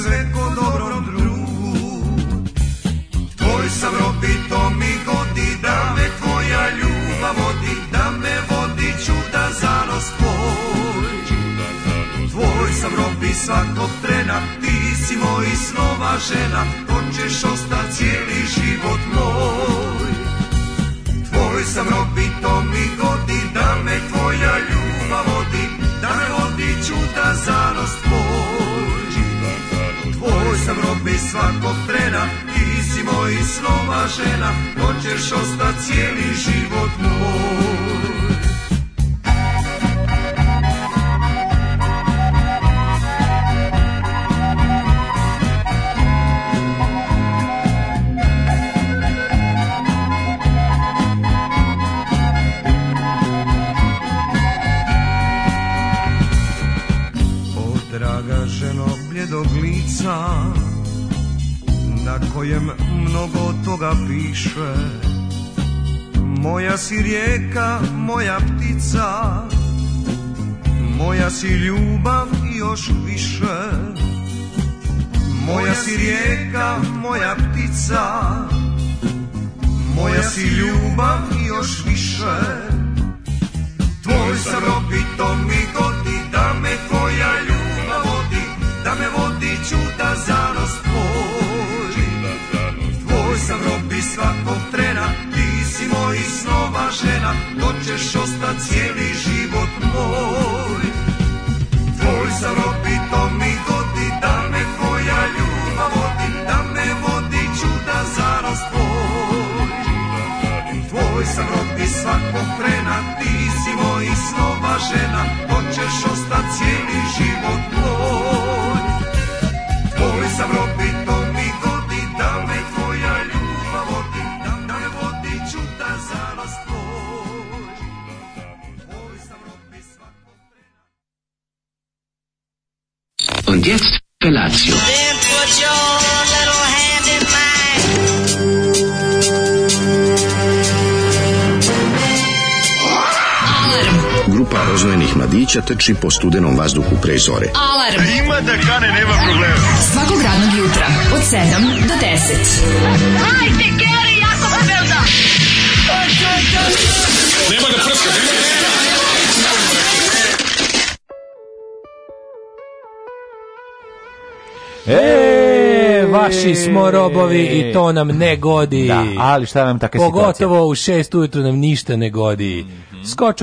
sve ko dobrom drugu. Tvoj sam robito to mi godi, da me tvoja ljubav vodi, da me vodi čuda nos tvoj. Tvoj sam robi svakog trena, ti si moj snova žena, hoćeš ostati cijeli život moj. Tvoj sam robito to mi godi, da me tvoja ljubav vodi, da me vodi čuda nos tvoj sam robi svakog trena, ti si moji snova žena, hoćeš ostati cijeli život moj. draga lica na kojem mnogo toga piše Moja si rijeka, moja ptica Moja si ljubav i još više Moja si rijeka, moja ptica Moja si ljubav i još više Tvoj sam robito mi godi Da me tvoja ljubav vodi Da me svakog trena Ti si mojih snova žena To ćeš cijeli život moj Tvoj sam robi to mi godi Da me tvoja ljubav vodi Da me vodi čuda za zaraz tvoj Tvoj sam robi svakog trena Ti si mojih snova žena To ćeš ostat cijeli život moj Tvoj sam robi guest Pelazio. Grupa rozvojenih mladića teči po studenom vazduhu pre zore. Alarm! A e, ima da kane, nema problema. Svakog radnog jutra, od 7 do 10. Hajde, Keri, jako se da! Nema da prska, nema E, vaši smo robovi i to nam ne godi. Da, ali šta nam takve Pogotovo u šest ujutru nam ništa ne godi. Mhm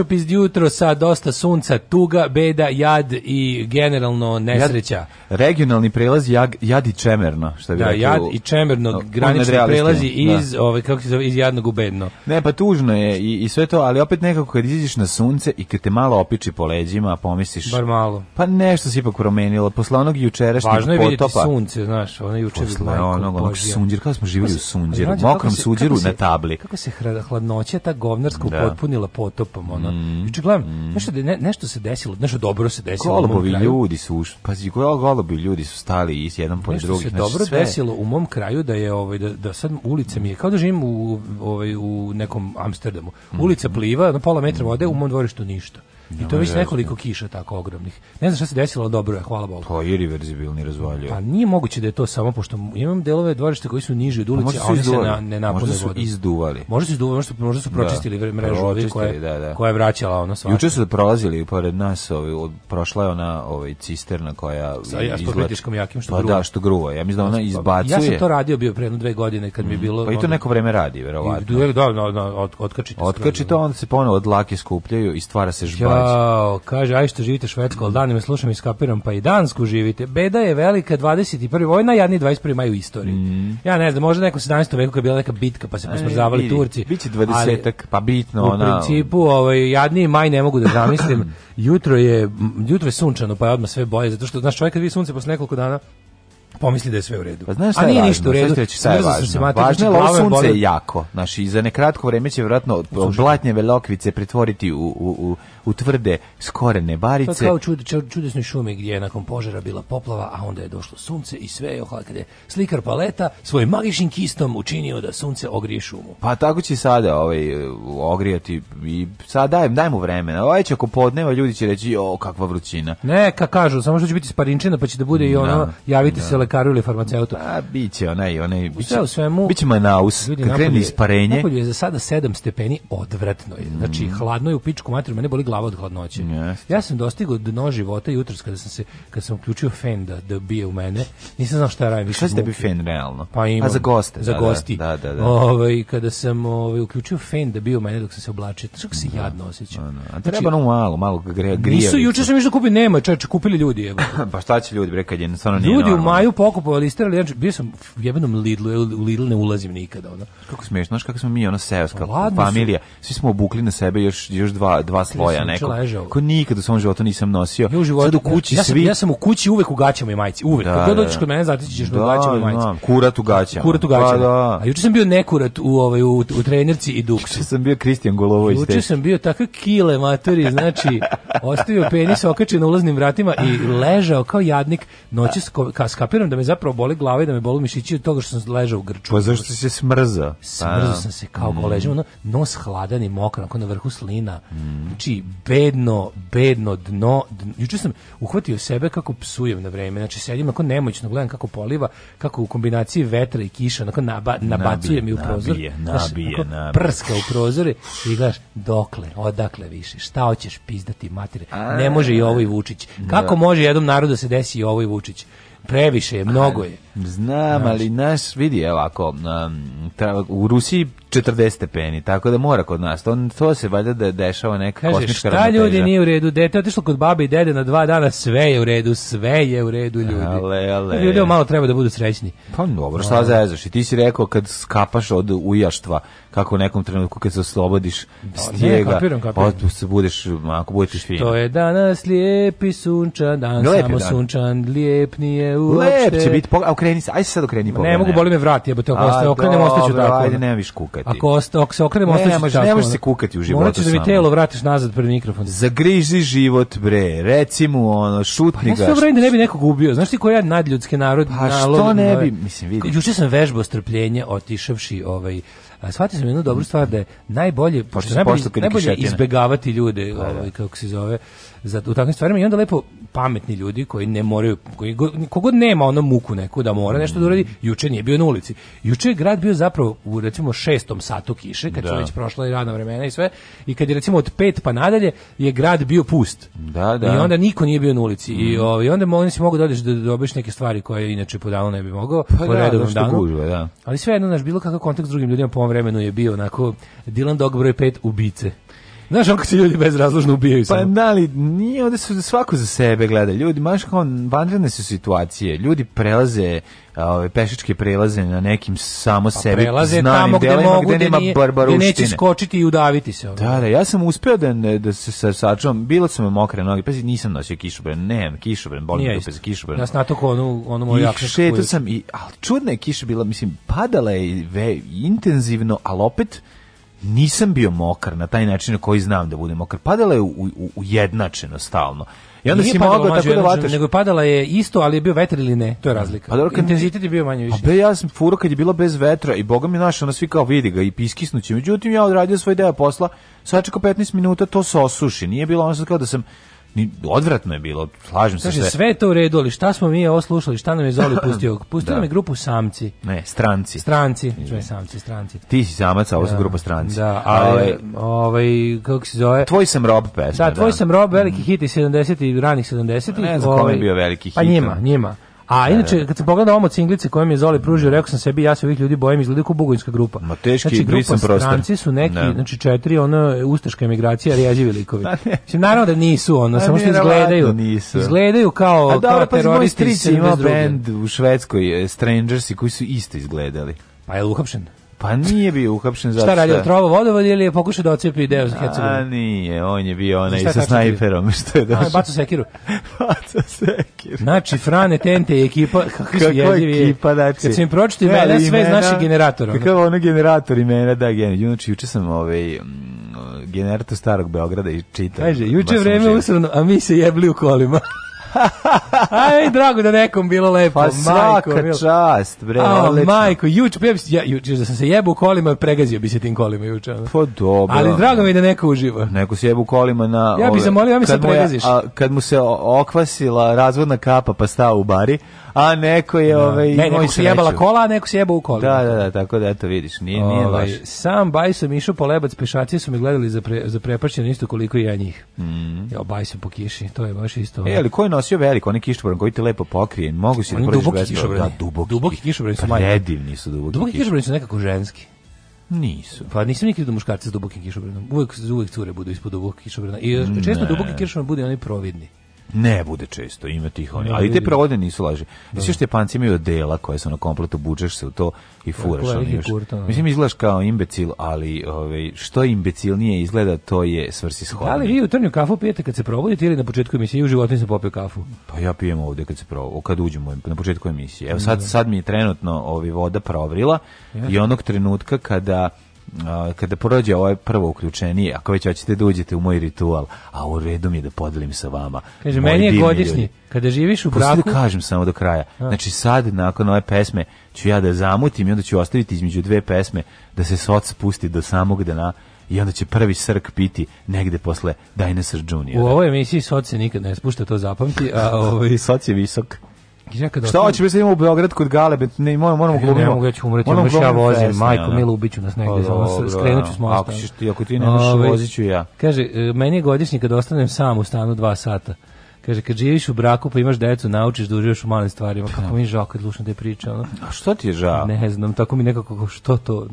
iz jutro sa dosta sunca, tuga, beda, jad i generalno nesreća. regionalni prelazi, jad i čemerno, što bi da, jad i čemerno, granični prelazi iz, da. Ovaj, kako se iz jadnog u bedno. Ne, pa tužno je i, i sve to, ali opet nekako kad iziđeš na sunce i kad te malo opiči po leđima, pomisliš... Bar malo. Pa nešto se ipak promenilo, posle onog jučerašnjeg potopa. Važno je vidjeti sunce, znaš, ono jučer... Posle onog, onog sunđer, kako smo živjeli u sunđeru, mokrom sunđeru na tabli. Kako se hladnoća ta govnarska upotpunila potop lepom, ono. Mm. Juče gledam, mm-hmm. nešto, ne, nešto se desilo, nešto dobro se desilo. Golubovi ljudi su ušli, pazi, golubovi ljudi su stali is jedan po drugih. Nešto se znači dobro sve... desilo u mom kraju da je, ovaj, da, da sad ulica mi je, kao da živim u, ovaj, u nekom Amsterdamu. Mm-hmm. Ulica pliva, na pola metra vode, u mom dvorištu ništa. I to je već nekoliko kiša tako ogromnih. Ne znam šta se desilo, dobro je, hvala Bogu. To pa je irreverzibilni razvaljuje. Pa nije moguće da je to samo, pošto imam delove dvorište koji su niži od pa ulice, a, oni se na, ne napune Možda su vodu. izduvali. Možda su izduvali, možda možda su pročistili da, mrežu ovih koja, da, da. koja je vraćala ono svašta. Juče su prolazili pored nas, ovi, od, prošla je ona ovaj, cisterna koja Sa, ja, izlači. jakim što pa gruva. da, što gruva. Ja mislim da ona pa, izbacuje. Ja sam to radio bio pre jedno dve godine kad mi je mhm. bilo... Pa i to ono- neko vreme radi, verovatno. Da, da, da, otkačite. Otkačite, onda se ponovo lake skupljaju i stvara se žbar Jao, kaže, aj što živite švedsko, ali danima slušam i skapiram, pa i dansku živite. Beda je velika 21. vojna, jadni 21. maj u istoriji. Mm. Ja ne znam, možda neko 17. veku kad je bila neka bitka, pa se e, posmrzavali Turci. Biće 20 pa bitno. Ona... U ono. principu, ovaj, jadni maj ne mogu da zamislim. jutro, je, jutro je sunčano, pa je odmah sve boje, zato što, znaš, čovjek kad vidi sunce posle nekoliko dana, pomisli da je sve u redu. Pa znaš A nije ništa u redu. Sve šta je važno? Se mati, važno je znači, ovo sunce je jako. Znaš, i za nekratko vreme će vjerojatno blatnje velokvice pretvoriti u, u, u utvrde skore barice. To kao čud, čudesnoj šumi gdje je nakon požara bila poplava, a onda je došlo sunce i sve je ohlakade. Slikar paleta svojim magičnim kistom učinio da sunce ogrije šumu. Pa tako će sada ovaj, ogrijati i sad daj, daj mu vremena. Ovaj će ako podneva ljudi će reći o kakva vrućina. Ne, ka kažu, samo što će biti sparinčina pa će da bude i ono, da, javite se lekaru ili farmaceutu. A biće onaj, onaj, će u svemu, će manaus, kad kreni isparenje. Napolju je za sada sedam stepeni odvratno je. Znači, mm. hladno je u pičku materiju, mene boli glava od hladnoće. Yes. Ja sam dostigao dno života jutros kada sam se kad sam uključio fen da, da bije u mene. Nisam znao šta radim. Šta ste bi fen realno? Pa imam, za goste? Za da, gosti. Da, da, da. Ove, ovaj, kada sam ovaj uključio fen da bije u mene dok sam se oblačio, to se jadno osjećam. Da, ono, znači, treba nam ono malo, malo gre, grije. Nisu juče sam išao kupio, nema, čače, kupili ljudi. Evo. pa šta će ljudi bre kad je stvarno nije Ljudi normalno. u maju pokupovali, isterali, znači bio sam u jebenom Lidlu, u Lidl ne ulazim nikada, ona. Kako znaš kako smo mi ona seoska pa familija. Svi smo obukli na sebe još još dva dva sloja ja ko nikad u svom životu nisam nosio. Ja u životu, Sad u kući ja, svi... Ja sam, u kući uvek u gaćama i majici, uvek. Da, Kad dođeš kod mene zatići ćeš da, u gaćama i Da, kurat u gaćama. Kurat pa Da, A juče sam bio nekurat u, ovaj, u, trenerci i duksu. Juče sam bio Kristijan Golovović. Juče sam bio takav kile maturi, znači ostavio penis okačen na ulaznim vratima i ležao kao jadnik noći skapiram da me zapravo boli glava i da me boli mišići od toga što sam ležao u grču. Pa zašto se smrzao? Smrzao pa, sam se kao mm. Ono, nos hladan i mokran, na vrhu slina. Mm. Znači, bedno, bedno dno. dno. Juče sam uhvatio sebe kako psujem na vrijeme Znači sedim ako nemoćno gledam kako poliva, kako u kombinaciji vetra i kiša, onako nabacuje mi u prozor. Nabije, Prska u prozore i gledaš dokle, odakle više, šta hoćeš pizdati matire Ne može i ovo ovaj i Vučić. Kako može jednom narodu da se desi i ovo ovaj i Vučić? previše je, mnogo je. Znam, ali naš, vidi, evo ako um, u Rusiji 40 stepeni, tako da mora kod nas. To, to se valjda da dešava neka Kaže, kosmička šta ljudi nije u redu? Dete otišlo kod babi i dede na dva dana, sve je u redu, sve je u redu ljudi. Ale, ale. malo treba da budu srećni. Pa dobro, šta ovaj. zezaš? I ti si rekao kad skapaš od ujaštva kako u nekom trenutku kad se oslobodiš stijega, ne, pa se budeš, ako budeš fin. To je danas lijepi sunčan dan, samo dan. sunčan, lijep nije uopšte. Lijep će biti, okreni se, ajde se sad okreni. Ne, mogu boli me vrati, jebote, ako ostaje okrenem, ostaću tako. Ajde, ono. nema viš kukati. Ako, se okrenem, ostaću tako. Ne, ne možeš ono. se kukati u životu ćeš da mi telo vratiš nazad pred mikrofon. Zagriži život, bre, reci mu, ono, šutni pa, ga. Ja da ne bi nekog ubio, znaš ti koji je nadljudski narod. Pa što ne ovaj? bi, mislim, vidim. Juče sam vežbao strpljenje, otišavši ovaj, a shvatio sam jednu dobru mm. stvar da je najbolje, pošto najbolje, najbolje izbegavati ljude, ovaj, kako se zove, za, u takvim stvarima i onda lepo pametni ljudi koji ne moraju, koji, kogod nema ono muku neku da mora nešto da uradi, juče nije bio na ulici. Juče je grad bio zapravo u recimo šestom satu kiše, kad da. su već prošla i radna vremena i sve, i kad je recimo od pet pa nadalje je grad bio pust. Da, da. I onda niko nije bio na ulici. I, mhm. ovaj, onda oni si mogu da da neke stvari koje inače po danu ne bi mogao, pa da, da. Ali sve jedno, naš, bilo kakav kontakt s drugim ljudima po ovom vremenu je bio onako Dylan Dog broj 5 ubice. Znaš, onko se ljudi bezrazložno ubijaju Pa samo. da li, nije, ovde su svako za sebe gleda. Ljudi, maš kao vanredne su situacije. Ljudi prelaze ove pešičke prelaze na nekim samo pa sebi prelaze tamo gde mogu gde, gde nije, neće skočiti i udaviti se ono. Da, da, ja sam uspio da da se sa sačuvam, bilo su me mokre noge, Pazi, nisam nosio kišobran, ne, kišobran, boli dupe za kišobran. Ja sam onu onu moju sam i al čudna je kiša bila, mislim padala je ve, intenzivno, ali opet nisam bio mokar na taj način na koji znam da budem mokar. Padala je ujednačeno stalno. I onda si mogao tako da vataš. Nego je padala je isto, ali je bio vetar ili ne, to je razlika. Pa dobro, intenzitet je bio manje više. A be, ja sam furo kad je bilo bez vetra i boga mi naš, ona svi kao vidi ga i piskisnuće. Međutim, ja odradio svoj deo posla, sačekao 15 minuta, to se osuši. Nije bilo ono sad kao da sam odvratno je bilo, slažem se. sve. sve je to u redu, ali šta smo mi ovo slušali, šta nam je Zoli pustio? Pustio nam je grupu Samci. Ne, stranci. Stranci, sve Samci, stranci. Ti si samac, a ovo su grupa stranci. Da, ali ovaj kako se zove? Tvoj sam rob pesma. Da, tvoj sam rob veliki mhm. hit iz 70 i ranih 70 Ne znam ovaj, kome bio veliki pa hit. Pa njima, njima. A inače, kad se pogleda ovo cinglice koje je Zoli pružio, rekao sam sebi, ja se ovih ljudi bojim, izgledaju kao bugojska grupa. Ma teški, znači, grupa stranci su neki, ne. znači četiri, ono, ustaška emigracija, rijeđivi likovi. Pa Mislim, naravno da nisu, ono, pa samo što izgledaju. Nisu. Izgledaju kao, A, kao teroristi. band u Švedskoj, eh, Strangers, i koji su isto izgledali. Pa je uhapšen? Pa nije bio uhapšen za Šta radi, otrova vodovod ili je pokušao da ocepi deo za Hercegovinu? A nije, on je bio onaj sa snajperom što je došao. Baco sekiru. baco sekiru. Znači, Frane, Tente i ekipa, Kako su jezivi. ekipa, znači. Kad sam im pročito imena, sve iz naših generatora. kako ono generator imena, da, gen. Znači, juče sam ovaj, generator starog Beograda i čitam. Kaže, juče vreme usrano, a mi se jebli u kolima. Aj, drago da nekom bilo lepo. Pa svaka čast, bre, A, Majko, pa ja, da sam se jebu u kolima, pregazio bi se tim kolima juče. Ono. Pa dobro. Ali drago mi da neko uživa. Neko se jebu kolima na... Ja bi zamolio, ja mi se pregaziš. kad mu se okvasila razvodna kapa pa stao u bari, a neko je ovaj ne, se jebala kola, a neko se jebao u kola. Da, da, da, tako da eto vidiš, nije nije ovaj, baš. Sam baj sam išao po lebac, pešaci su me gledali za pre, za prepašćeno isto koliko i ja njih. Mhm. baj po kiši, to je baš isto. Ovaj. E, ali ko je nosio veliko, oni kišobran koji te lepo pokrije, mogu se da prođeš bez da duboki. Duboki kišobran su predivni pa su duboki. Duboki kišobran su nekako ženski. Nisu. Pa nisam nikad vidio muškarca s dubokim kišobranom. Uvijek cure budu ispod dubokih kišobrana. I često duboki kišobran bude oni providni. Ne bude često, ima tih oni. Ali te provode nisu laži. Mislim što panci imaju dela koje se na ono, kompletu bučeš se u to i furaš. ali ono, kurta, još. Ono. Mislim izgledaš kao imbecil, ali ove, ovaj, što imbecilnije izgleda, to je shodno. Da li vi Trnju kafu pijete kad se provodite ili na početku emisije u životu sam popio kafu? Pa ja pijem ovde kad se probudim, kad uđemo na početku emisije. Evo mm, sad, sad mi je trenutno ovi ovaj, voda provrila i onog trenutka kada kada prođe ovo ovaj prvo uključenije, ako već hoćete da uđete u moj ritual, a u redu mi je da podelim sa vama. Kaže, meni je godišnji, ljudi. kada živiš u braku... Da kažem samo do kraja. A. Znači sad, nakon ove pesme, ću ja da zamutim i onda ću ostaviti između dve pesme da se soc pusti do samog dana i onda će prvi srk piti negde posle Dinosaur Junior. U ovoj emisiji soc se nikad ne spušta, to zapamti. A ovaj... soc je visok. Kada Šta hoćeš, mislim u Beograd kod Galebe, ne moramo moramo glumimo. Ne mogu ja ću umreti, ono ja vozim, majko ne, ubiću nas negde, za pa ono ću s mosta. Ako ti, ne ovaj, ja. Kaže, e, meni je godišnji kad ostanem sam u stanu dva sata. Kaže, kad živiš u braku pa imaš decu, naučiš da uživaš u malim stvarima. Kako mi je žao kad lušno te priče. Ono. A što ti je žao? Ne znam, tako mi nekako, što to...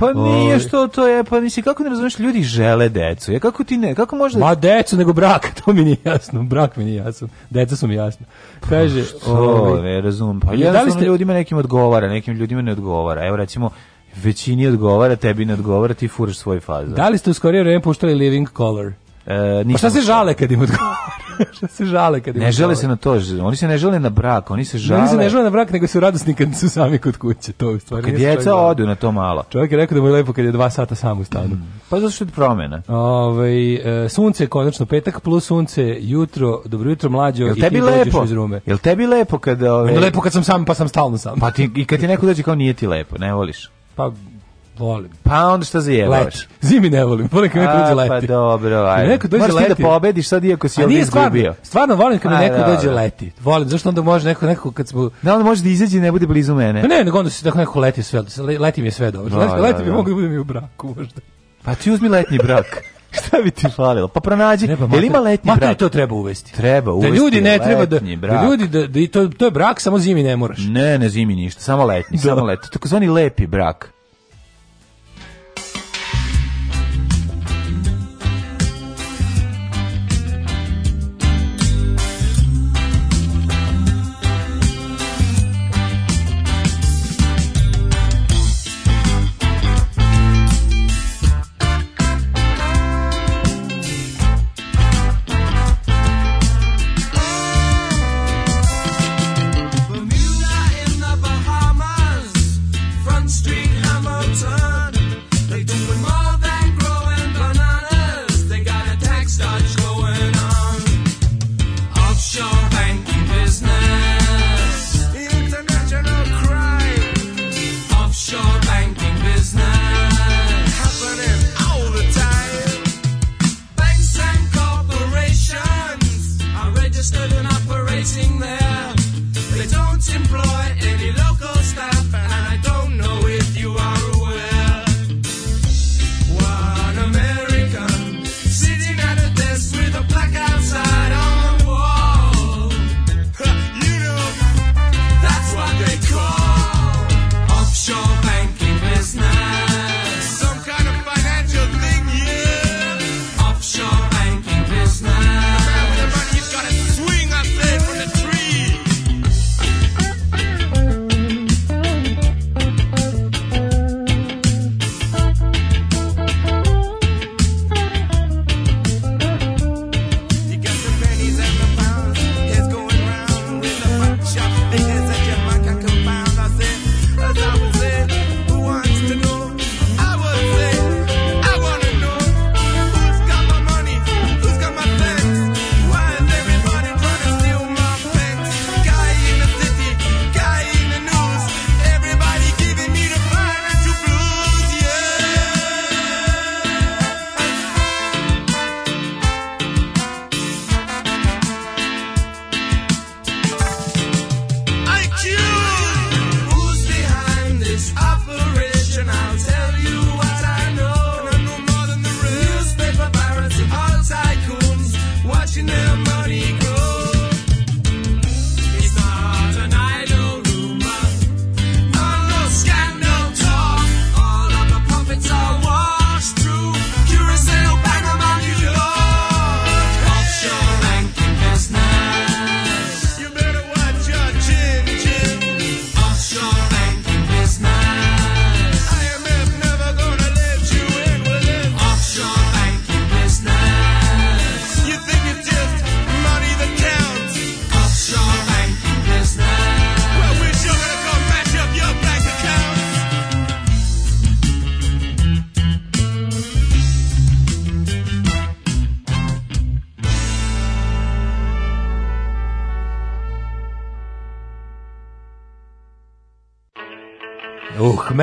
Pa nije ovaj. što to je, pa nisi kako ne razumiješ, ljudi žele decu. Je kako ti ne, kako možda Ma decu nego brak, to mi nije jasno. Brak mi nije jasno. Deca su mi jasno. Kaže, pa ovaj, ne Pa da li ste ljudima nekim odgovara, nekim ljudima ne odgovara. Evo recimo većini odgovara, tebi ne odgovara, ti furaš svoj faz Da li ste u skorije vreme puštali Living Color? E, pa šta se žale kad im odgovara? šta se žale kad im Ne žele se na to, oni se ne žele na brak, oni se žale. Ne, oni se ne žele na brak, nego su radosni kad su sami kod kuće, to u stvari. Kad djeca odu na to malo. Čovjek je rekao da mu je lepo kad je dva sata sam u stanu. Mm. Pa zato što je promjena. Ove, ovaj, sunce je konačno petak plus sunce, jutro, dobro jutro mlađo i ti lepo? iz rume. Jel tebi lepo kad... Ove... Ovaj- lepo kad sam sam, pa sam stalno sam. Pa ti, i kad ti neko dođe kao nije ti lepo, ne voliš? Pa volim. Pa onda šta za Leti. Zimi ne volim, volim pa kad neko dođe leti. Pa dobro, ajde. Neko dođe Moraš leti. da pobediš sad iako si ovdje izgubio. Stvarno volim kad neko dobro. dođe leti. Volim, zašto onda može neko, neko kad smo... Da, onda može da izađe i ne bude blizu mene. Pa ne, nego onda se neko leti sve, leti mi je sve dobro. Leti, leti mi mogu da budem i u braku možda. Pa ti uzmi letnji brak. Šta bi ti falilo? Pa pronađi. Ne, pa, mater, ima letnji mater, brak? to treba uvesti. Treba uvesti. Da ljudi ne treba da, da ljudi da, da to to je brak samo zimi ne moraš. Ne, ne zimi ništa, samo letnji, samo Tako zvani lepi brak.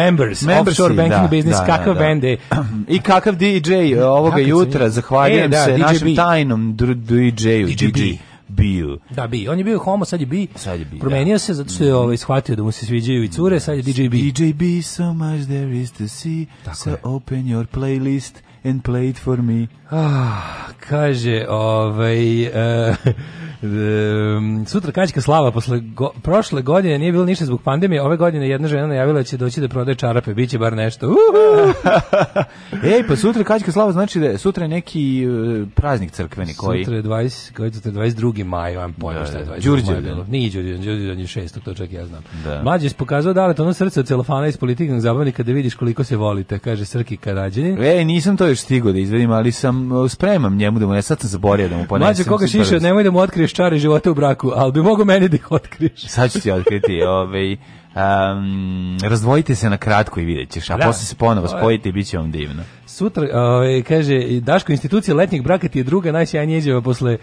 members, members offshore banking da, business, da, kakav da. bende. I kakav DJ ovoga kakav jutra, zahvaljujem e, da, se DJ našem tajnom DJ-u. DJ, DJ bio. Da, bi. On je bio homo, sad je bi. Sad je bi, Promenio da. se zato što je ovaj, shvatio da mu se sviđaju i cure, sad je DJ B. DJ B, so much there is to see, Tako so je. open your playlist and play it for me. Ah, kaže, ovaj... Uh, sutra kačka slava posle prošle godine nije bilo ništa zbog pandemije, ove godine jedna žena najavila će doći da prodaje čarape, biće bar nešto. Ej, pa sutra kačka slava znači da je sutra neki e, praznik crkveni koji sutra je 20, koji je 22. maj, vam pojma šta je 22. maja maj bilo. Ono. Nije je 6. to čak ja znam. Da. pokazao da to ono srce od celofana iz politiknog zabavnika da vidiš koliko se volite, kaže Srki Karađenin. Ej, nisam to još stigao da izvedim, ali sam e, spremam njemu da mu ne sad sam zaboravio da mu ponesem. mlađi koga šiše, nemoj da mu otkriješ otkriješ čari života u braku, ali bi mogo meni da ih otkriješ. Sad ću ti otkriti, ovaj, um, razdvojite se na kratko i vidjet ćeš, a da. posle se ponovo spojite i bit će vam divno. Sutra, ovaj, kaže, Daško, institucija letnjeg braka ti je druga najsjajnija izjava posle eh,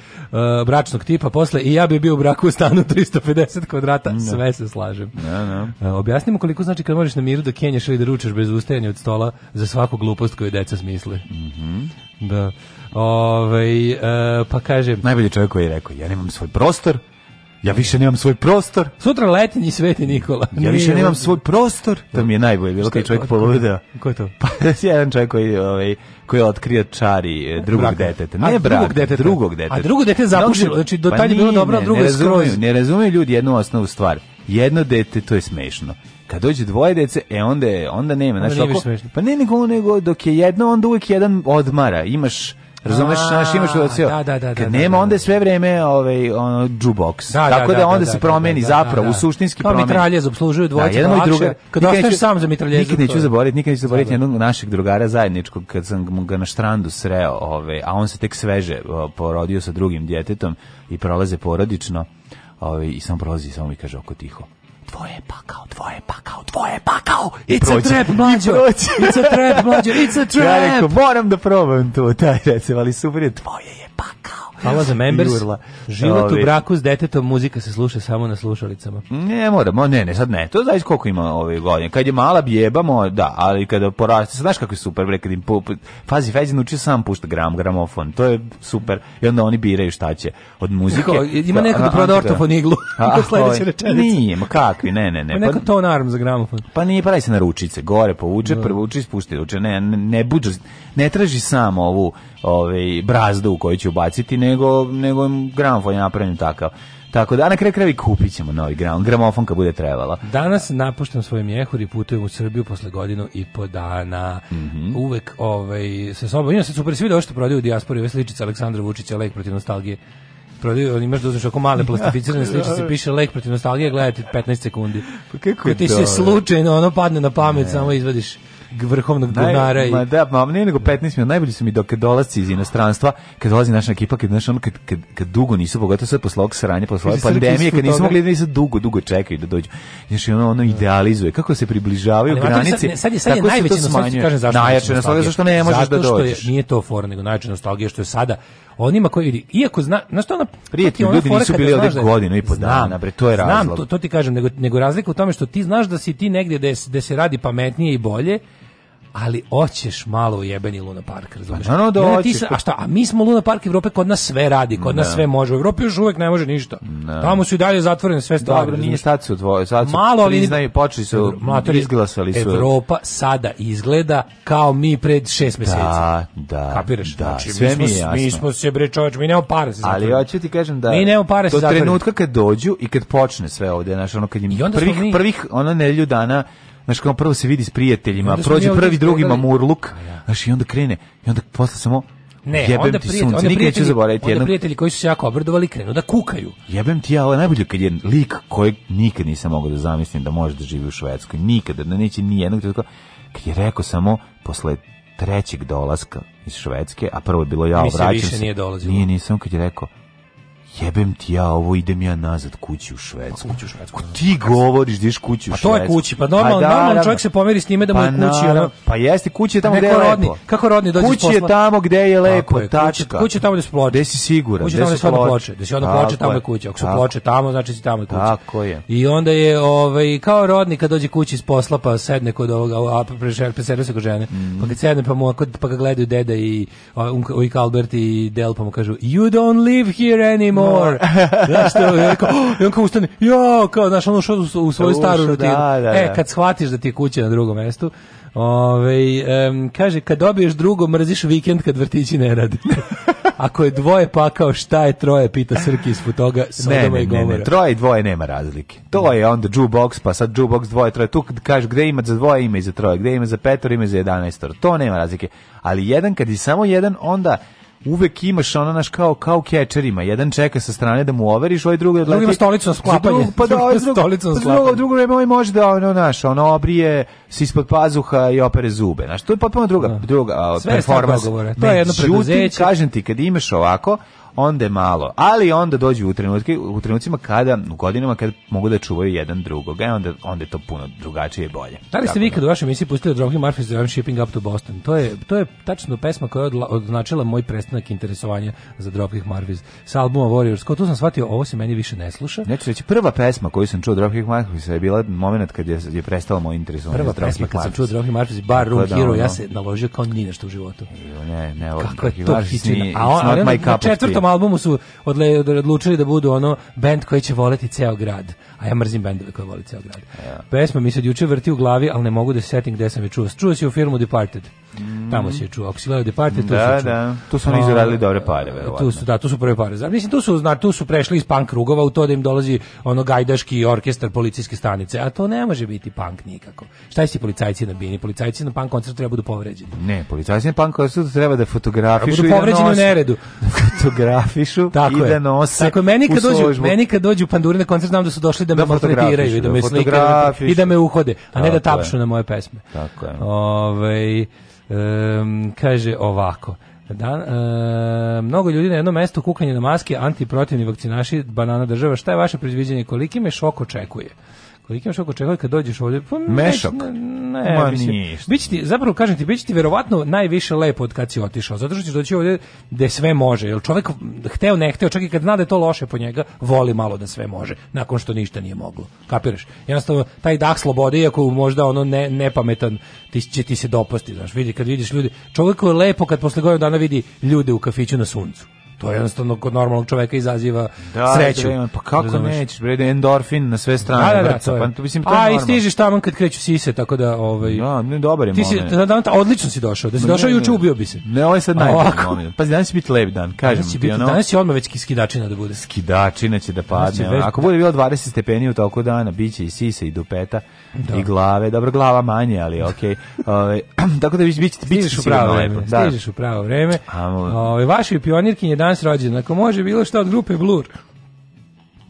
bračnog tipa, posle i ja bi bio u braku u stanu 350 kvadrata, no. sve se slažem. No, no. Eh, objasnimo koliko znači kad možeš na miru da kenješ ili da ručaš bez ustajanja od stola za svaku glupost koju deca smisli. Mm Da. Ove, ovaj, pa kaže... Najbolji čovjek koji je rekao, ja nemam svoj prostor, ja više nemam svoj prostor. Sutra ni sveti Nikola. Ja više nemam svoj prostor. To mi je najbolje bilo kad čovjek poludeo. Ko je to? Pa jedan čovjek koji, ovaj, koji je otkrio čari e, drugog Braka. deteta. Ne brak, drugog deteta. Drugog deteta. A drugo dete zapušilo, znači do pa je bilo dobro, a drugo je Ne razumiju ljudi jednu osnovu stvar. Jedno dete, to je smešno kad dođe dvoje dece, e onda je, onda nema, znači pa ne nego nego dok je jedno onda uvijek jedan odmara. Imaš Razumeš, znači imaš da Da, da, da. Kad nema, onda je sve vreme ovaj, on jukebox. Da, Tako da, onda se promeni zapravo, u suštinski promeni. Kao mitraljez obslužuje dvojica. da, druga. Kad ostaješ sam za mitraljez. Nikad neću zaboraviti, nikad neću zaboraviti jednog našeg drugara zajedničkog, kad sam ga na strandu sreo, ovaj, a on se tek sveže porodio sa drugim djetetom i prolaze porodično ovaj, i sam prolazi samo mi kaže oko tiho tvoje pakao, tvoje pakao, tvoje pakao. I it's treb a trap, mlađo. It's a trap, mlađo. It's a trap. Ja rekao, moram da probam to, taj recimo, ali super je, tvoje je pakao. Hvala za members. Jurla. Život u braku s detetom, muzika se sluša samo na slušalicama. Ne, moramo, ne, ne, sad ne. To znači koliko ima ove godine. Kad je mala bjebamo, da, ali kada poraste, znaš kako je super, bre, kad im po, po, fazi fazi, sam pušta gram, gramofon. To je super. I onda oni biraju šta će od muzike. ima neko da proda ortofon iglu. A, ovaj, Nije, ma kakvi, ne, ne, ne. Pa, neko ton arm za gramofon. Pa nije, pravi pa se na ručice, gore povuče, prvo uči, spusti uče, ne, ne, ne, ne traži samo ovu ovaj brazdu u koju će ubaciti nego nego gramofon je napravljen takav. Tako da, na kraju krajevi kupit ćemo novi gram, gramofon kad bude trebala. Danas napuštam svoj mjehur i putujem u Srbiju posle godinu i po dana. Mm -hmm. Uvek ovaj, sa sobom. Ima se super svi što prodaju u dijaspori, ove sličice Aleksandra Vučića, lek protiv nostalgije. Prodaju, imaš da uzmeš oko male plastificirane sličice, piše lek protiv nostalgije, gledajte, 15 sekundi. Pa kako ti se slučajno ono padne na pamet, samo izvadiš vrhovnog donara i ma da, ma ne nego 15 minuta. Najbolji su mi dok dolazi iz inostranstva, kad dolazi naša ekipa, kad znaš ono, kad, kad, kad dugo nisu pogotovo sve posle ovog sranja, posle ove pandemije, kad nisu mogli da nisu dugo, dugo čekaju da dođu. Znaš, ono, ono idealizuje kako se približavaju Ali, granici. Sad, sad je, sad je to nostalgija, kažem zašto. zašto ne možeš zato da dođeš. Zato što je, nije to fora, nego najjača nostalgija što je sada onima koji iako zna na što ona ono ljudi nisu bili ovde godinu i po dana bre to je razlog znam to, to ti kažem nego nego razlika u tome što ti znaš da si ti negdje da se radi pametnije i bolje ali hoćeš malo jebeni Luna Park, razumeš? Pa no da sa, a šta, a mi smo Luna Park Evrope, kod nas sve radi, kod nas sve može. U Evropi još uvek ne može ništa. Tamo su i dalje zatvorene sve stvari. Dobro, nije sad su dvoje, sad su malo priznaju, počeli su, mlatori, izglasali su. Evropa sada izgleda kao mi pred šest meseci. Da, da. Kapiraš? Da, znači, mi, smo, mi, smo se bre mi nemamo pare se zatvorene. Ali hoću ti kažem da mi nemamo pare do trenutka kad dođu i kad počne sve ovde, znaš, ono kad im prvih, prvih ono nedelju dana Znaš, kao prvo se vidi s prijateljima, prođe prvi drugi mamurluk, znaš, i onda krene, i onda posle samo ne, jebem onda ti sunce, nikad neću zaboraviti. Onda prijatelji koji su se jako obrdovali krenu da kukaju. Jebem ti ja, ali najbolje kad je lik kojeg nikad nisam mogao da zamislim da može da živi u Švedskoj, nikada, da neće ni jednog kad je rekao samo posle trećeg dolaska iz Švedske, a prvo je bilo ja, vraćam se. Više nije dolazio. Nije, nisam kad je rekao, jebem ti ja ovo, idem ja nazad kući u Švedsku. Pa kući u Švedsku. Ko Ti govoriš da kući u Švedsku. Pa to je kući, pa normalno, pa da, normalno čovjek se pomeri s njime da mu pa je kući. Pa, na, pa jeste, kući je tamo gdje je rodni, lepo. Kako rodni dođe Kući je tamo gdje je lepo, je, tačka. Kući je tamo gdje su ploče. Gde si siguran? Kući je tamo gde su ploče. Gde si onda ploče, tamo je kuća. Ako su ploče tamo, znači si tamo je kuća. Tako je. I onda je ovaj, kao rodni kad dođe kući iz posla pa sedne kod ovoga, a presedne se kod žene. Mhm. Pa kad sedne pa, mu, pa ga gledaju deda i, i Albert i Del pa mu kažu You don't live here anymore more. što je i on kao ustane, jo, kao, ono što u svoju Ušu, staru rutinu. e, kad shvatiš da ti je kuća na drugom mjestu, ovaj kaže, kad dobiješ drugo, mrziš vikend kad vrtići ne radi. Ako je dvoje pakao, šta je troje, pita Srki iz Futoga, ne, ne, i ne, ne, troje i dvoje nema razlike. To je onda jukebox, pa sad jukebox dvoje, troje. Tu kaže gde ima za dvoje, ima i za troje, gde ima za petor, ima i za 11 To nema razlike. Ali jedan, kad je samo jedan, onda uvek imaš ono naš kao kao kečerima, jedan čeka sa strane da mu overiš, ovaj drugi odleti. Drugi stolicu sklapanje. pa da, ovaj drugi stolicu pa sklapanje. Drugo, drugo vreme ovaj može da ono naš, ono obrije se ispod pazuha i opere zube. Znaš, to je potpuno druga, druga Sve performans. Sve To je jedno preduzeće. Kažem ti, kad imaš ovako, onda je malo. Ali onda dođu u, trenutke, u trenucima kada, u godinama kada mogu da čuvaju jedan drugog, e, onda, onda je to puno drugačije i bolje. Da li ste vi kad u vašoj emisiji pustili Droghi Murphy's I'm Shipping Up to Boston? To je, to je tačno pesma koja je odznačila moj prestanak interesovanja za Dropkick Murphys sa albuma Warriors. Ko tu sam shvatio, ovo se meni više ne sluša. Neću reći, prva pesma koju sam čuo Dropkick Murphys je bila moment kad je, je moj interesovanje prva pesma kad sam čuo drogi Bar Room Hero, ja ono- se naložio kao ni nešto u životu. Ne, ne, to albumu su odle, odlučili da budu ono bend koji će voleti ceo grad. A ja mrzim bendove koji voli ceo grad. Pesma mi se juče vrti u glavi, ali ne mogu da se setim gde sam je čuo. Čuo si u firmu Departed. Tamo se čuo. Ako si gledao Departe tu da, Da, Tu su oni izradili dobre pare, verovatno. Tu su, da, tu su prve pare. Mislim, tu su, zna, tu su prešli iz punk krugova u to da im dolazi ono gajdaški orkestar policijske stanice, a to ne može biti punk nikako. Šta si policajci na bini? Policajci na punk koncertu treba budu povređeni. Ne, policajci na punk koncertu treba da fotografišu budu i da u neredu. fotografišu tako i je. da nose Tako meni kad dođu, meni kad dođu panduri na koncert, znam da su došli da me da maltretiraju, da, me slikaju i da me uhode, a ne da tapšu na moje pesme. Tako je. Ove, ovaj, Um, kaže ovako. Dan, e, mnogo ljudi na jednom mjestu kukanje na maske, antiprotivni vakcinaši, banana država. Šta je vaše predviđenje? Koliki me šok očekuje? Koliko još oko čega kad dođeš ovdje? Pa, Mešok. Ne, ne zapravo kažem ti, biće ti najviše lepo od kad si otišao, zato što ćeš doći ovdje da sve može, jer čovjek hteo ne htio čak i kad zna da je to loše po njega, voli malo da sve može, nakon što ništa nije moglo. Kapiraš? Jednostavno, taj dah slobode, iako možda ono ne, nepametan, ti, će ti se dopasti, znaš, vidi, kad vidiš ljudi, čovjeku je lepo kad posle godinu dana vidi ljude u kafiću na suncu. To jednostavno kod normalnog čoveka izaziva da, sreću. Da, pa kako Razumeš? nećeš, bre, endorfin na sve strane. Da, da, da, to pa, mislim, to A, i stižeš tamo kad kreću sise, tako da... Ovaj, da, ne, dobar je ti si, da, odlično si došao, da si došao juče ubio bi se. Ne, ovo ovaj sad najbolji moment. Pazi, danas će biti lep dan, kažem danas ti. Biti, ono. danas je odmah već skidačina da bude. Skidačina će da padne. Ono. već... Ako bude bilo 20 stepeni u toku dana, bit će i sise i dupeta i glave. Dobro, glava manje, ali ok tako da vi bićete u pravo vreme. Da. Stižeš u pravo vreme. Ove, vaši je danas rođen Ako može bilo šta od grupe Blur.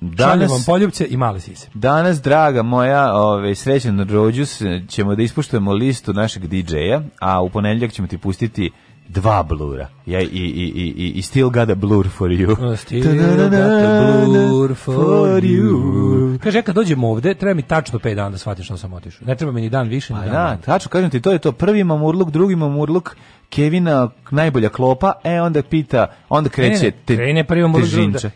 Danas vam poljubce i male sise. Danas draga moja, ove srećan rođus e, ćemo da ispuštujemo listu našeg DJ-a, a u ponedjeljak ćemo ti pustiti dva blura. Ja, i, i, i, i still got a blur for you. Still got a blur for you. Kaže, kad dođem ovde, treba mi tačno 5 dana da shvatim što sam otišao. Ne treba mi ni dan više, ni pa dan. Da, tačno, kažem ti, to je to. Prvi mamurluk, drugi mamurluk, Kevina najbolja klopa, e onda pita, onda kreće krene, krene prvo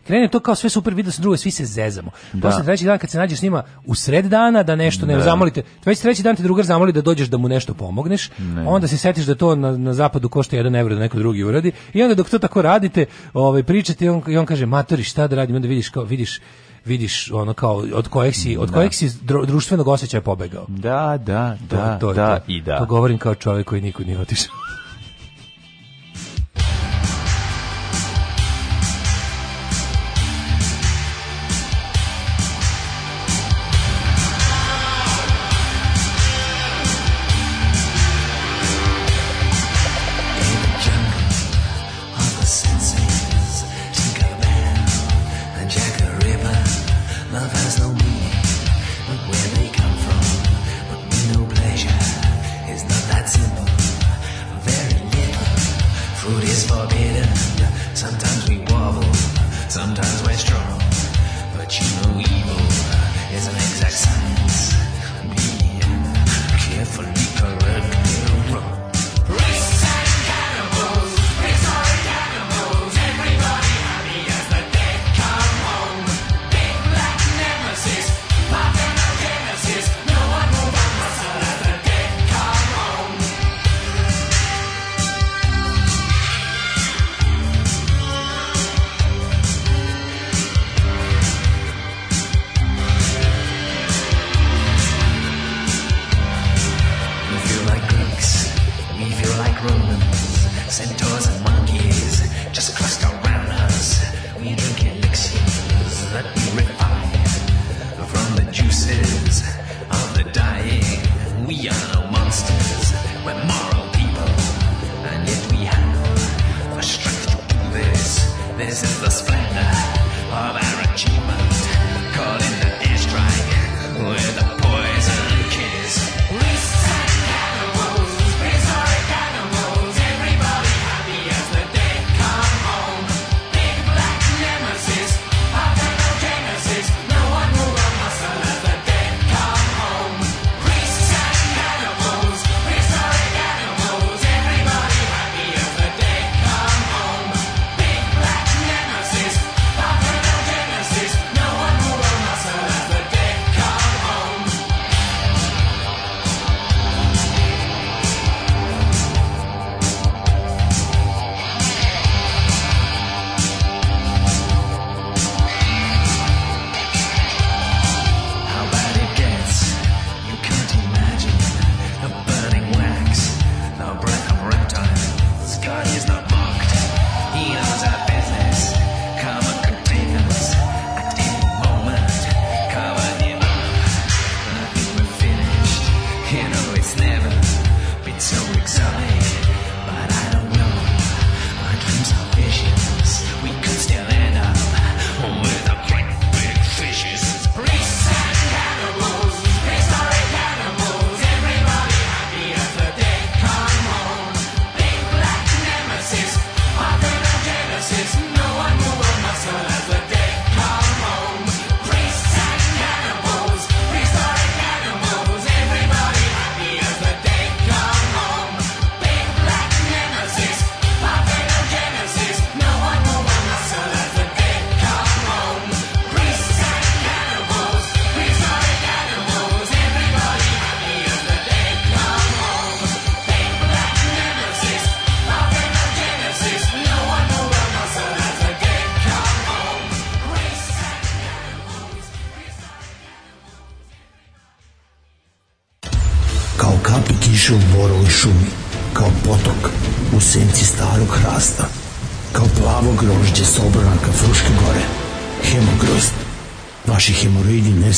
krene to kao sve super, vidio se drugo, svi se zezamo. Da. Posle treći dan kad se nađeš s njima u sred dana da nešto ne zamolite, već treći dan te drugar zamoli da dođeš da mu nešto pomogneš, onda se setiš da to na, na zapadu košta 1 euro da neko drugi uradi i onda dok to tako radite, ovaj pričate i on, i on kaže matori šta da radim, onda vidiš kao vidiš vidiš ono kao od kojeg si od kojeg si društvenog osjećaja pobegao. Da, da, da, da to, govorim kao čovjek koji nikud nije otišao.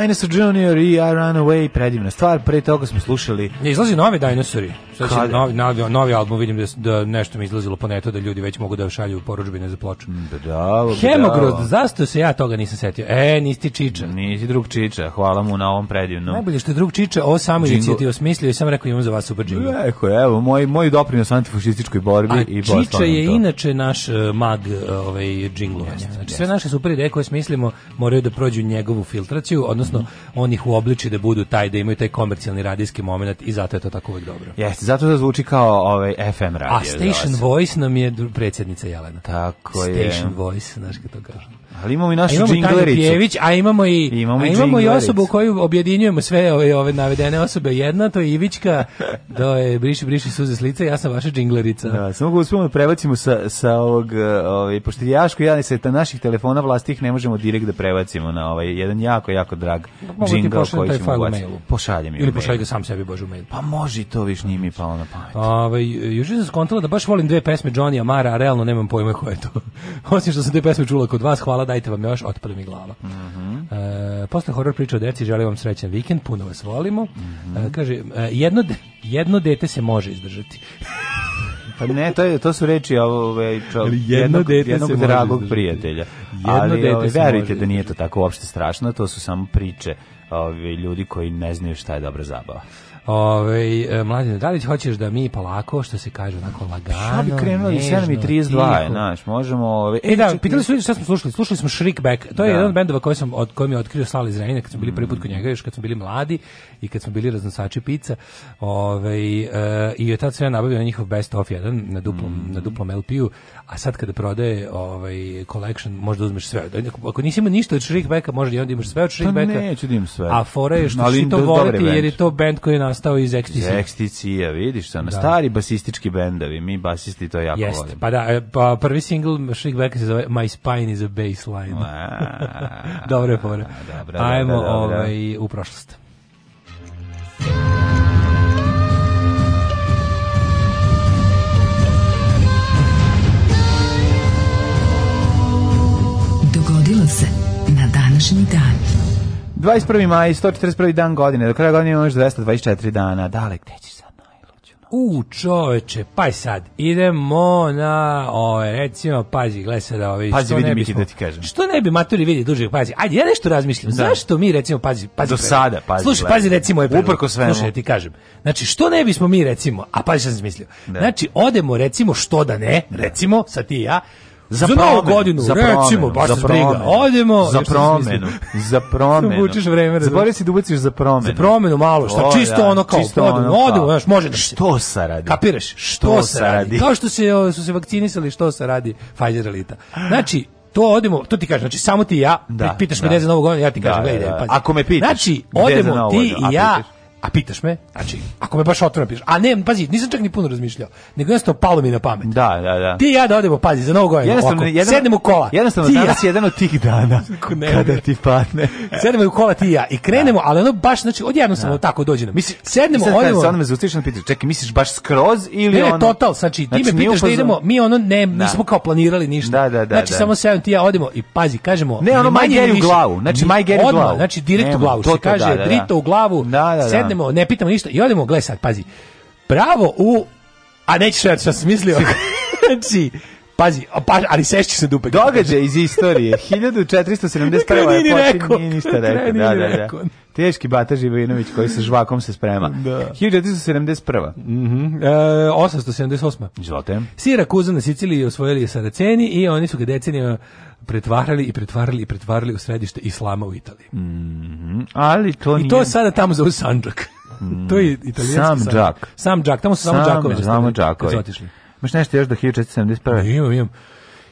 Dinosaur Junior i I Run Away, predivna stvar. Pre toga smo slušali... Ne, izlazi novi Dinosauri. Sad novi, novi, novi album, vidim da, da nešto mi izlazilo po neto, da ljudi već mogu da šalju poručbine za ploču. Bravo, mm, Hemogrod, zašto se ja toga nisam setio? E, nisi Čiča. Nisi drug Čiča, hvala mu na ovom predivnom. Najbolje što je drug Čiča, ovo sam inicijativu smislio i sam rekao imam za vas super džingo. Eko, evo, moj, moj doprinos antifašističkoj borbi A, Čiča je inače naš e, mag e, ovaj, znači, sve naše super ideje koje smislimo moraju da prođu njegovu filtraciju, odnosno mm on ih uobliči da budu taj, da imaju taj komercijalni radijski moment i zato je to tako uvijek dobro. Jeste, zato da zvuči kao ovaj FM radio. A Station Voice nam je predsjednica Jelena. Tako Station je. Station Voice, znaš kako to kažem. Ali imamo i našu a imamo a imamo i, imamo, a imamo i osobu koju objedinjujemo sve ove, ove navedene osobe. Jedna, to je Ivićka, da je briši, briši suze s lice ja sam vaša džinglerica. Da, samo ga uspuno prebacimo sa, sa ovog, e, ovaj, pošto je Jaško ja se ta naših telefona vlastih ne možemo direkt da prebacimo na ovaj jedan jako, jako drag džingl koji ćemo ubaciti. Pošaljem Ili pošaljem sam sebi, Bože, mail. Pa može to, viš, njimi, mi palo na pamet. Ove, ovaj, juče sam skontala da baš volim dve pesme Johnny Amara, a realno nemam pojma koje je to. Osim što sam te pesme čula kod vas, hvala hvala, dajte vam još, otpada mi glava. Mm -hmm. posle horor priča o deci, želim vam srećan vikend, puno vas volimo. Mhm. E, kaže, e, jedno, jedno dete se može izdržati. Pa ne, to, je, to su reči ove, jedno jednog, jednog dragog prijatelja. Jedno Ali ove, da nije to tako uopšte strašno, to su samo priče ove, ljudi koji ne znaju šta je dobra zabava. Ove, ovaj, mladine, da li hoćeš da mi polako, što se kaže, onako lagano, Šta bi krenuli, 7.32 je, znaš, možemo... Ove, ovaj, e, e da, pitali su šta smo slušali, slušali smo Shriek Back, to da. je jedan od bendova koji, sam, od, koji mi je otkrio Slali iz kad smo bili prvi put kod mm. njega, još kad smo bili mladi i kad smo bili raznosači pizza. ove, ovaj, e, i je tad sve nabavio na njihov Best of 1 na duplom, mm. na duplom LP-u, a sad kada prodaje ovaj, collection, možda uzmeš sve. Ako nisi imao ništa od Shriek Backa, možda i onda imaš sve od Shriek pa Backa. Pa neću da im sve. A fora je što to jer je to band koji je nastao iz ja vidiš, na ono, stari basistički bendovi, mi basisti to jako Jeste. volimo. Pa da, e, pa prvi singl Shriekbacka se zove My Spine is a baseline Dobro je pore. Ajmo ovaj, u prošlost. Dogodilo se na današnji dan. 21. maj, 141. dan godine, do kraja godine imamo još 224 dana. Dale, gde ćeš sad najluđu noć? U, čoveče, pa sad, idemo na, o, recimo, pazi, gledaj sad ovi. Pazi, vidi mi da ti kažem. Što ne bi maturi vidi duže, pazi. Ajde, ja nešto razmislim, Zašto mi, recimo, pazi, pazi. Do sada, pazi. Slušaj, pazi, recimo, je ovaj Uprko ti kažem. Znači, što ne bismo mi, recimo, a pazi što sam zmislio. Da. Znači, odemo, recimo, što da ne, recimo, sad ti ja, za, za novu godinu, za promenu, recimo, baš se briga. Odemo. Za promenu. Za promenu. Vučeš vreme. Zaboravi znači. si da za promenu. Za promenu malo, šta čisto ono kao čisto odemo, ono odemo, znaš, može da se. Što se radi? Kapiraš? Što, se radi? Kao što se, su se vakcinisali, što se radi Pfizer elita. Znači, to odemo, to ti kažem, znači samo ti i ja, da, pitaš da. me gde za novu godinu, ja ti kažem, da, gledaj, da, da. pa. Ako me pitaš, znači, odemo ti i ja, a pitaš me? Znači, ako me baš otvoreno pitaš. A ne, pazi, nisam čak ni puno razmišljao. Nego jednostavno palo mi na pamet. Da, da, da. Ti i ja da odemo, pazi, za novu godinu. Jednostavno, jedan, sednemo u kola. Jednostavno, ti danas jedan od tih dana kada ti padne. sednemo u kola ti i ja i krenemo, da. ali ono baš, znači, odjedno sam da. Ono tako dođe Misli, Misliš, sednemo, sad, odemo. Sad ono me zaustiš čekaj, misliš baš skroz ili ne, ne, ono- total, znači, ti znači, me pitaš da idemo, mi ono ne, da. nismo kao planirali ništa. Da, da, da, znači, samo sedem ti ja odemo i pazi, kažemo... Ne, ono, maj u glavu, znači, get u glavu. Znači, direkt u glavu, kaže, rita u glavu, odemo, ne pitamo ništa i odemo, gle sad, pazi. Pravo u a nećeš reći što sam mislio. znači, Pazi, pa, ali sešći se dupe. Događaj iz istorije. 1471. Kraj nije ni rekao. Nije ništa rekao. Da, da, da. Teški Bata Živinović koji sa žvakom se sprema. da. 1971. Mm -hmm. e, 878. sira Sirakuza na Siciliji osvojili je Saraceni i oni su ga decenijama pretvarali i pretvarali i pretvarali u središte islama u Italiji. Mm -hmm. Ali to I to je sada tamo za Sandžak. Mhm. to je italijanski sam Sandžak. Sam Džak, tamo su samo Džakovi. Samo Džakovi. Imaš nešto još do 1471? Imam, imam.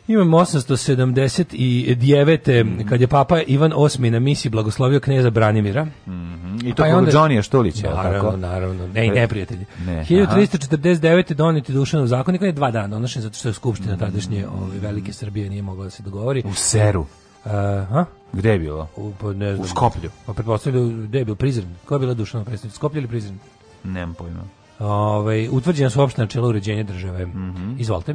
Imam 879. Mm. kad je papa Ivan VIII na misiji blagoslovio kneza Branimira. Mm I to pa kod onda... Johnija naravno, Naravno, ne, e, prijatelji. Ne, 1349. doneti Dušanov zakonik, je dva dana donošen, zato što je Skupština mhm. tadašnje ove, Velike Srbije nije mogla da se dogovori. U Seru. Uh, eh, ha? Gde je bilo? U, pa ne znam. U Skoplju. Pa pretpostavljaju, gde je bilo Prizren? Ko je bila Dušanov predstavnica? Skoplju ili Prizren? Nemam pojma. Ove, utvrđena su opština čela uređenja države. Mm -hmm. Izvolite.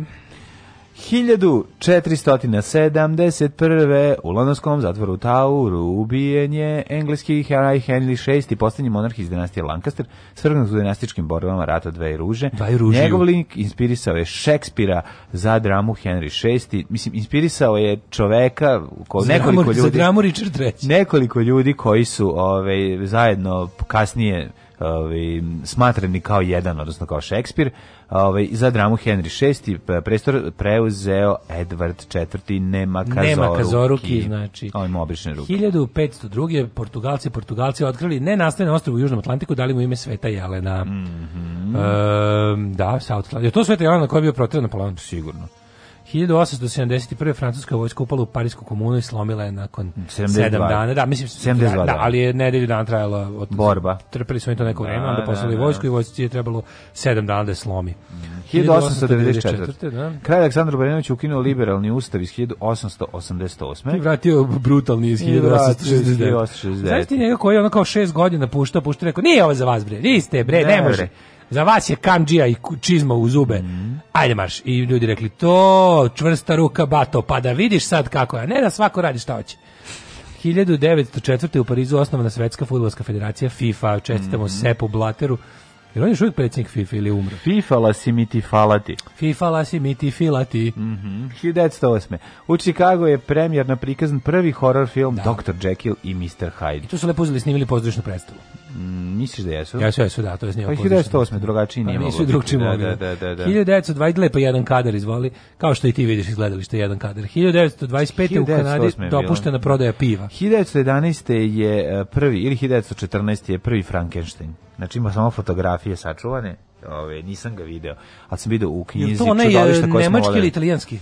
1471. u londonskom zatvoru Tauru ubijen je engleski Henry VI i posljednji monarh iz dinastije Lancaster svrgnut u dinastičkim borbama rata dve ruže. Dvaj ruže. Njegov link inspirisao je Šekspira za dramu Henry VI. Mislim, inspirisao je čoveka, u za nekoliko ljudi... dramu Richard III. Nekoliko ljudi koji su ove, ovaj, zajedno kasnije ovaj, smatrani kao jedan, odnosno kao Šekspir. Ovaj, za dramu Henry VI e, prestor preuzeo Edward IV. Nema kazoruki. Nema kazoruki, znači. obične ruke. 1502. Portugalci Portugalci otkrili na ostrvo u Južnom Atlantiku, dali mu ime Sveta Jelena. Mm da, South Atlantic. Je to Sveta Jelena koja je bio protiv Napoleon? Sigurno. 1871. francuska vojska upala u Parijsku komunu i slomila je nakon 72. 7 dana. Da, mislim, 72 da, da, ali je nedelju dana trajala od, borba. trpili su oni to neko vreme, onda poslali da, vojsku i vojsku je trebalo 7 dana da je slomi. 1894. Mhm. Kraj da. Kralj Aleksandar Obrenović ukinuo liberalni ustav iz 1888. I vratio brutalni iz 1869. Znaš ti njega koji je ono kao šest godina puštao, puštao, rekao, nije ovo za vas bre, niste bre, ne, ne može. Bre. Za vas je kamđija i čizma u zube. Mm. Ajde marš. I ljudi rekli, to čvrsta ruka bato, pa da vidiš sad kako je. Ne da svako radi šta hoće. 1904. u Parizu osnovana Svetska futbolska federacija FIFA. Čestitamo mm -hmm. Sepu Blateru jer on je još uvijek predsjednik FIFA ili umro. la si mi ti falati. FIFA, la si mi ti filati. Mm -hmm. 1908. U Chicago je premijer na prikazan prvi horror film da. Dr. Jekyll i Mr. Hyde. I tu su lepo uzeli snimili pozdravišnu predstavu. Mm, misliš da jesu? Jesu, jesu, da, to je snimao. Pa 1908. drugačiji nije moglo. Pa nisu drugčiji mogli. Da, da, da, da. 1920 lepo jedan kadar izvoli, kao što i ti vidiš gledališta jedan kadar. 1925. u Kanadi dopuštena prodaja piva. 1911. je e, prvi, ili 1914. je prvi Frankenstein. Znači ima samo fotografije sačuvane, ove, nisam ga video, ali sam video u knjizi to je e, nemački ili italijanski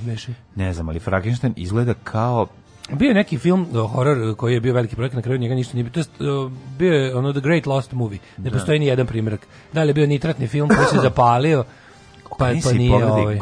Ne znam, ali Frankenstein izgleda kao bio je neki film uh, horor e, koji je bio veliki projekt na kraju njega ništa nije bio To je bio je ono The Great Lost Movie. Ne postoji ni jedan primjerak. Da li je bio nitratni film koji se zapalio? pa pa, pa nije ovaj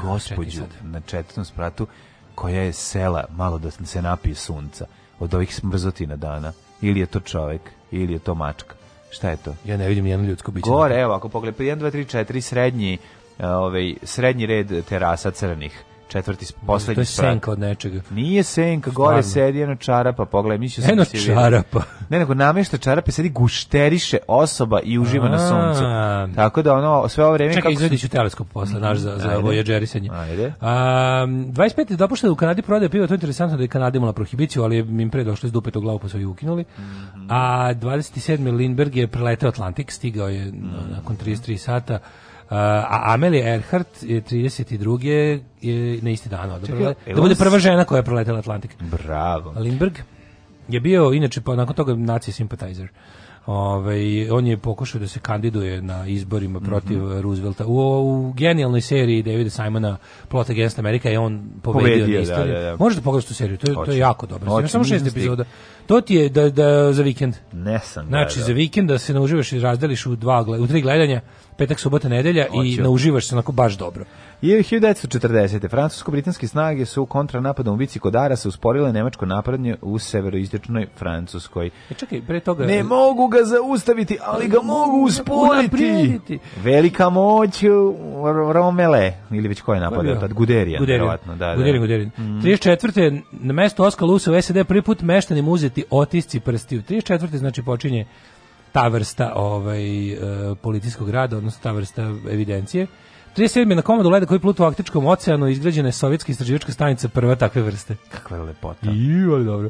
na četvrtom spratu koja je sela malo da se napije sunca od ovih smrzotina dana. Ili je to čovjek, ili je to mačka. Šta je to? Ja ne vidim nijedno ljudsko biće. Gore, evo, ako pogledaj, 1, 2, 3, 4, srednji, e, ovaj, srednji red terasa crnih četvrti poslednji To je sprat. senka od nečega. Nije senka, Stvarno. gore sedi jedna čarapa, pogledaj, mislio sam Eno da čarapa. Ne, nego namješta čarape, sedi gušteriše osoba i uživa A, na suncu. Tako da ono sve ovo vreme Čekaj, izvedi ću teleskop posle naš za za Ajde. A, 25. dopušteno u Kanadi prodaje pivo, to je interesantno da je Kanada imala prohibiciju, ali im pre došli iz dupe to glavu pa su ih ukinuli. Mm -hmm. A 27. Lindberg je preleteo Atlantik, stigao je mm -hmm. nakon 33 sata a Amelie Earhart je 32. Je na isti dan odabrala. Da bude prva žena koja je proletela Atlantik. Bravo. Lindberg je bio, inače, pa nakon toga naci simpatizer. Ove, ovaj, on je pokušao da se kandiduje na izborima mhm. protiv mm Roosevelta. U, u genijalnoj seriji Davida Simona Plot Against America je on pobedio, pobedio da, da, Možete pogledati tu seriju, to je, to je jako dobro. Znači, samo šest epizoda. To ti je da, da za vikend. Ne sam. Znači, za vikend da se nauživaš i razdeliš u, dva, u tri gledanja, petak, subota, nedelja i nauživaš se onako baš dobro. I 1940. Francusko-britanske snage su kontranapadom u Vici Kodara se usporile nemačko napadnje u severoistočnoj Francuskoj. E čekaj, pre toga... Ne mogu ga zaustaviti, ali ga mogu usporiti. Velika moć e, Romele, ili već ko je napadao tad? Guderija, vjerovatno. Da, da. Guderija. Mm. 34. na mesto Oskar Lusa u SED prvi put meštanim uzeti otisci prstiju. 34. znači počinje ta vrsta ovaj, uh, policijskog rada, odnosno ta vrsta evidencije. 37. na komadu leda koji pluta u aktičkom oceanu izgrađena je sovjetska istraživačka stanica prva takve vrste. Kakva je lepota. Iu, ali dobro.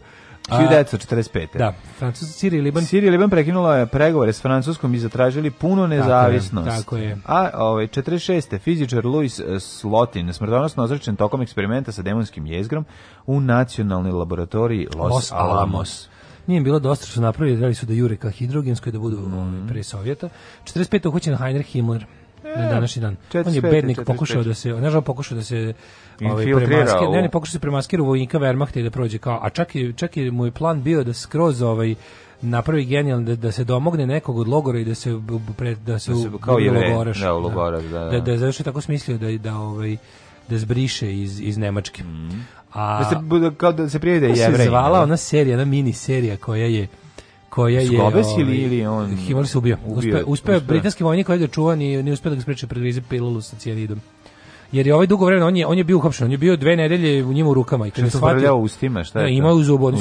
1945. Da, Francus, Sirija i Liban. Sirija i Liban prekinula je pregovore s Francuskom i zatražili puno nezavisnost. Tako je. Tako je. A ovaj, 46. fizičar Louis Slotin smrtonosno ozračen tokom eksperimenta sa demonskim jezgrom u nacionalnoj laboratoriji Los, Los Alamos. Alamos. Nije bilo dosta što napravili, dali su da jure ka hidrogenskoj da budu mm pre Sovjeta. 45. uhoćen Himmler na e, današnji dan. on je bednik pokušao da se, nažalost pokušao da se ovaj premaskira, ne, ne pokušao se premaskira u vojnika Wehrmachta i da prođe kao, a čak i čak i mu je plan bio da skroz ovaj napravi genijalno da, da se domogne nekog od logora i da se pre, da se, da se kao je logoraš, da, logora, da, da, da, da, tako smislio da da ovaj da zbriše iz iz Nemačke. Mm -hmm. A da se kao da se prijede je Se zvala ona serija, ona mini serija koja je koja je Skobes ovaj, ili on se ubio. Uspeo britanski vojnik koji je čuvan i ne uspeo da ga spreči pred pilulu sa cijanidom. Jer je ovaj dugo vremena on je on je bio uhapšen, on je bio dve nedelje u njemu rukama i kada se shvatio ustima, šta je? u zubu,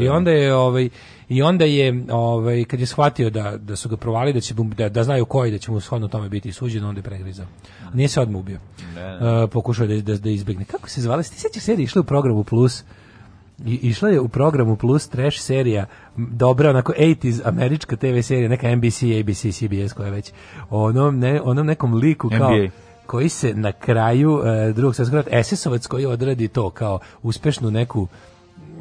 I onda je ovaj i onda je ovaj kad je shvatio da da su ga provali da će da, znaju koji da će mu shodno tome biti suđen onda je pregrizao. Nije se odmah ubio. E, pokušao da, da da izbegne. Kako se zvala? Ti sećaš se išli u programu Plus i, išla je u programu Plus Trash serija, dobra, onako 80s američka TV serija, neka NBC, ABC, CBS, koja već, onom, ne, onom nekom liku kao... koji se na kraju e, drugog svjetskog rata ss koji odradi to kao uspešnu neku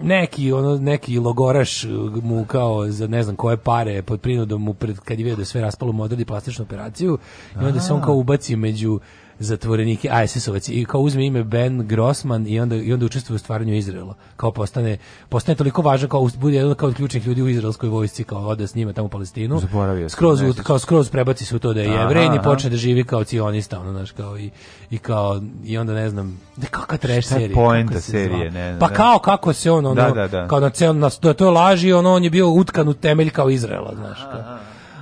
neki ono neki logoraš e, mu kao za ne znam koje pare pod prinudom mu pred kad je video da sve raspalo mu odradi plastičnu operaciju i onda se on kao ubaci među zatvorenike isis i kao uzme ime Ben Grossman i onda i onda učestvuje u stvaranju Izraela. Kao postane postane toliko važan kao bude jedan kao od ključnih ljudi u izraelskoj vojsci kao ode s njima tamo u Palestinu. Zaboravio skroz u, kao skroz prebaci se u to da je jevrej i počne da živi kao cionista, ono znaš, kao i i kao i onda ne znam, da kakva treš serija. Point se serije, ne, Pa kao kako se on ono kao na cel na to je laži, ono, on je bio utkan u temelj kao Izraela, znaš.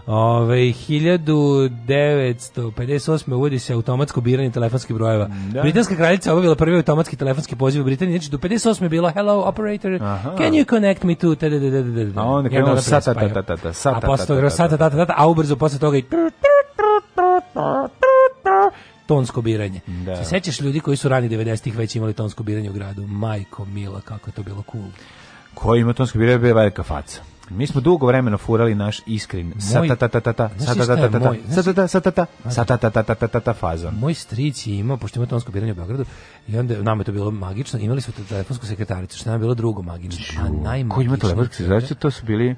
Ove, 1958. uvodi se automatsko biranje telefonskih brojeva. Da. Britanska kraljica obavila prvi automatski telefonski poziv u Britaniji. Znači, do 58. je bilo Hello, operator, Aha. can you connect me to... A onda krenuo sa ta ta a ubrzo posle toga i tonsko biranje. Da. Se sećaš ljudi koji su rani 90-ih već imali tonsko biranje u gradu? Majko, mila, kako je to bilo cool. Ko ima tonsko biranje, je velika faca. Mi smo dugo vremena furali naš iskrin. ta tata ta tata faza. Moj stric je imao, pošto imao tonsko biranje u Beogradu, i onda nam je to bilo magično, imali smo telefonsku sekretaricu, što nam je bilo drugo magično. A najmagično. Ko ima telefonsku sekretaricu, to su bili...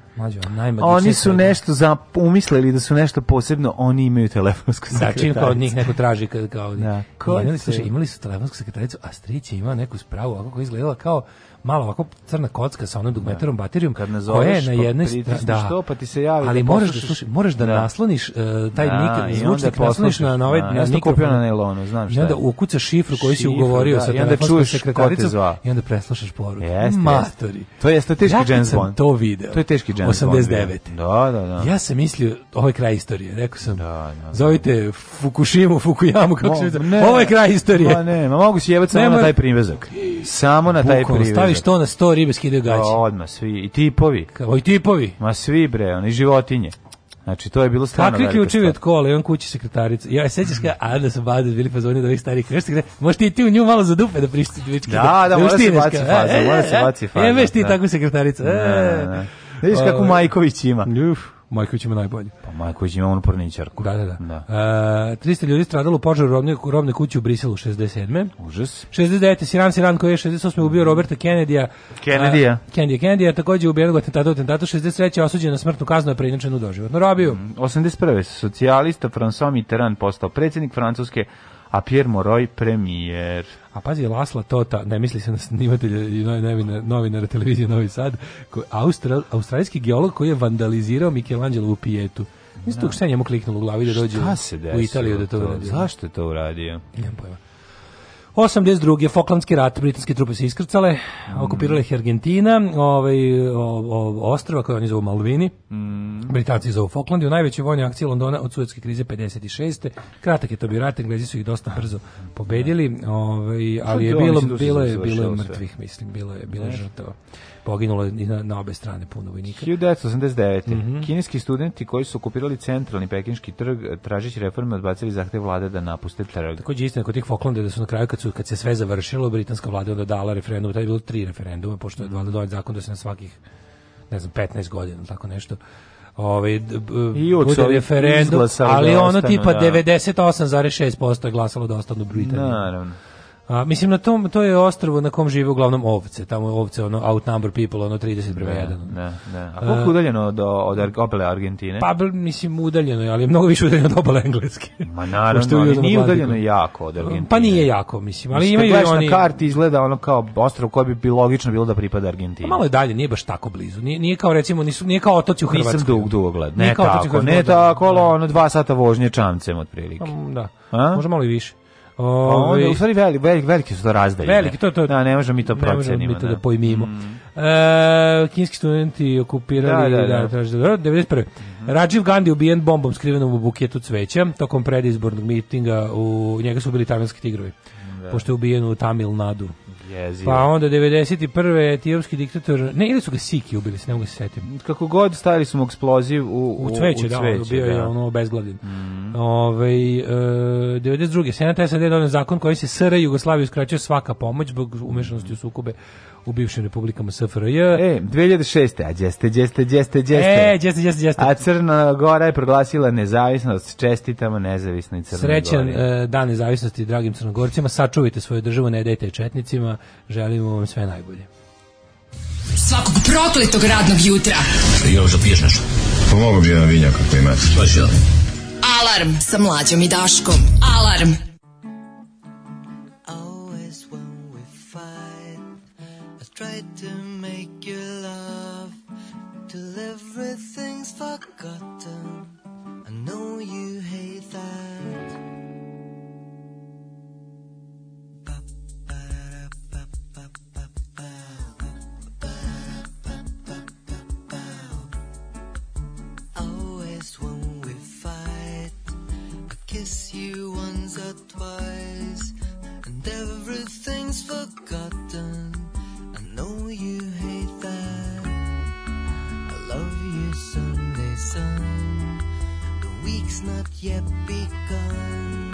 Oni su nešto umislili da su nešto posebno, oni imaju telefonsku sekretaricu. Da, od njih neko traži imali, su telefonsku sekretaricu, a stric je imao neku spravu, ovako izgledala kao malo ovako crna kocka sa onom dugmetarom baterijom kad ne zoveš, koja je na jednoj strani da pa ti se javi ali da moraš da slušaj moraš da, da. nasloniš uh, taj da, nik zvučnik nasloniš na na ovaj da, na ja kupio na nailonu znam šta i onda ukucaš šifru koju si ugovorio sa telefonskom sekretaricom i onda preslušaš poruku jeste, to je teški James Bond to video to je teški James Bond 89 da da da ja sam mislio ovaj kraj istorije rekao sam zovite Fukushimu Fukuyama kako se zove ovaj kraj istorije Pa ne ma mogu se jebati samo na taj privezak samo na taj privezak što na sto ribe skidaju gaće. Odmah svi, i tipovi. Kao i tipovi. Ma svi bre, oni životinje. Znači to je bilo stvarno. Kakvi ključevi od kola, on kući sekretarica. Ja se sećam kad Ada se Bade bili fazoni da ovih starih kršti, gde možeš ti ti u nju malo za dupe da prišti dvički. Da, da, da, mora se baci faza, e, mora se e, baci e, faza. Evo ti tako sekretarica. Vidiš kako ovaj. Majković ima. Uf. Majković ima najbolje. Pa Majković ima onu porničarku. Da, da, da. da. E, 300 ljudi stradalo u požaru robne, robne kuće u Briselu 67. Užas. 69. Siran Siran koji je 68. ubio Roberta Kenedija Kennedyja. Kennedyja. Kennedyja takođe ubijeno u atentatu. U atentatu 63. osuđen na smrtnu kaznu je preinačen u doživotnu robiju. 81. Mm, socijalista François Mitterrand postao predsjednik Francuske a Pierre Moroy premijer. A pazi, Lasla Tota, ne misli se na snimatelja i novinara, televizije Novi Sad, Austral, australijski geolog koji je vandalizirao u pijetu. Mislim, no. šta je njemu kliknulo u glavi da dođe u Italiju da to uradio. Zašto je to uradio? 82. Foklandski rat, britanske trupe se iskrcale, mm. okupirale ih Argentina, ovaj, ostrva koje oni zovu Malvini, mm. Britanci zovu Falkland i u najvećoj vojnoj akciji Londona od suetske krize 56. Kratak je to bio rat, Englezi su ih dosta brzo pobedili, ovaj, ali je bilo, bilo, je, bilo je mrtvih, mislim, bilo je, bilo je žrtava. Poginulo je na, na obe strane puno vojnika. 1989. Mm -hmm. Kineski studenti koji su okupirali centralni pekinški trg, eh, tražeći reforme, odbacili zahte vlade da napuste trg. Takođe istina kod tih Falklanda da su na kraju kad, su, kad se sve završilo, britanska vlada onda dala referendum, tada je bilo tri referenduma, pošto je mhm. vlada dovolj zakon da se na svakih ne znam, 15 godina, tako nešto ovaj i referendum, ali ono tipa 98,6% je glasalo da ostanu u Britaniji. Naravno. A, mislim na tom to je ostrvo na kom žive uglavnom ovce. Tamo je ovce ono outnumber people ono 30 prema 1. Da, da. A koliko udaljeno do od obale Argentine? Pa mislim udaljeno, je, ali je mnogo više udaljeno od obale Engleske. Ma naravno, ali nije udaljeno jako od pa, Argentine. Pa nije jako, mislim, ali mislim, imaju oni na karti izgleda ono kao ostrvo koje bi bilo logično bilo da pripada Argentini. Pa, malo je dalje, nije baš tako blizu. Nije, nije kao recimo nisu nije kao otoci u Hrvatskoj. Nisam dug dugo Ne, ne tako, ne tako, ono dva sata vožnje čamcem otprilike. Mm, da. A? Možda malo i više. Ove, pa onda, ovaj- u stvari veliki, veliki su to razdelje. Veliki, to, to. Da, ne možemo mi to procenimo. Ne možemo mi to da, pojmimo. Mm. E, kinski studenti okupirali, da, da, da. da, da mhm. Rajiv Gandhi ubijen bombom skrivenom u buketu cveća tokom predizbornog mitinga u njega su bili tamilski tigrovi. Pošto je ubijen u Tamil Nadu. Jezivo. Pa onda 91. etiopski diktator, ne, ili su ga Siki ubili, se ne mogu se setim. Kako god stavili su mu eksploziv u, u, u cveće, da, cveće, bio je ono obezglavljen. Mm. Ove, ovaj, e, 92. Senat SAD donio zakon koji se SR Jugoslaviju skraćuje svaka pomoć zbog umešanosti mm. u sukube u bivšim republikama SFRJ. E, 2006. A djeste, djeste, djeste, djeste. E, djeste, djeste, djeste. A Crna Gora je proglasila nezavisnost. Čestitamo nezavisnoj Crnoj Srećan e, dan nezavisnosti dragim Crnogorcima. Sačuvajte svoju državu, ne dajte četnicima. Želimo vam sve najbolje. Svakog prokletog radnog jutra. Još da piješ nešto? Pomogu pa bi jedan vinjak ako imate. Alarm sa mlađom i Daškom. Alarm. tried to make you laugh till everything's forgotten. I know you hate that. Always when we fight, I kiss you once or twice, and everything's forgotten. I love you Sunday sun. The week's not yet begun.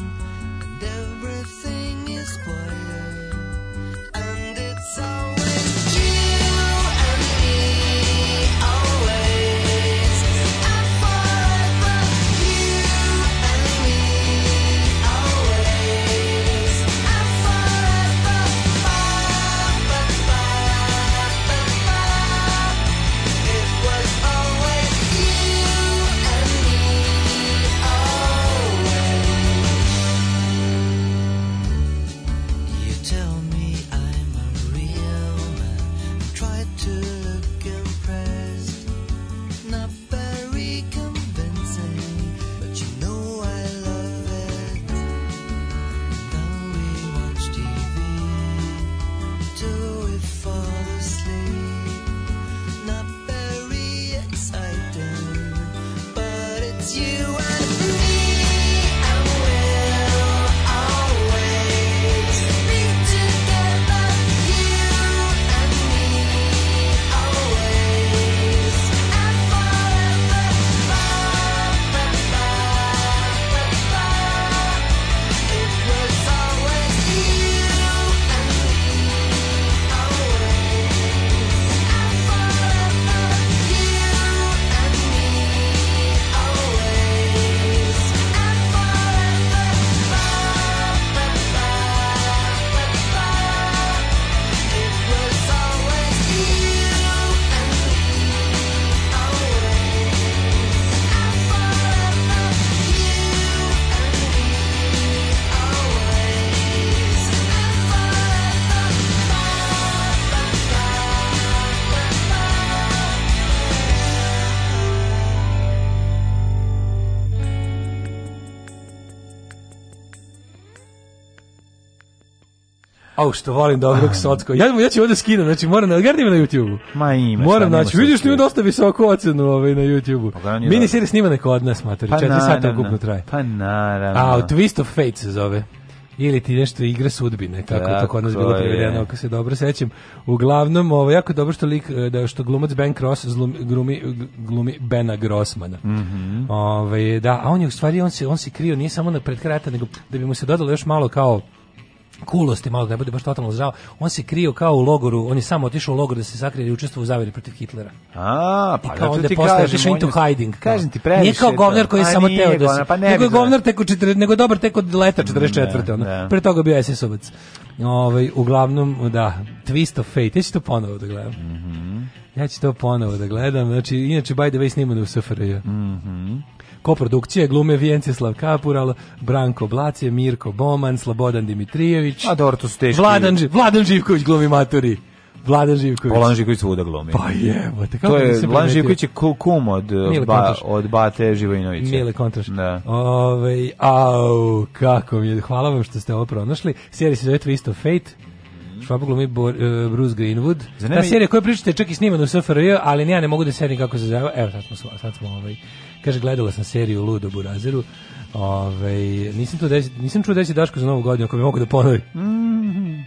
Au što volim dobrog um. socko. Ja, ja ću ovdje skinem, znači moram na gledam na YouTube-u? Ma ima. Moram znači vidiš ti ima dosta visoku ocenu ovaj na youtube Pa, Mini snima neko od nas mater, 4 pa četiri sata ukupno traje. Pa naravno. A Twist of Fate se zove ili ti nešto igra sudbine kako tako, to kod nas bilo prevedeno ako se dobro sećam uglavnom ovo jako dobro što lik e, da što glumac Ben Cross zlum, glumi, glumi Bena Grossmana mm -hmm. Ove, da a on je u stvari on se on se krio nije samo na pred krata nego da bi mu se dodalo još malo kao kulosti malo da ne bude baš totalno zrao, On se krio kao u logoru, on je samo otišao u logor da se sakrije i učestvovao u zaveri protiv Hitlera. A, pa I kao onda ti into hiding. Kažem ti previše. Nije kao govnar koji je pa samo teo da se... nego je govnar tek u četiri, nego dobar tek od leta 44. Ne, ono. ne. Pre toga bio SS-ovac. Ovaj uglavnom da, Twist of Fate, ja ću to ponovo da gledam. Mhm. Ja ću to ponovo da gledam. Znači, inače, by the way, snimano u SFRJ. Mhm. Mm koprodukcije glume Vjenceslav Kapural, Branko Blacije, Mirko Boman, Slobodan Dimitrijević. A dobro, to Vladan, Vladan Živković glumi maturi. Vladan Živković. Vladan Živković svuda glumi. Pa jebote, kako to je, Vladan Živković je kum od, ba, od Bate Živojinovića. Mile Kontraš. Da. au, kako mi je. Hvala vam što ste ovo pronašli. Sjeri se zove Twist of Fate. Švabu glumi Bor, uh, e, Bruce Greenwood. Ta serija koju pričate čak i snimana u SFRJ, ali ja ne mogu da sedim kako se zove. Evo, sad smo, sad smo ovaj, Kaže, gledala sam seriju Ludo Burazeru. nisam, to desi, nisam čuo desi Daško za novu godinu, ako bi mogu da ponovi Mm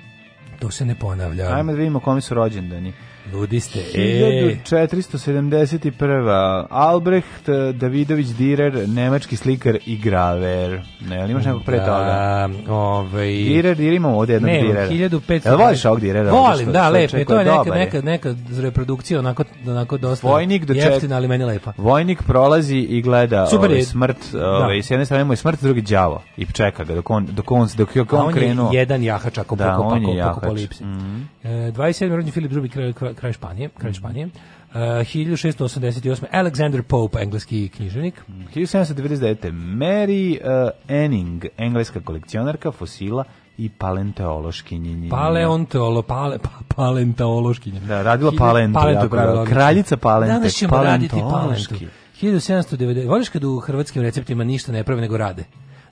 To se ne ponavlja. Ajmo da vidimo komi su rođendani. Ludiste. E. 1471. Albrecht eh, Davidović Direr, nemački slikar i graver. Ne, ali imaš nekog pre toga? Da, ovaj... Direr, Direr imamo ovdje jednog ne, Ne, 1500... Jel voliš ovog Direra? Volim, da, lepo. To je neka, neka, neka reprodukcija onako, onako dosta Vojnik doček... jeftina, ali meni lepa. Vojnik prolazi i gleda Super ovaj, smrt. Ovaj, da. S jedne strane imamo je smrt, drugi đavo I čeka ga dok on, dok on, dok on, on krenuo. On je jedan jahač ako da, Mm -hmm. e, 27. rođen Filip II. kralj, kralj kraj Španije, kraj mhm. Španije. Uh, eh, 1688. Alexander Pope, engleski književnik. 1799. Mhm. Mary uh, eh, Enning, engleska kolekcionarka fosila i paleontološkinje. Paleontolo, pale, pa, paleontološkinje. Da, radila palento, palento Kraljica palente, Danas ćemo raditi palentu. 1790. Voliš kad u hrvatskim receptima ništa ne prave nego rade?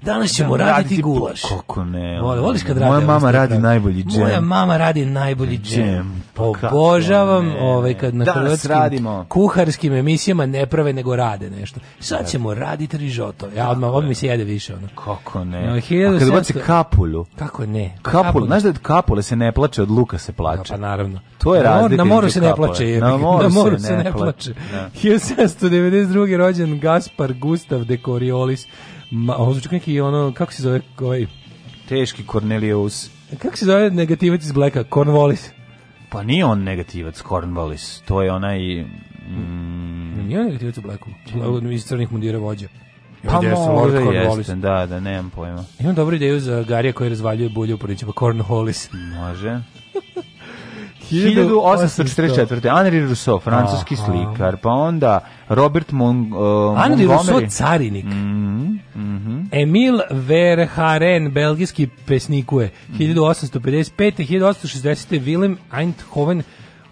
Danas ćemo da, raditi gulaš. Kako ne? Voli, voliš ono, kad radi. Moja mama radi najbolji džem. Moja mama radi najbolji džem. Pa Obožavam ovaj kad na hrvatskim radimo. kuharskim emisijama ne prave nego rade nešto. Sad ćemo raditi rižoto. Ja odmah odmah mi se jede više ono. Kako ne? No, 1700... A kad baci kapulju. Kako ne? kapulu. znaš da od kapule se ne plače, od luka se pa plače. No, pa naravno. To je razlika. Na moru se ne plače. Na moru se ne plače. 1792. rođen Gaspar Gustav de Coriolis Ma, ovo zvuči neki ono, kako se zove, koji? Ovaj? Teški Cornelius. Kako se zove negativac iz Blacka? Cornwallis? Pa nije on negativac Cornwallis, to je onaj... Mm, nije on negativac u Blacku, mm. iz crnih mundira vođa. Pa može, jeste, da, da, nemam pojma. Imam dobru ideju za Garija koji razvaljuje bulje u porniće, pa Cornwallis. Može. 1844. Henri Rousseau, francuski slikar, pa onda Robert Mon, uh, Henri Rousseau, carinik. Mm-hmm, mm mm-hmm. Emil Verharen, belgijski pesnikuje, 1855. 1860. Willem Eindhoven,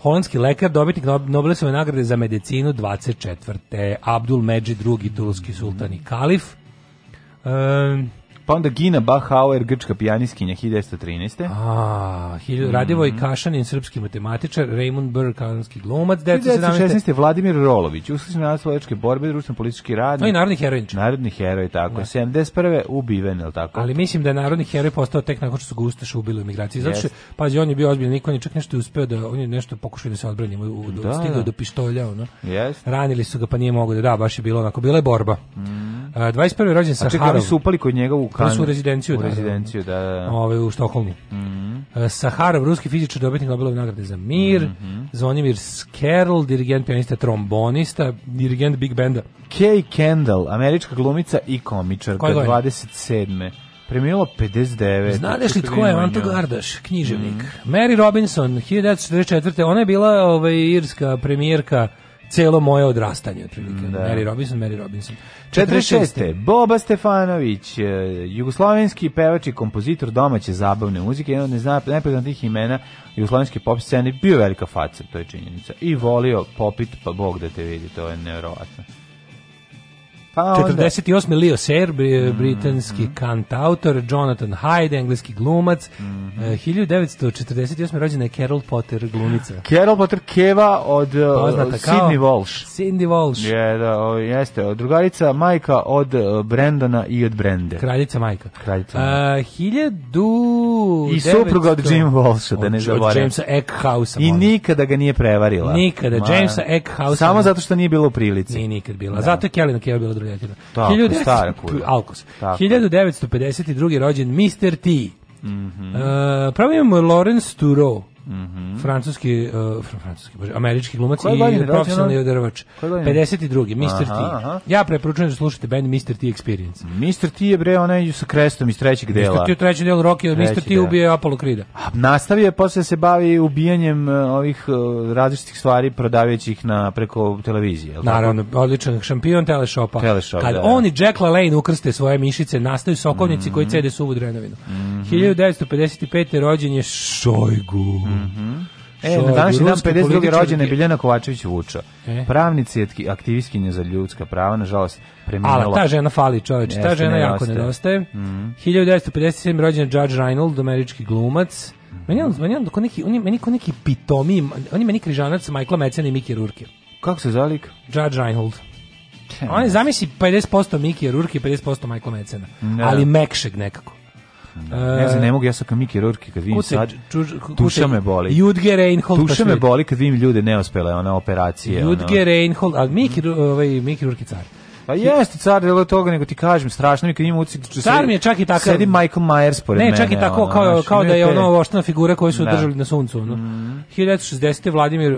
holandski lekar, dobitnik Nobelove nagrade za medicinu 24. Abdul Međi drugi tulski sultan i kalif. Pa onda Gina Bachauer, grčka pijaniskinja 1913. A, mhm. Radivoj Radivo i Kašanin, srpski matematičar, Raymond Burr, kanadski glumac, 1916. Vladimir Rolović, usličen na svojačke borbe, društveno politički radnik. No i narodni heroj. Narodni heroj, tako. Da. 71. ubiven, je tako? Ali mislim da je narodni heroj postao tek nakon što su ga ubili u migraciji. Znači, pazi, on je bio ozbiljan, niko on je čak nešto uspeo da, on je nešto pokušao da se odbrani, da, stigao do pištolja, ono. Yes. Ranili su ga, pa nije mogo da da, baš je bilo onako, bila je borba. Mm. Uh, 21. rođen sa Saharov. A čekaj, su upali kod njega u Kanu. Prvo u rezidenciju. U da, rezidenciju, da, da. Ove, u Štokholmu. Mm -hmm. Saharov, ruski fizičar, dobitnik Nobelove nagrade za mir. Mm -hmm. Zvonimir Skerl, dirigent, pianista, trombonista, dirigent Big Benda. Kay Kendall, američka glumica i komičar. komičarka, 27. Premijelo 59. Znaš li tko je Anto Gardaš, književnik? Mm -hmm. Mary Robinson, 1944. Ona je bila ovaj, irska premijerka celo moje odrastanje otprilike. Mm, da. Mary Robinson, Mary Robinson. 46. Boba Stefanović, e, jugoslovenski pevač i kompozitor domaće zabavne muzike, jedan od najpoznatijih imena jugoslovenske pop scene, bio velika faca, to je činjenica. I volio popit, pa Bog da te vidi, to je nevjerovatno. Pa 48. Leo Ser, eh, britanski mm -hmm. kantautor, Jonathan Hyde, engleski glumac. Mm -hmm. 1948. rođena je Carol Potter, glumica. Carol Potter Keva od eh, Sidney Walsh. Sidney Walsh. Je, da, o, jeste. Drugarica majka od eh, Brendona i od Brende. Kraljica majka. Kraljica majka. A, 1000... I supruga od Jim Walsha, da ne zavore. Od Jamesa Eckhausa I nikada ga nije prevarila. Nikada. Ma, Jamesa Eckhouse. Samo zato što nije bilo u prilici. Nije nikad bila. Da. Zato je Kelly na Keva bila drljatina. Tako, 1952. rođen Mr. T. Mm uh, Lawrence Turo, Mhm. Francuski uh, francuski bože, američki glumac i profesionalni odrvač. 52. Mr. T. Ja preporučujem da slušate band Mr. T Experience. Mr. T je bre onaj sa krestom iz trećeg dela. Mr. T u trećem delu Rocky, jer Mr. T ubije Apollo Creed-a. nastavio je posle se bavi ubijanjem e, ovih uh, različitih stvari prodavajući ih na preko televizije, al' Naravno, odličan šampion teleshopa. Teleshop, Kad da, on i Jack LaLanne ukrste svoje mišice, nastaju sokovnici koji mhm. cede suvu drenovinu. 1955. rođen je Mm E, na današnji dan 52. rođena Biljana Kovačević Vuča. E? Pravnici je aktivistkinja za ljudska prava, nažalost, preminula. Ali ta žena fali, čoveče ta žena ne jako nedostaje. Mm -hmm. 1957. rođen je Judge Reinhold, američki glumac. Mm -hmm. Meni on, meni on, neki, on je meni neki pitomi, on je meni križanac Michael Metzen i Mickey Rourke Kako se zalik? Judge Reinhold. On je zamisli 50% Mickey Rourke i 50% Michael Metzena. Ali mekšeg nekako ne znam, ne mogu, ja sam kao Miki Rurki kad vidim sad, tuša me boli. Judge Reinhold. Tuša pa me boli kad vidim ljude neuspele, ona operacije. Judge ono. Reinhold, a Miki, Rurki ovaj, car. Pa jeste car li toga, nego ti kažem, strašno mi kad ima ucik. mi je čak i tako. Sedi Michael Myers pored mene. Ne, čak i tako ono, kao, kao da je ono oštana figura koju su održali na suncu. Ono. Mm. 1960. Vladimir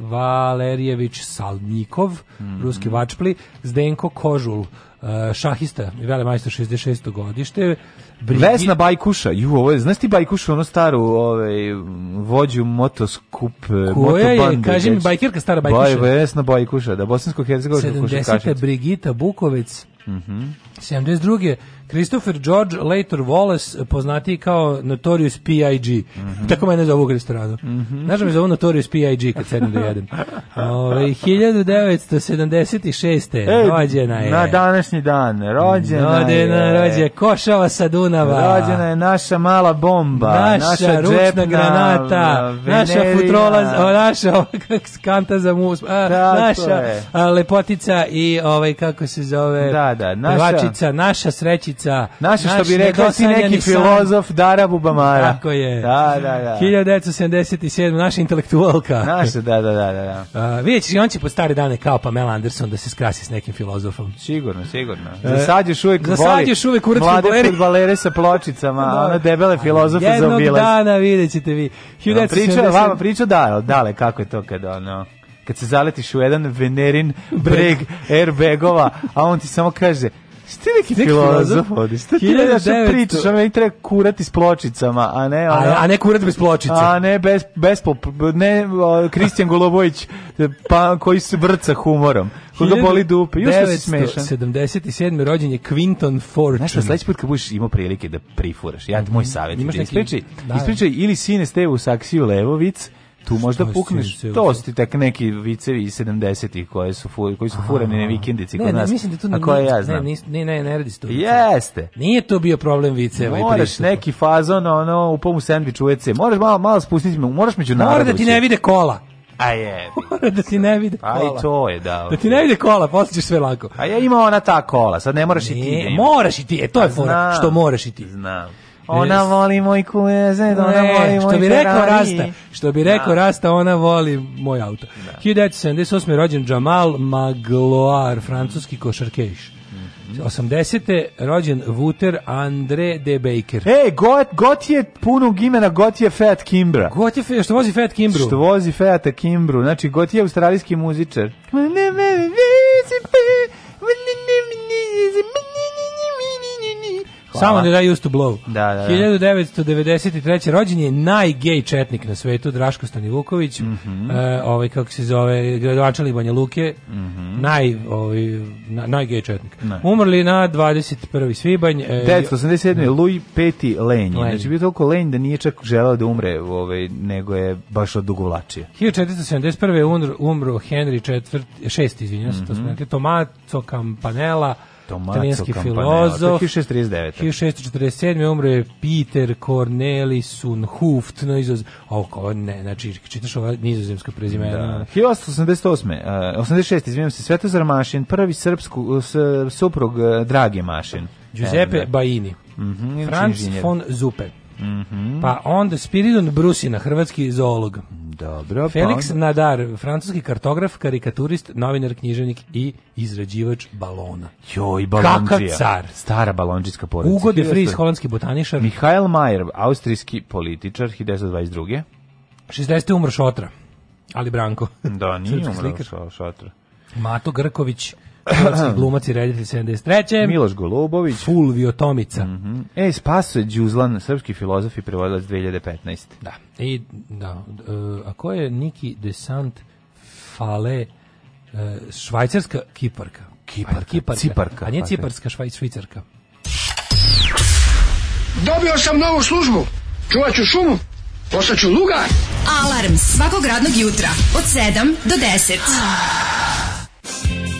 Valerijević Salnikov, mhm. ruski vačpli, Zdenko Kožul, E, šahista, vele majstor 66. godište. Brigi... Vesna Bajkuša, ju, ovo je, znaš ti Bajkušu, ono staru ovaj, vođu motoskup, Koja je, kaži mi, bajkirka stara Bajkuša. Baj, Vesna Bajkuša, da, bosansko-hercegovička 70. Brigita Bukovec, mhm. -huh. 72. 72. Christopher George Later Wallace, poznati kao Notorious P.I.G. Mm -hmm. Tako mene zovu u restoranu. Mm -hmm. Znaš mi zovu Notorious P.I.G. kad se da jedem. Ove, 1976. E, rođena je. Na današnji dan. Rođena, rođena je. Rođena, Košava sa Dunava. Rođena je naša mala bomba. Naša, naša ručna džepna, granata. Naša futrola, naša kanta za mus. A, naša lepotica i ovaj, kako se zove, da, da, naša, naša srećica Naše što bi rekao ti neki filozof Dara Bubamara. Tako je. Da, da, da. 1977. Naša intelektualka. da, da, da. da. Uh, vidjet ćeš, on će po stare dane kao Pamela Anderson da se skrasi s nekim filozofom. Sigurno, sigurno. E, za sad još uvijek voli. mlade sa pločicama, da. Ono debele filozofe za obilaz. Jednog dana vidjet ćete vi. vama priča da dale, kako je to kad ono, kad se zaletiš u jedan venerin breg airbagova, a on ti samo kaže ti neki, neki filozof, odiš. Šta ti ne da pričaš, ono treba kurati s pločicama, a ne... a, ono- a ne kurati bez pločice. A ne, bez, bez pop, ne, Kristijan Golobojić, pa, koji se vrca humorom. Koga boli dupe, još se smešan. 77. rođen je Quinton Fortune. Znaš, sledeći put kad budeš imao prilike da prifuraš, ja, ti moj savjet, ispričaj, ispričaj ili sine Stevu Saksiju Levovic, tu možda da pukneš. To su ti tak neki vicevi iz 70-ih koje su koji su furani na vikendici kod nas. Ne, mislim da koje ja znam. Ne, ne, ne, radi to. Jeste. Nije to bio problem viceva i pristupa. neki fazon ono u pomu u EC. Moraš malo malo spustiti, moraš među Mora da ti ne vide kola. A je. da ti ne vide kola. Aj to je, da. Da ti ne vide kola, posle ćeš sve lako. A ja imao ona ta kola, sad ne moraš ne, i ti. moraš i ti, e, to je fora, što moraš i ti. Znam. Ona voli moj ona voli moj Što bi rekao Ferrari. Rasta, što bi rekao Rasta, ona voli moj auto. Da. 78, rođen Jamal Magloire, francuski košarkejš. 80. Mhm. rođen Vuter Andre de Baker. E, Got, Got je punog imena, Got je Fiat Kimbra. Got je, što vozi Fiat Kimbru? Što vozi Fiat Kimbru, znači Got je australijski muzičar. Ne, ne, ne, Samo da used to blow. Da, da, da. 1993. rođen je najgej četnik na svetu, Draško Stanivuković, mm -hmm. e, ovaj, kako se zove, gradovačali Banja Luke, mm -hmm. naj, ovaj, na, najgej četnik. Ne. Umrli na 21. svibanj. Eh, e, 1987. Mm. Louis peti Lenj. Znači, bio toliko Lenj da nije čak želao da umre, ovaj, nego je baš odugovlačio. 1471. umro Henry IV, šesti, izvinjam se, mm -hmm. to smo mhm. rekli, Tomaco Campanella, italijanski filozof. 1639. 1647. umro je Peter Cornelis Unhuft, no izoz... oko ne, znači, čitaš ova nizozemska prezimen Da. 1888. Uh, 86. izvijem se, Svetozar Mašin, prvi srpsku, s, suprug e, Drage Mašin. Giuseppe e, Baini. Mm -hmm, Franz von Zupe. -hmm. Pa onda Spiridon Brusina, hrvatski zoolog. Dobro. Pa Felix pa Nadar, francuski kartograf, karikaturist, novinar, književnik i izrađivač balona. Joj, balondžija. car. Stara balonđijska porodica. Ugo de Fries, holandski botaničar. Mihael Mayer, austrijski političar, 1922. 60. umro Šotra, ali Branko. Da, nije Šotra. Mato Grković, hrvatski glumac i 73. Miloš Golubović. Fulvio Tomica. Mm -hmm. E, Spaso Đuzlan, srpski filozof i prevodilac 2015. Da. I, da. E, a ko je Niki Desant Fale e, švajcarska kiparka? Kiparka. kiparka. Ciparka. A nije ciparska, švaj, Dobio sam novu službu. Čuvat ću šumu. ću lugar. Alarm svakog radnog jutra od 7 do 10.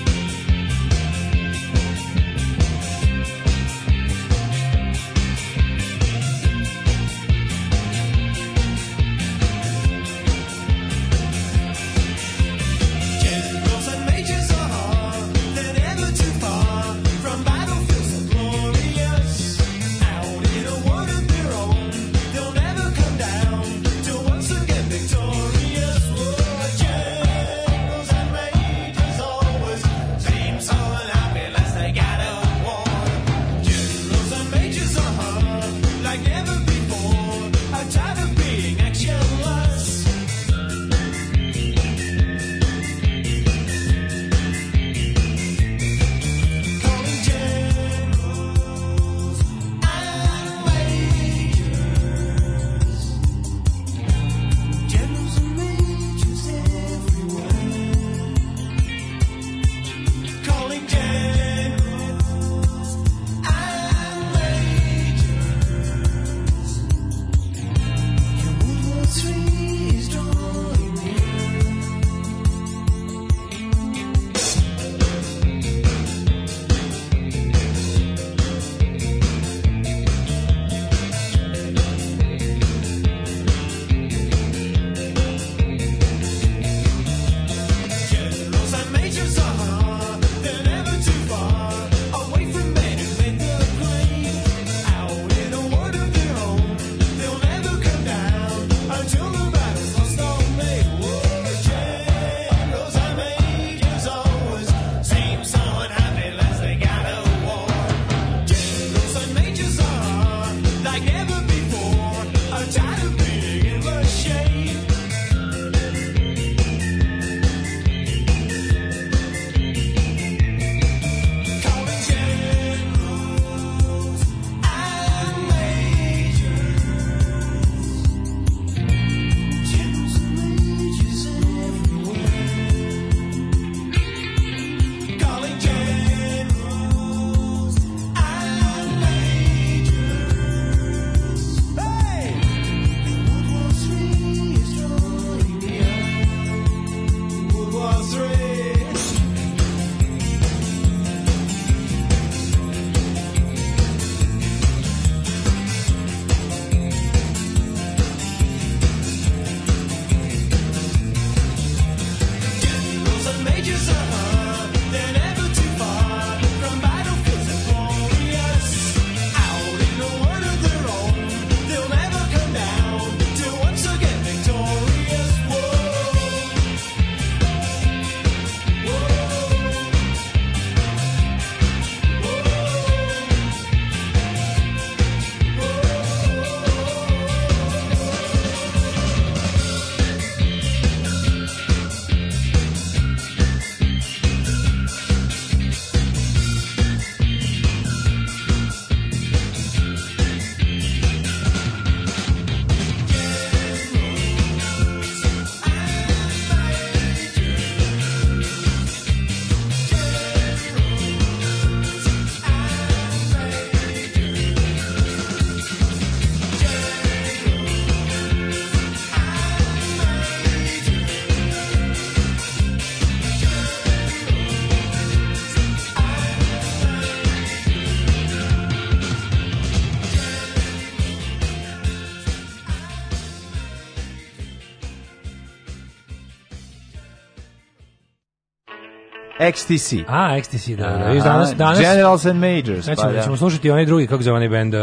XTC. A, XTC, da. da. danas, danas, Generals and Majors. Znači, pa, da. ćemo slušati onaj drugi, kako zove onaj band, uh,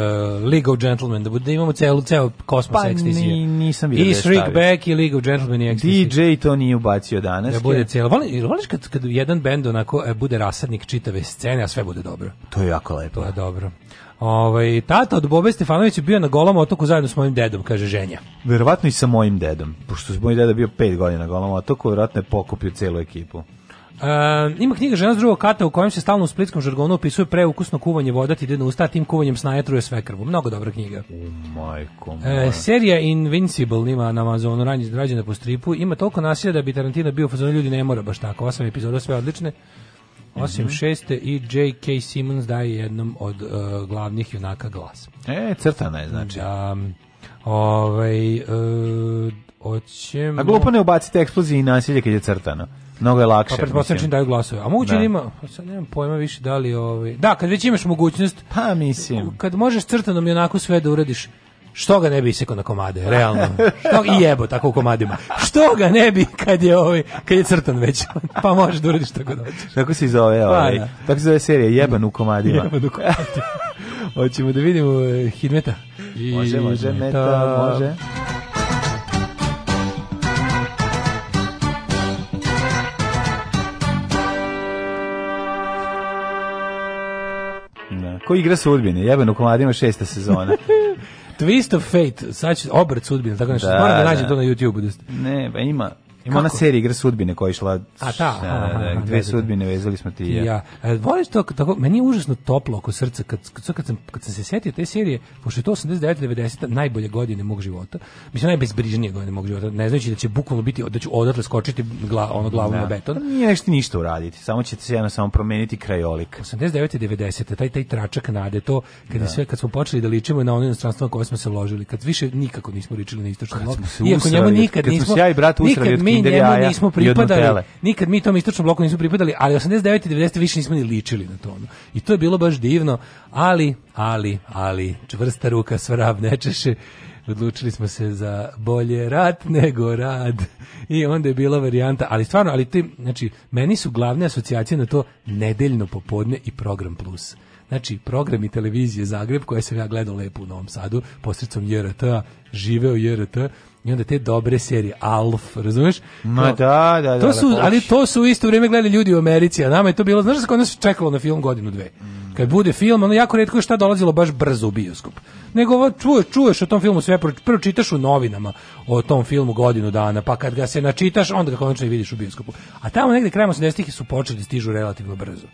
League of Gentlemen, da, bude, da imamo celu, ceo kosmos pa, XTC. Pa nisam vidio I Shriek Back i League of Gentlemen i XTC. DJ to nije ubacio danas. Da bude celo. Voli, voliš kad, kad jedan band onako e, bude rasadnik čitave scene, a sve bude dobro. To je jako lepo. To je dobro. Ovaj tata od Bobe Stefanovića bio na golom otoku zajedno s mojim dedom, kaže ženja. Verovatno i sa mojim dedom, pošto je moj deda bio 5 godina na golom otoku, verovatno je pokupio celu ekipu. E, ima knjiga Žena drugog kata u kojem se stalno u splitskom žargonu opisuje preukusno kuvanje voda ti ide na usta, tim kuvanjem snaje truje sve krvu. Mnogo dobra knjiga. Majko e, serija Invincible ima na Amazonu po stripu. Ima toliko nasilja da bi Tarantino bio fazon ljudi ne mora baš tako. Osam epizoda sve odlične. Osim mm -hmm. šeste i J.K. Simmons daje jednom od e, glavnih junaka glas. E, crtana je znači. Da, ovaj, uh, e, oćemo... A glupo ne ubacite eksplozije i nasilje kad je crtano. Mnogo je lakše. Pa pretpostavljam daju glasove. A moguće da. ima, pa sad nemam pojma više da li ovaj. Da, kad već imaš mogućnost, pa mislim. Kad možeš crtanom i onako sve da uradiš. Što ga ne bi isjekao na komade, realno. Što i jebo tako u komadima. Što ga ne bi kad je ovaj, kad je crtan već. pa možeš da uradiš tako da hoćeš. Tako se zove, pa ovaj. Pa, tako se zove serija Jeban u komadima. Jeban u komadima. Hoćemo da vidimo eh, Hidmeta. može, može, meta, može. Ko igra sudbine? Jebeno komadima šesta sezona. Twist of Fate, sad će obrt sudbine, tako nešto. Da, Moram da, da nađem to na youtube Ne, pa ima, ima ona serija igra sudbine koja je išla A ta, aha, da, dve sudbine vezali smo ti ja. ja. E, to tako meni je užasno toplo oko srca kad kad, kad sam kad sam se setio te serije pošto je to 89 90 najbolje godine mog života. Mislim najbezbrižnije godine mog života. Ne znajući da će bukvalno biti da ću odatle skočiti gla, ono glavom da. na beton. Nije nešto ništa uraditi. Samo ćete se jedno samo promeniti krajolik. 89 90 taj taj tračak nade to kad da. sve kad smo počeli da ličimo na ono inostranstvo koje smo se ložili kad više nikako nismo ličili na istočni blok. Iako njemu nikad nismo. Kad smo ja i brat usrali mi nismo pripadali. Nikad mi tom istočnom bloku nismo pripadali, ali 89 i 90 više nismo ni ličili na to. Ono. I to je bilo baš divno, ali, ali, ali, čvrsta ruka svrab nečeše odlučili smo se za bolje rad nego rad i onda je bila varijanta, ali stvarno, ali ti, znači, meni su glavne asocijacije na to nedeljno popodne i program plus. Znači, program i televizije Zagreb koje sam ja gledao lepo u Novom Sadu, posredstvom JRT-a, živeo JRT, i onda te dobre serije, Alf, razumeš? Ma da, da, da. ali to su u isto vrijeme gledali ljudi u Americi, a nama je to bilo, znaš se kod nas čekalo na film godinu, dve. Kad bude film, ono jako redko je šta dolazilo baš brzo u bioskop. Nego čuješ, čuješ o tom filmu sve, prvo čitaš u novinama o tom filmu godinu dana, pa kad ga se načitaš, onda ga konačno i vidiš u bioskopu. A tamo negde krajem 80-ih su počeli stižu relativno brzo.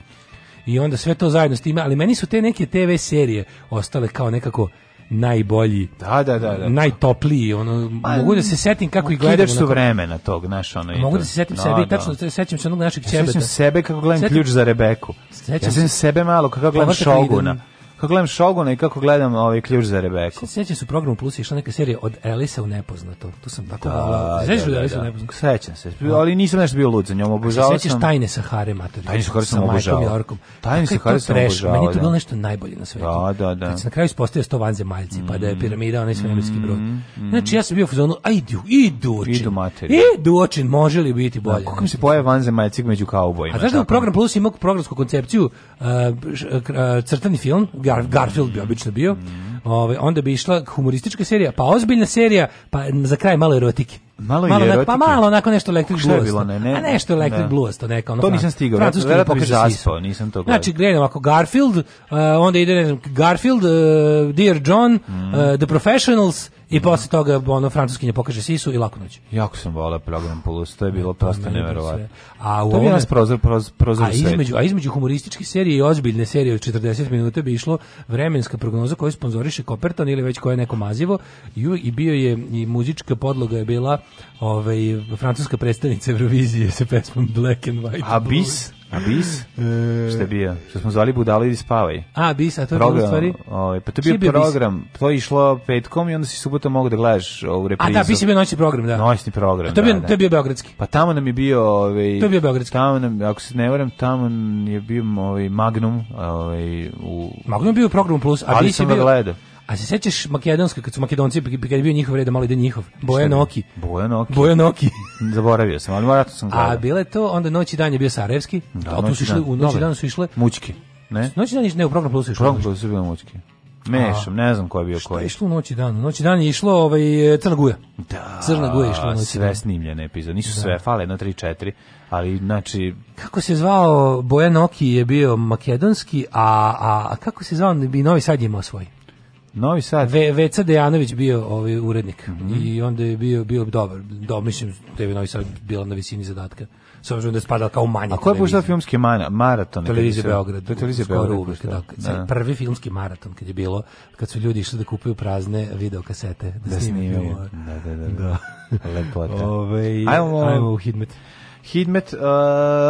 I onda sve to zajedno s time, ali meni su te neke TV serije ostale kao nekako najbolji, da, da, da, da. najtopliji, ono, pa, mogu da se setim kako i gledam. su vremena tog, znaš, ono. Mogu da se setim no, sebe, i tačno se sećam se onog našeg ćebeta. Ja sećam sebe kako gledam ključ za Rebeku. Sećam ja sebe malo kako gledam Šoguna kako gledam Šogona i kako gledam ovaj ključ za Rebeku. Sećam se u programu Plus išla neka serija od Elisa u nepoznato. Tu sam tako da, Sećaš da, da, Elisa u nepoznato? Sećam se, ali nisam nešto bio lud za njom, obožavao sam. Sećaš tajne Sahare matori. Tajne Sahare sam obožavao. Tajne Sahare sam obožavao. Meni je to bilo nešto najbolje na svetu. Da, da, da. Kad se na kraju ispostavio 100 vanzemaljci, pa da je mm. piramida onaj svemirski mm, brod. Mm, znači ja sam bio u fazonu, ajde, idu, očin. Idu materi. Idu očin, može li biti bolje? Kako mi se pojave vanzemaljci među kaubojima? A znaš da u program Plus ima programsku koncepciju uh, uh, uh, crtani film, Gar, Garfield bi obično bio. Ove, ovaj, onda bi išla humoristička serija, pa ozbiljna serija, pa za kraj malo erotike. Malo, pa erotike. Pa malo, onako nešto Electric Blue. ne, ne, A nešto Electric ne. to neka. Ono, to nisam stigao, nisam to Znači, gledam ako Garfield, uh, onda ide, ne znam, Garfield, uh, Dear John, mm. eh, The Professionals, i posle toga ono francuskinja pokaže sisu i lako noć. Jako sam volio program Plus, to je bilo prosto neverovatno. A u to nas prozor, prozor, prozor a između, a između humorističke serije i ozbiljne serije od 40 minuta bi išlo vremenska prognoza koju sponzoriše Koperton ili već koje neko mazivo i, i bio je i muzička podloga je bila ovaj francuska predstavnica Eurovizije sa pesmom Black and White. A bis a bis? E... Šta je bio? Što smo zvali Budali i spavaj. A bis, a to je program, stvari? Ove, ovaj, pa to je bio, bio program. Bis? To je išlo petkom i onda si subota mogu da gledaš ovu reprizu. A da, bis je bio noćni program, da. Noćni program, to da, bio, da, To je bio beogradski. Pa tamo nam je bio... Ovaj, to je bio beogradski. Tamo nam, ako se ne varam, tamo je bio ovaj, Magnum. Ovaj, u... Magnum je bio u programu Plus, a ali bis je bio... Ali sam ga gledao. A se sećaš makedonske kad su makedonci kad je bio njihov red malo ide njihov Bojan Oki. Bojan Oki. Zaboravio sam, ali vjerojatno sam gledao. A bile to onda noć i dan je bio Sarajevski. Da, a tu su išle u noć i dan su išle mučke. Ne? Noć i dan ne u program plus išle. Program je bio mučke. Mešam, ne znam ko je bio koji. Šta je išlo u noć i dan? U noć dan je išlo ovaj, Crna Guja. Da, Crna Guja je išlo u noć sve dan. snimljene epizode. Nisu sve, fale na 3-4, ali znači... Kako se zvao Bojan je bio makedonski, a, a, a kako se zvao, bi Novi Sad je imao svoj. Novi Sad. Ve, Veca Dejanović bio ovaj urednik mm -hmm. i onda je bio bio dobar. Do, mislim, je Novi Sad bila na visini zadatka. S obzirom da je spadala kao manja A koja je puštao filmski mana, maraton? Televizija Beograd. To je televizija Beograd. Uvek, da, dakle, da. Prvi filmski maraton kad je bilo, kad su ljudi išli da kupuju prazne videokasete. Da, da snimaju. Ovaj. Da, da, da. da. Lepota. Ove, ovaj, ajmo, ajmo ovaj- u hidmet. Hidmet, uh,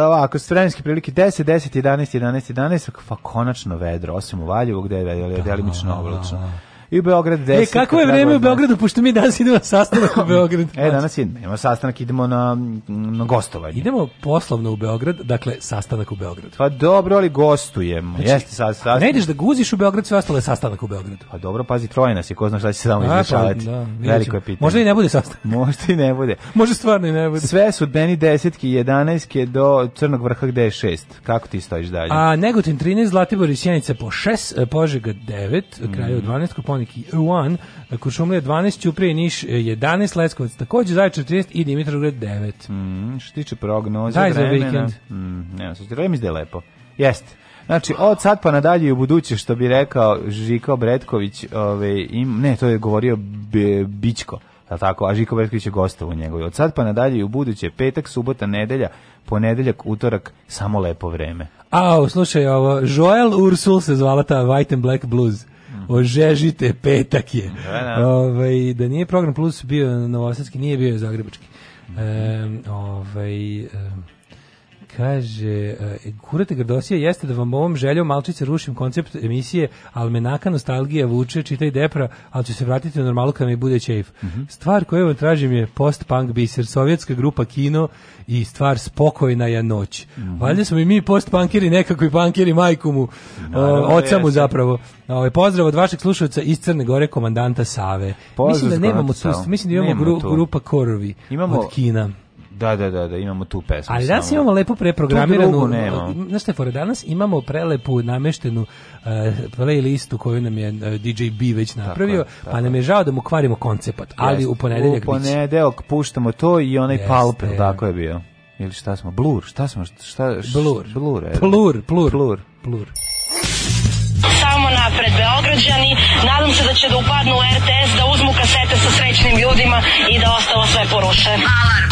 ovako, vremenske prilike 10, 10, 11, 11, 11, pa konačno vedro, osim u Valjevu gde je delimično oblačno i u Beograd 10. E, kako je vreme u Beogradu, pošto mi danas idemo na sastanak u Beograd? e, danas idemo sastanak, idemo na, na gostovanje. Idemo poslovno u Beograd, dakle, sastanak u Beogradu. Pa dobro, ali gostujemo. Znači, Jeste sad, sastanak. Ne ideš da guziš u Beograd, sve ostalo je sastanak u Beogradu. Pa dobro, pazi, troje nas je, ko zna šta će se tamo izvršavati. Da, Veliko je pitanje. Možda i ne bude sastanak. Možda i ne bude. Možda stvarno i ne bude. Sve su deni 10 11 do Crnog vrha gde je 6. Kako ti stojiš dalje? A Negotin 13, Zlatibor i Sjenica po 6, Požega 9, kraju mm. 12, u 1, Kuršumlija 12, Ćuprije Niš 11, e, Leskovac takođe, Zaječar 40 i Dimitrovgrad 9. Mm, što tiče prognoze Daj vremena, za vikend. Mm, ne, sa ti izde lepo. Jeste. Znači, od sad pa nadalje u buduće, što bi rekao Žiko Bretković, ove, im, ne, to je govorio B, Bićko, je tako? A Žiko Bretković je u njegovi. Od sad pa nadalje u buduće, petak, subota, nedelja, ponedeljak, utorak, samo lepo vreme. A, slušaj, ovo, Joel Ursul se zvala ta White and Black Blues. Mhm. ožežite, petak je. Da, da. Ovaj, da nije program plus bio novosadski, nije bio zagrebački. E, ovaj, Kaže, e, kurate gradosije jeste da vam ovom željom malčice rušim koncept emisije, ali me naka nostalgija vuče, čitaj depra, ali ću se vratiti u normalu kada mi bude čeif. Mhm. Stvar koju vam tražim je post-punk biser, sovjetska grupa kino i stvar spokojna je noć. Mhm. Valjda smo i mi post-punkiri nekako i punkiri majku mu, oca mu zapravo. Ovaj, pozdrav od vašeg slušalca iz Crne Gore komandanta Save. mislim da nemamo mislim da imamo grupa korovi imamo, od Kina. Da, da, da, da, imamo tu pesmu. Ali danas imamo lepo preprogramiranu, znaš te, danas imamo prelepu nameštenu uh, playlistu koju nam je uh, eh, DJ B već napravio, pa tako, tako. pa nam je žao da mu kvarimo koncept, ali u ponedeljak U ponedeljak puštamo to i onaj Jeste. tako je bio. Ili šta smo? Blur, šta smo? Šta, šta, blur. Blur, plur, plur. Plur. Plur. Samo napred Beograđani, nadam se da će da upadnu u RTS, da uzmu kasete sa srećnim ljudima i da ostalo sve poruše. Alarm!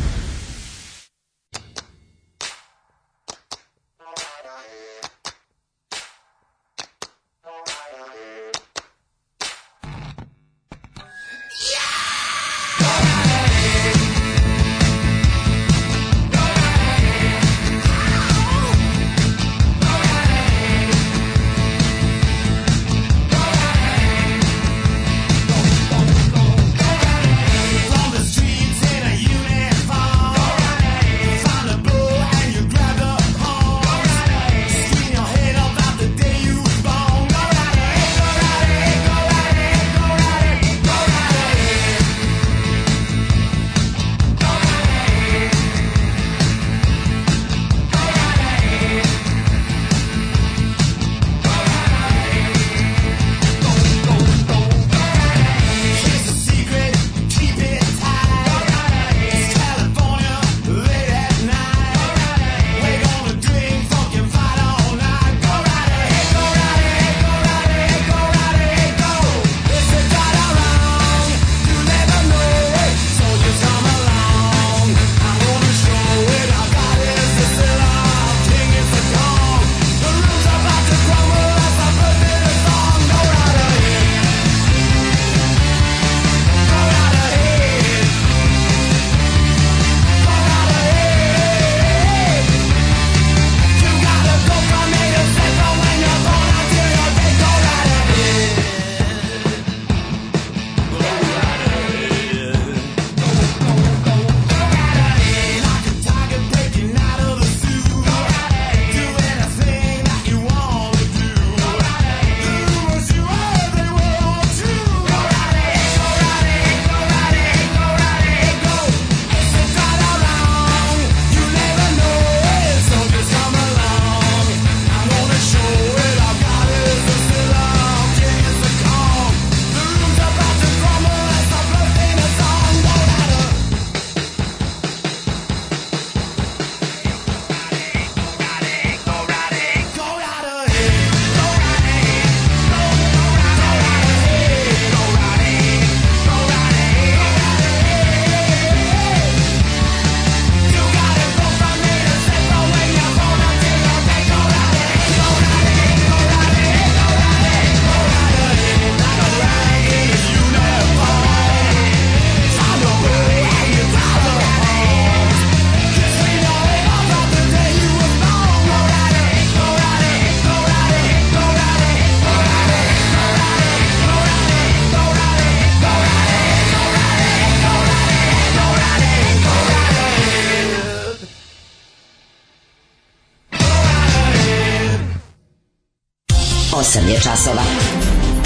časova.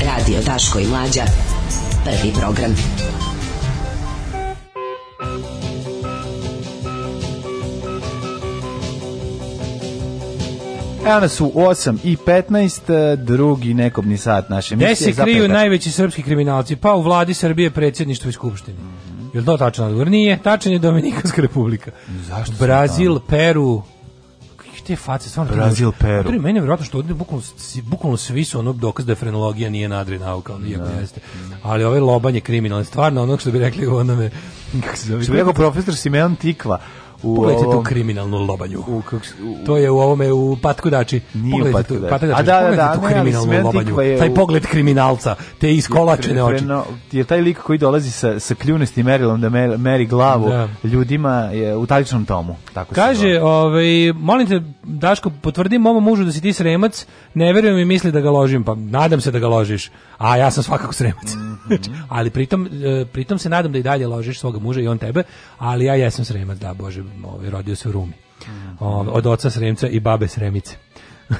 Radio Daško i Mlađa. Prvi program. Evo nas u 8 i 15, e, drugi nekobni sat naše Gde se kriju najveći srpski kriminalci? Pa u vladi Srbije, predsjedništvo i skupštini. Mm -hmm. Je li to tačan Nije, tačan je Dominikanska republika. Zašto Brazil, Peru, te face stvarno Brazil Peru. Tri meni verovatno što bukvalno bukvalno svi su onog dokaz da frenologija nije nadri nauka, on je jeste. Ali ove lobanje kriminalne stvarno ono što bi rekli onome kako se zove. Što bi rekao profesor Simeon Tikva, u Pogledajte tu kriminalnu lobanju. to je u ovome u patkudači. Nije A da, da, da, tu kriminalnu lobanju. Je taj pogled kriminalca, te iskolačene oči. Je taj lik koji dolazi sa sa kljunesti merilom da meri, glavu ljudima je u taličnom tomu. Tako Kaže, ovaj molim te Daško, potvrdim mom mužu da si ti sremac, ne verujem i misli da ga ložim, pa nadam se da ga ložiš. A ja sam svakako sremac. Mhm. Znači, ali pritom e, pritom se nadam da i dalje ložiš svoga muža i on tebe, ali ja jesam sremac, da bože ovaj, rodio se u Rumi. Mhm. Ovaj, od oca Sremca i babe Sremice.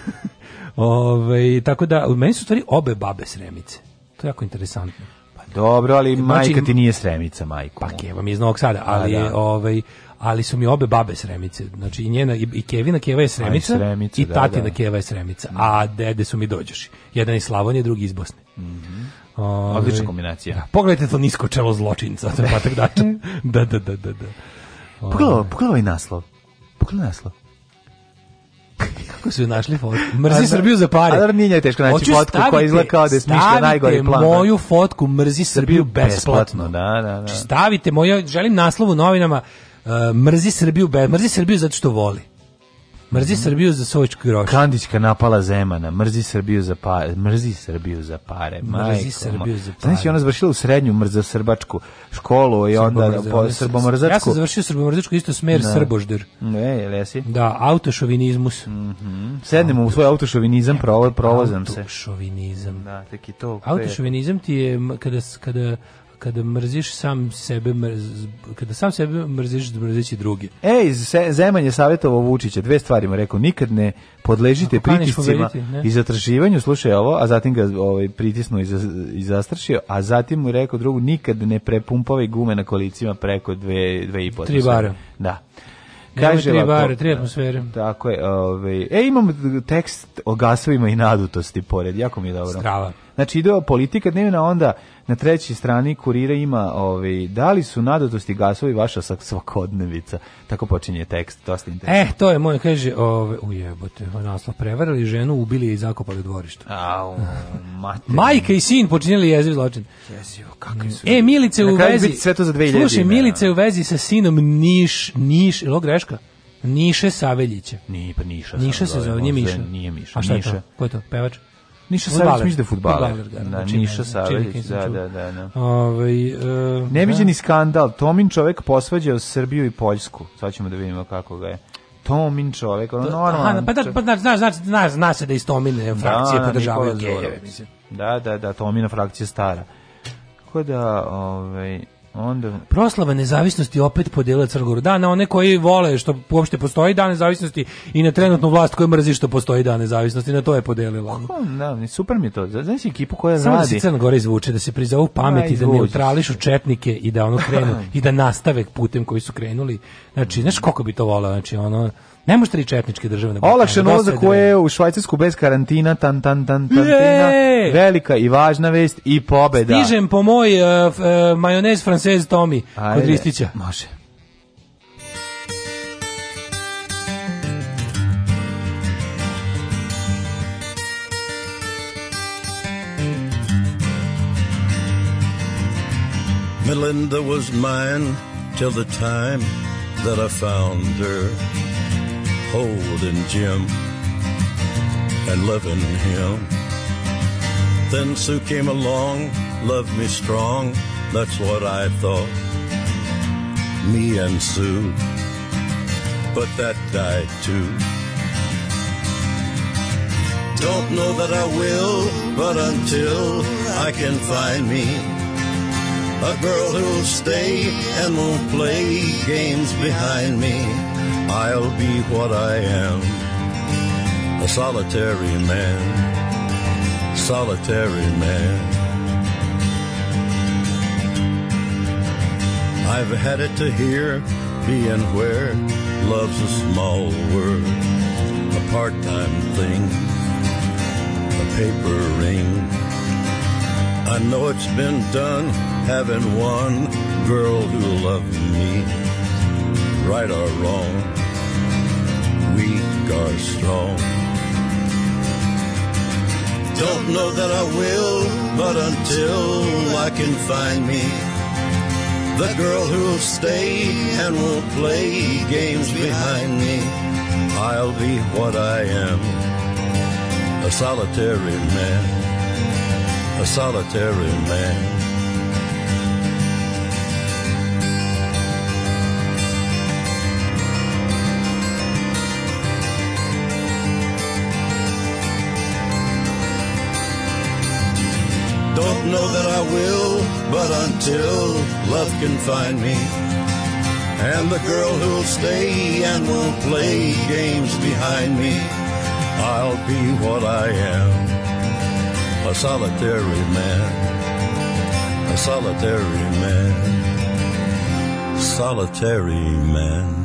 Ove, ovaj, tako da, meni su stvari obe babe Sremice. To je jako interesantno. Pa dobro, ali znači, majka ti nije Sremica, majko. Pa keva mi iz Sada, pa ali, ovaj, ali su mi obe babe Sremice. Znači, i, njena, i, Kevina Keva je Sremica, A, i, sremica, da, tatina da. Keva je Sremica. Mhm. A dede su mi dođoši. Jedan iz Slavonije, drugi iz Bosne. Mm Odlična kombinacija. Da, pogledajte to nisko čelo zločinca, to Da, da, da, da. da. Pogledaj, pogledaj ovaj naslov. Pogledaj ovaj naslov. Kako su vi našli fotku? Mrzi Srbiju za pare. Ali nije teško naći fotku koja izgleda kao da je smišlja najgori plan. Stavite moju fotku Mrzi Srbiju besplatno. besplatno. Da, da, da. Znači, stavite moju, želim naslovu novinama uh, Mrzi Srbiju, be, Mrzi Srbiju zato što voli. Mrzi mhm. Srbiju za sočk groš. Kandićka napala Zemana, mrzi Srbiju za pare, mrzi Srbiju za pare. Mrzi Srbiju za pare. Znači ona završila u srednju mrza srbačku školu i onda po srbomrzačku. Ja sam završio srbomrzačku isto smer srbožder. Ne, jel jesi? Da, autošovinizmus. Mm Sednemo u svoj autošovinizam, provozam se. Autošovinizam. Da, tek i to. Autošovinizam ti je kada kada kada mrziš sam sebe mrz, kada sam sebe mrziš mrzeći drugi. Ej, Zeman je savjetovao Vučića dve stvari mu rekao nikad ne podležite pritiscima i zatraživanju, slušaj ovo, a zatim ga ovaj pritisnuo i, i zastrašio, a zatim mu rekao drugu nikad ne prepumpavaj gume na kolicima preko dve, i po. Tri Da. Kaže tri bare, tri atmosfere. Tako je, ovaj. E imamo tekst o gasovima i nadutosti pored, jako mi je dobro. Strava. Znači ide politika dnevna, onda na trećoj strani kurira ima ovaj, da li su nadatosti gasovi vaša svakodnevica. Tako počinje tekst, dosta interesantno. Eh, to je moj, kaže, ove, ovaj, ujebote, naslov, prevarili ženu, ubili je i zakopali u dvorištu. Au, Majka i sin počinili jeziv zločin. kakvi su. E, Milice u vezi... Sve to za 2000 Slušaj, Milice u vezi sa sinom Niš, Niš, je greška? Niše Saveljića. Ni, pa Niša. Niša se zove, nije Miša. Nije Miša. A šta je to? Ko je to? Pevač? Niša Savić mislim da je futbaler. Da, znači, Niša Savić, da, da, da. da. Ovaj, uh, Neviđeni skandal, Tomin čovek posvađao Srbiju i Poljsku. Sad ćemo da vidimo kako ga je. Tomin čovek, ono normalno. Pa da, pa da, znaš, znaš, znaš, znaš da iz Tomine frakcije da, podržavaju gejeve, mislim. Da, da, da, Tomina frakcija stara. Tako da, ovaj, Onda... Proslava nezavisnosti opet podijela Crnogoru. Da, na one koji vole što uopšte postoji dan nezavisnosti i na trenutnu vlast koja mrzi što postoji dan nezavisnosti, na to je podijelila. Pa, da, super mi je to. Znaš ekipu koja radi. Samo da se Crnogora izvuče, da se prizovu pamet i da neutrališu četnike i da ono krenu, i da nastave putem koji su krenuli. Znači, znaš koliko bi to volao, znači ono ne možete li četničke države na Balkanu. ulazak u EU, e u Švajcarsku bez karantina, tan, tan, tan, tan, tina, velika i važna vest i pobeda. Stižem po moj uh, uh, majonez francez Tomi kod Ristića. Može. Melinda was mine till the time that I found her. holding Jim and loving him. Then Sue came along, loved me strong, that's what I thought. Me and Sue, but that died too. Don't know that I will, but until I can find me a girl who'll stay and won't play games behind me. I'll be what I am, a solitary man, solitary man. I've had it to be being where love's a small word, a part-time thing, a paper ring. I know it's been done having one girl who loved me right or wrong, weak or strong. Don't know that I will, but until I can find me the girl who'll stay and will play games behind me, I'll be what I am, a solitary man, a solitary man. know that I will, but until love can find me. And the girl who'll stay and won't play games behind me, I'll be what I am. A solitary man. A solitary man. Solitary man.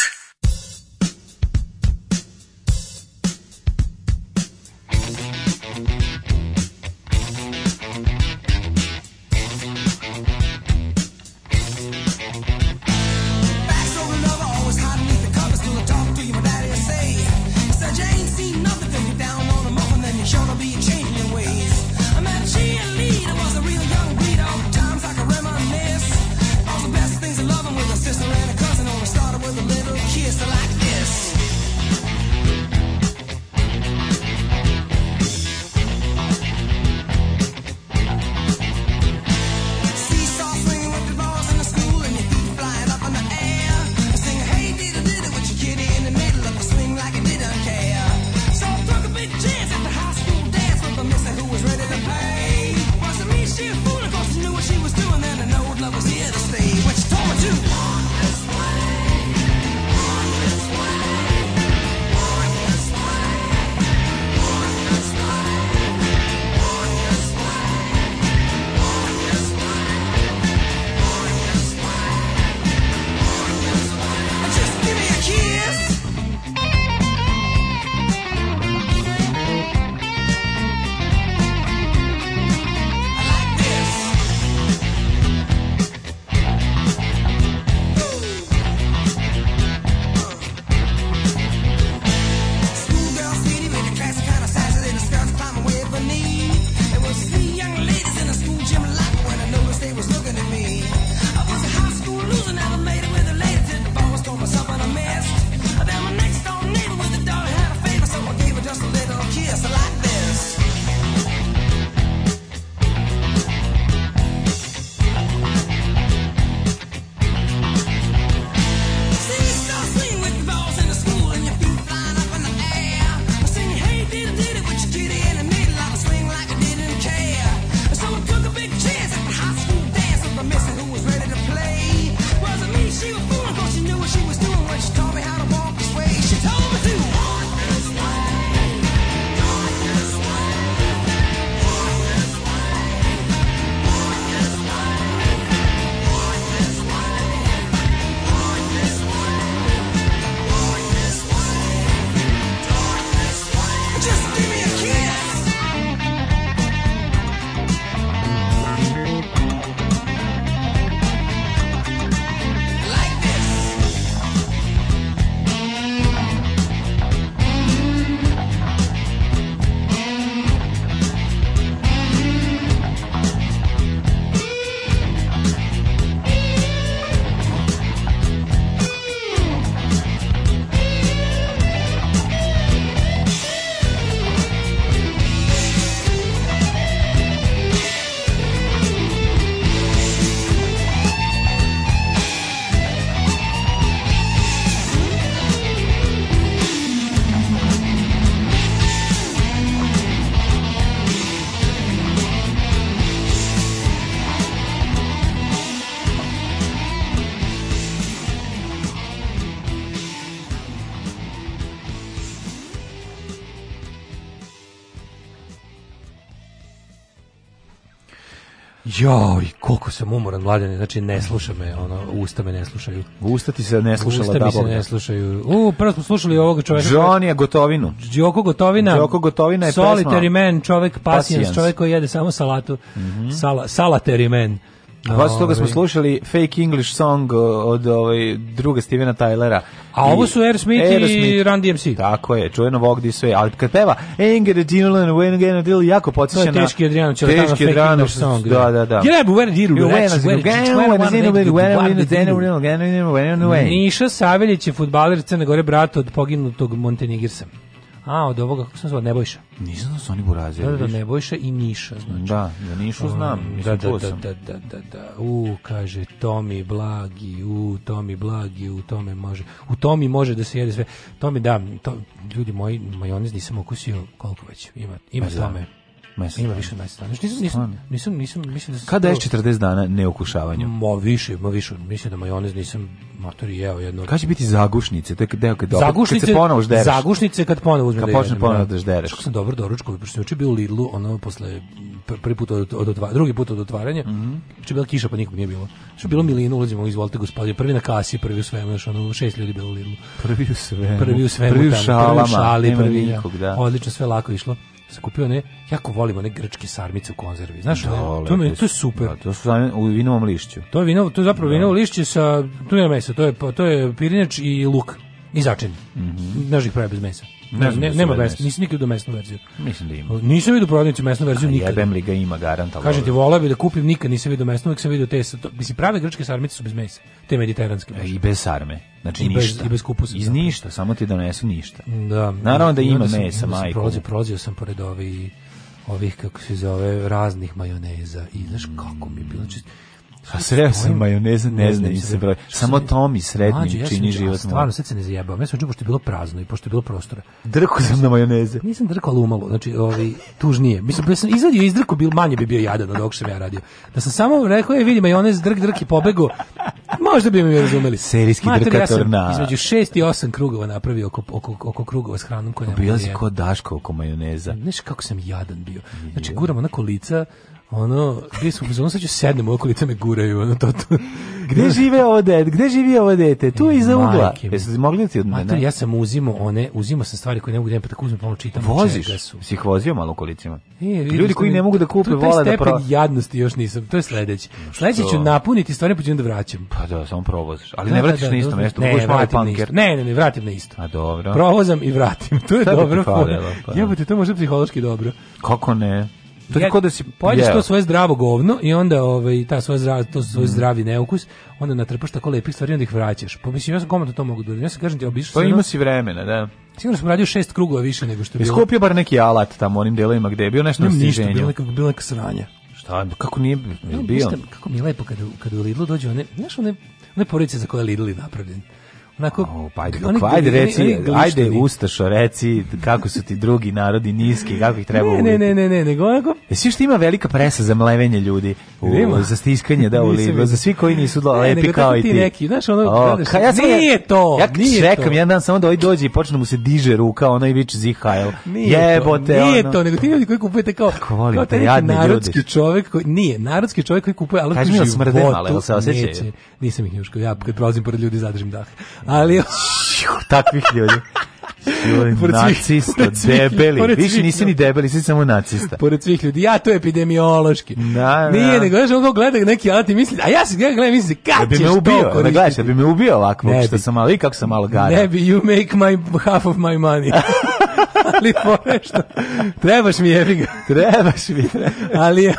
Joj, koliko sam umoran, mladen, znači ne sluša me, ono, usta me ne slušaju. Usta ti se ne slušala, usta mi se ne slušaju. U, prvo smo slušali ovog čoveka. Johnny Gotovinu. oko Gotovina. oko Gotovina je Solitary pesma. man, čovek pasijans, čovek koji jede samo salatu. Mm Sala, man. A vas toga smo slušali fake English song od ovaj druge Stevena Tylera. A ovo su Air Smith i Run DMC. Tako je, čujeno Vogue di sve, ali kad peva Anger When Again jako podsjeća na... Teški Adriano Čeletano, fake Adriano, song. Da, da, da. when Niša je futbaler Crne Gore, brata od poginutog Montenegirsa. A, od ovoga, kako sam zvao, Nebojša. Nisam da su oni Burazija. Da, da, Nebojša i Niša, znači. Da, Nišu znam, da, da, da, da, da, da, da, u, kaže, Tomi Blagi, u, Tomi Blagi, u tome može, u Tomi može da se jede sve. Tomi, da, to, ljudi moji, majonez nisam okusio koliko već, ima, ima pa, tome. Mesec Ima više mesec dana. Nisam, nisam, nisam, nisam, mislim da sam... Kada je 40 dana neokušavanja? Ma više, ma više. Mislim da majonez nisam i jeo jedno. Kada će biti zagušnice? To je deo kad, zagušnice, kad se ponovo ždereš. Zagušnice kad ponovo uzme kad da počne ponovo da ždereš. Što sam dobro doručkovi, pošto sam juče bio u Lidlu, ono posle prvi put od, od, od drugi put od otvaranja. Mm -hmm. Če bila kiša, pa nikog nije bilo. Što bilo milinu, ulazimo, izvolite gospodine, prvi na kasi, prvi u svemu, još ono šest ljudi bilo u Lidlu. Prvi u svemu. Prvi u svemu, prvi u šalama, prvi u šali, prvi, nikog, da. Odlično, sve lako išlo sam kupio one, jako volim one grčke sarmice u konzervi, znaš, da, to, me, to je super. Da, to su u vinovom lišću. To je, vino, to je zapravo da. vinovo lišće sa, tu je meso, to je, pa, to je pirinač i luk i začin, mm -hmm. znaš pravi bez mesa. Ne, ne, nema mesne, nisam nikad do mesnu verziju. Mislim da ima. Nisam vidio prodavnicu mesnu verziju A, Jebem li ga ima garanta. Kažem ti, volao bi da kupim, nikad nisam vidio mesnu, uvijek sam vidio te, to, mislim, prave grčke sarmice su bez mesa, te mediteranske. Mesne. I bez sarme. Znači I ništa. Bez, I bez kupusa. Iz ništa, samo ti donesu ništa. Da. Naravno da ima mesa, majko. Prozio, prozio sam pored ovih, ovih, kako se zove, raznih majoneza i znaš kako mi je bilo čisto a sreo sam majoneza, ne znam se broj. Samo Tomi mi ja čini život. Stvarno, sve se ne zajebao. Ja sam čuo pošto je bilo prazno i pošto je bilo prostora. Drko sam na majoneze. Nisam drko ali umalo. Znači, ovaj, tužnije. Mislim, da sam izadio iz drku, bil, manje bi bio jadan od ovog što ja radio. Da sam samo rekao, je, vidi, majonez, drk, drk i pobegao. Možda bi mi razumeli. Serijski drkator na... Ja između šest i osam krugova napravio oko, oko, oko krugova s hranom koja nema. Daško oko majoneza. Znaš kako sam jadan bio. Znači, guram onako lica ono, gdje smo, ono sad ću sednem, okolica me guraju, ono to tu. gde žive ovo dete, gde živi ovo dete, tu je iza ugla. Jesi mogli ti od mene? Mater, ja sam uzimo one, uzimo sam stvari koje ne mogu da pa tako uzmem, pa ono čitam. Voziš, su. si ih vozio malo E, Ljudi koji ne mogu da kupe, vole da pro... jadnosti još nisam, to je sledeći. Sledeći ću napuniti stvari, pa ću da vraćam. Pa da, samo provoziš, ali ne vratiš na isto mesto, ne, vratim na Ne, ne, ne, vratim na isto. A dobro. Provozam i vratim, to je dobro. Pa. Jebate, to može psihološki dobro. Kako ne? To je kao da si pojedeš to svoje zdravo govno i onda ovaj ta svoje zdravo to svoj mm. zdravi neukus, onda natrpaš tako lepih stvari onda ih vraćaš. Pa mislim ja sam komotno to mogu da uradim. Ja sam kažem ti obišao Pa ima ono- si vremena, da. Sigurno sam radio šest krugova više nego što je bilo. Iskopio bar neki alat tamo onim delovima gde je bio nešto stiženje. Ništa, bilo nekog bilo neka sranja. Šta, kako nije bio? No, mislim, kako mi je lepo Kad kad u Lidlu dođe one, znaš one, one porodice za koje Lidl je napravljen Onako, pa ajde, pa ajde, reci, ajde Ustašo, reci kako su ti drugi narodi niski, kako ih treba ne, ne, ne, ne, ne, nego onako... Jesi što ima velika presa za mlevenje ljudi, u, za stiskanje, da, u za svi koji nisu do, ne, lepi nego, kao ti. Neki, znaš, ono, o, ka, ja sam, nije to, ja nije čekam, jedan dan samo da ovaj dođe i počne mu se diže ruka, ono i viče zihajl. Jebote, ono... nije to, nego ti ljudi koji kupujete kao, Kako volim, kao taj narodski ljudi. koji, nije, narodski čovjek koji kupuje, ali se Nisam ih njuško, ja kad prolazim pored ljudi zadržim dah ali... takvih ljudi. Pored nacista, pored debeli. Pored Više nisi ni debeli, si samo nacista. Pored svih ljudi. Ja to je epidemiološki. Da, da. Nije, nego gledaš, on gleda neki alat i misli, a ja se gledam i misli, kad da bi me ubio, to da gledaš, da bi me ubio ovako, ne što bi. sam malo, i kako sam malo gara. Ne bi, you make my, half of my money. ali što, trebaš mi jebiga. trebaš mi, trebaš. Ali,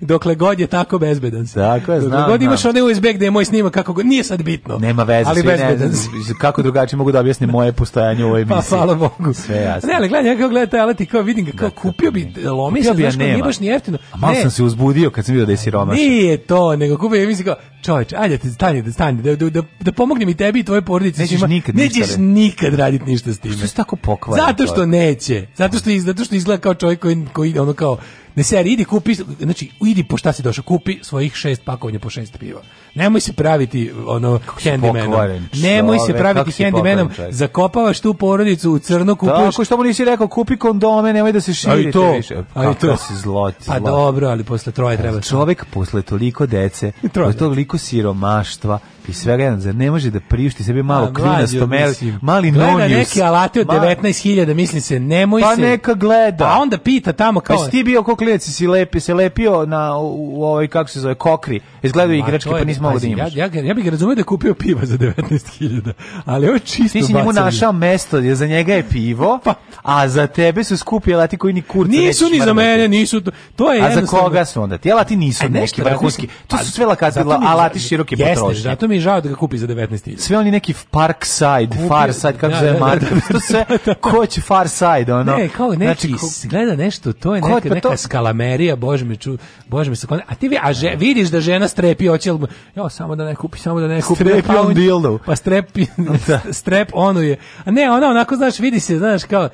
dokle god je tako bezbedan si. Tako je, znam. Dokle god imaš onaj USB gde je moj snimak kako god, nije sad bitno. Nema veze, ali bezbedan si. Kako drugačije mogu da objasnim moje postojanje u ovoj pa, emisiji. Pa hvala Bogu. Sve jasno. Ne, ali gledaj, ja kao gledaj taj alat i kao vidim ga, kao kupio bi bi ja nema. nije baš ni jeftino. A malo sam se uzbudio kad sam vidio da je siromaš. Nije to, nego kupio emisiju kao, čoveče, ajde, stani, da stani, da, da, da pomognem i tebi i tvojoj porodici. Nećeš nikad Nećeš nikad raditi ništa s time. Što se tako pokvara? Zato što neće. Zato što, zato što izgleda kao čovjek koji, koji ono kao ne se idi kupi, znači idi po šta si došao, kupi svojih šest pakovanja po šest piva. Nemoj se praviti ono handymanom. Nemoj se praviti handymanom. Zakopavaš tu porodicu u crno, kupuješ. Tako što mu nisi rekao kupi kondome, nemoj da se širi to, A to se zloti. Pa dobro, ali posle troje pa treba. Čovek posle toliko dece, posle toliko siromaštva, i svega jedan, zar ne može da priušti sebi malo A, klinasto, mali, mali gleda alate od Ma... 19.000, misli se, nemoj pa se. Pa neka gleda. A onda pita tamo pa kao... Pa ti bio ko klinac, si lepi, se lepio na, u, u ovoj, kako se zove, kokri, izgledaju igračke, pa nismo ovo da imaš. Ja, ja, ja bih razumio da kupio piva za 19.000, ali ovo je Ti si njemu našao mesto, jer za njega je pivo, pa. a za tebe su skupi alati koji ni kurca Nisu ni za mene, nisu, to, to je A za koga su onda? Ti alati nisu neki vrhunski. To su sve lakazila, alati široke potrošnje mi je žao da ga kupi za 19.000. Sve oni neki Parkside, Farside, kako se zove da, to sve, ko će Farside, ono? Ne, kao neki, znači, gleda nešto, to je neka, pa neka skalamerija, bože mi ču, bože se se a ti vi, a že, vidiš da žena strepi, oće, jo, samo da ne kupi, samo da ne kupi. Strepi on dildo. Pa strepi, strep ono je, a ne, ona onako, znaš, vidi se, znaš, kao,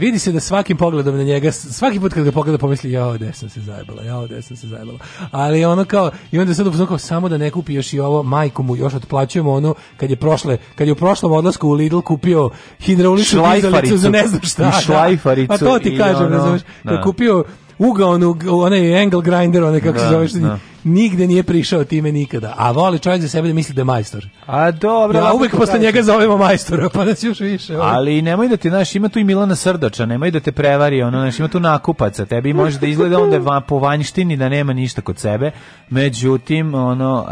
Vidi se da svakim pogledom na njega, svaki put kad ga pogleda pomisli, ja ovdje sam se zajebala, ja ovdje sam se zajebala. Ali ono kao, i onda sad upozno kao, samo da ne kupi još i ovo, majku mu još otplaćujemo ono, kad je prošle, kad je u prošlom odlasku u Lidl kupio hidrauličnu dizalicu za ne znam šta. I šlajfaricu. Da. to ti kažem, ono, da. kupio uga onu, onaj angle grinder, onaj kako da, se zove, što da. nigde nije prišao time nikada. A voli čovjek za sebe da misli da je majstor. A dobro. Ja uvek posle njega zovemo majstora, pa nas još više. Ono. Ali nemoj da ti, znaš, ima tu i Milana srdača nemoj da te prevari, ono, znaš, ima tu nakupaca, tebi može da izgleda onda va, po vanjštini da nema ništa kod sebe, međutim, ono,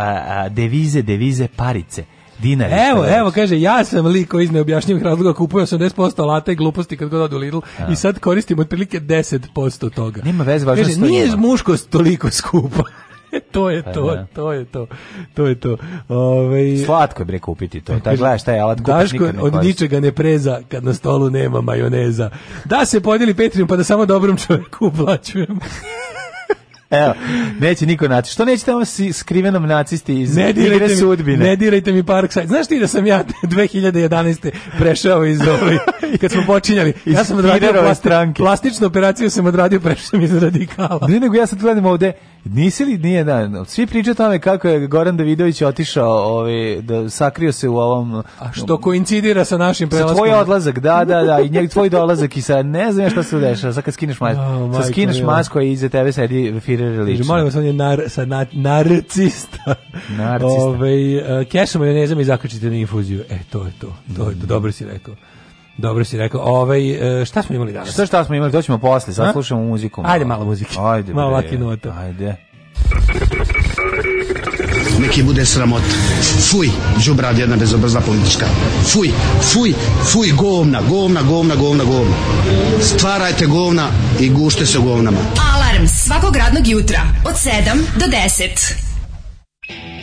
devize, devize, parice dinari. Evo, evo, kaže, ja sam Liko iz neobjašnjivih razloga kupuje 80% alata i gluposti kad god odu Lidl i sad koristim otprilike 10% toga. Nema veze, važno nije muškost toliko skupa. Pa to je to, to je to. To je to. Ove, ovaj, Slatko je bre kupiti to. Pa Ta gledaš taj alat kupiš Daško od ničega ne preza kad na stolu nema majoneza. Da se podijeli Petrinom pa da samo dobrom čovjeku uplaćujemo. Evo, neće niko naći. Što nećete ovo si skrivenom nacisti iz ne igre sudbine? Ne dirajte mi Parkside. Znaš ti da sam ja 2011. prešao iz ovoj, kad smo počinjali. Ja sam odradio plastičnu operaciju, sam odradio, prešao iz radikala. Ne, nego ja sad gledam ovde, Nisi li, nije, da, svi pričaju tome kako je Goran Davidović otišao, ovaj, da sakrio se u ovom... A što koincidira sa našim prelaskom. Sa tvoj odlazak, da, da, da, i njeg tvoj dolazak i sa, ne znam ja šta se dešava, sad kad skineš masku, oh, sad skineš i iza tebe sedi Firer lično. Molim vas, on je nar, sa na, narcista. Narcista. Ove, ovaj, kešom ne znam i zakačite na infuziju. E, to je to, to je to, mm. dobro si rekao. Dobro si rekao. Ovaj, e, šta smo imali danas? Šta šta smo imali? Doćemo posle, sad slušamo muziku. Ajde malo muzike. Ajde. Malo laki nota. Ajde. Neki bude sramot. Fuj, džubrad jedna bezobrzna politička. Fuj, fuj, fuj, govna, govna, govna, govna, govna. Stvarajte govna i gušte se govnama. Alarm svakog radnog jutra od 7 do 10.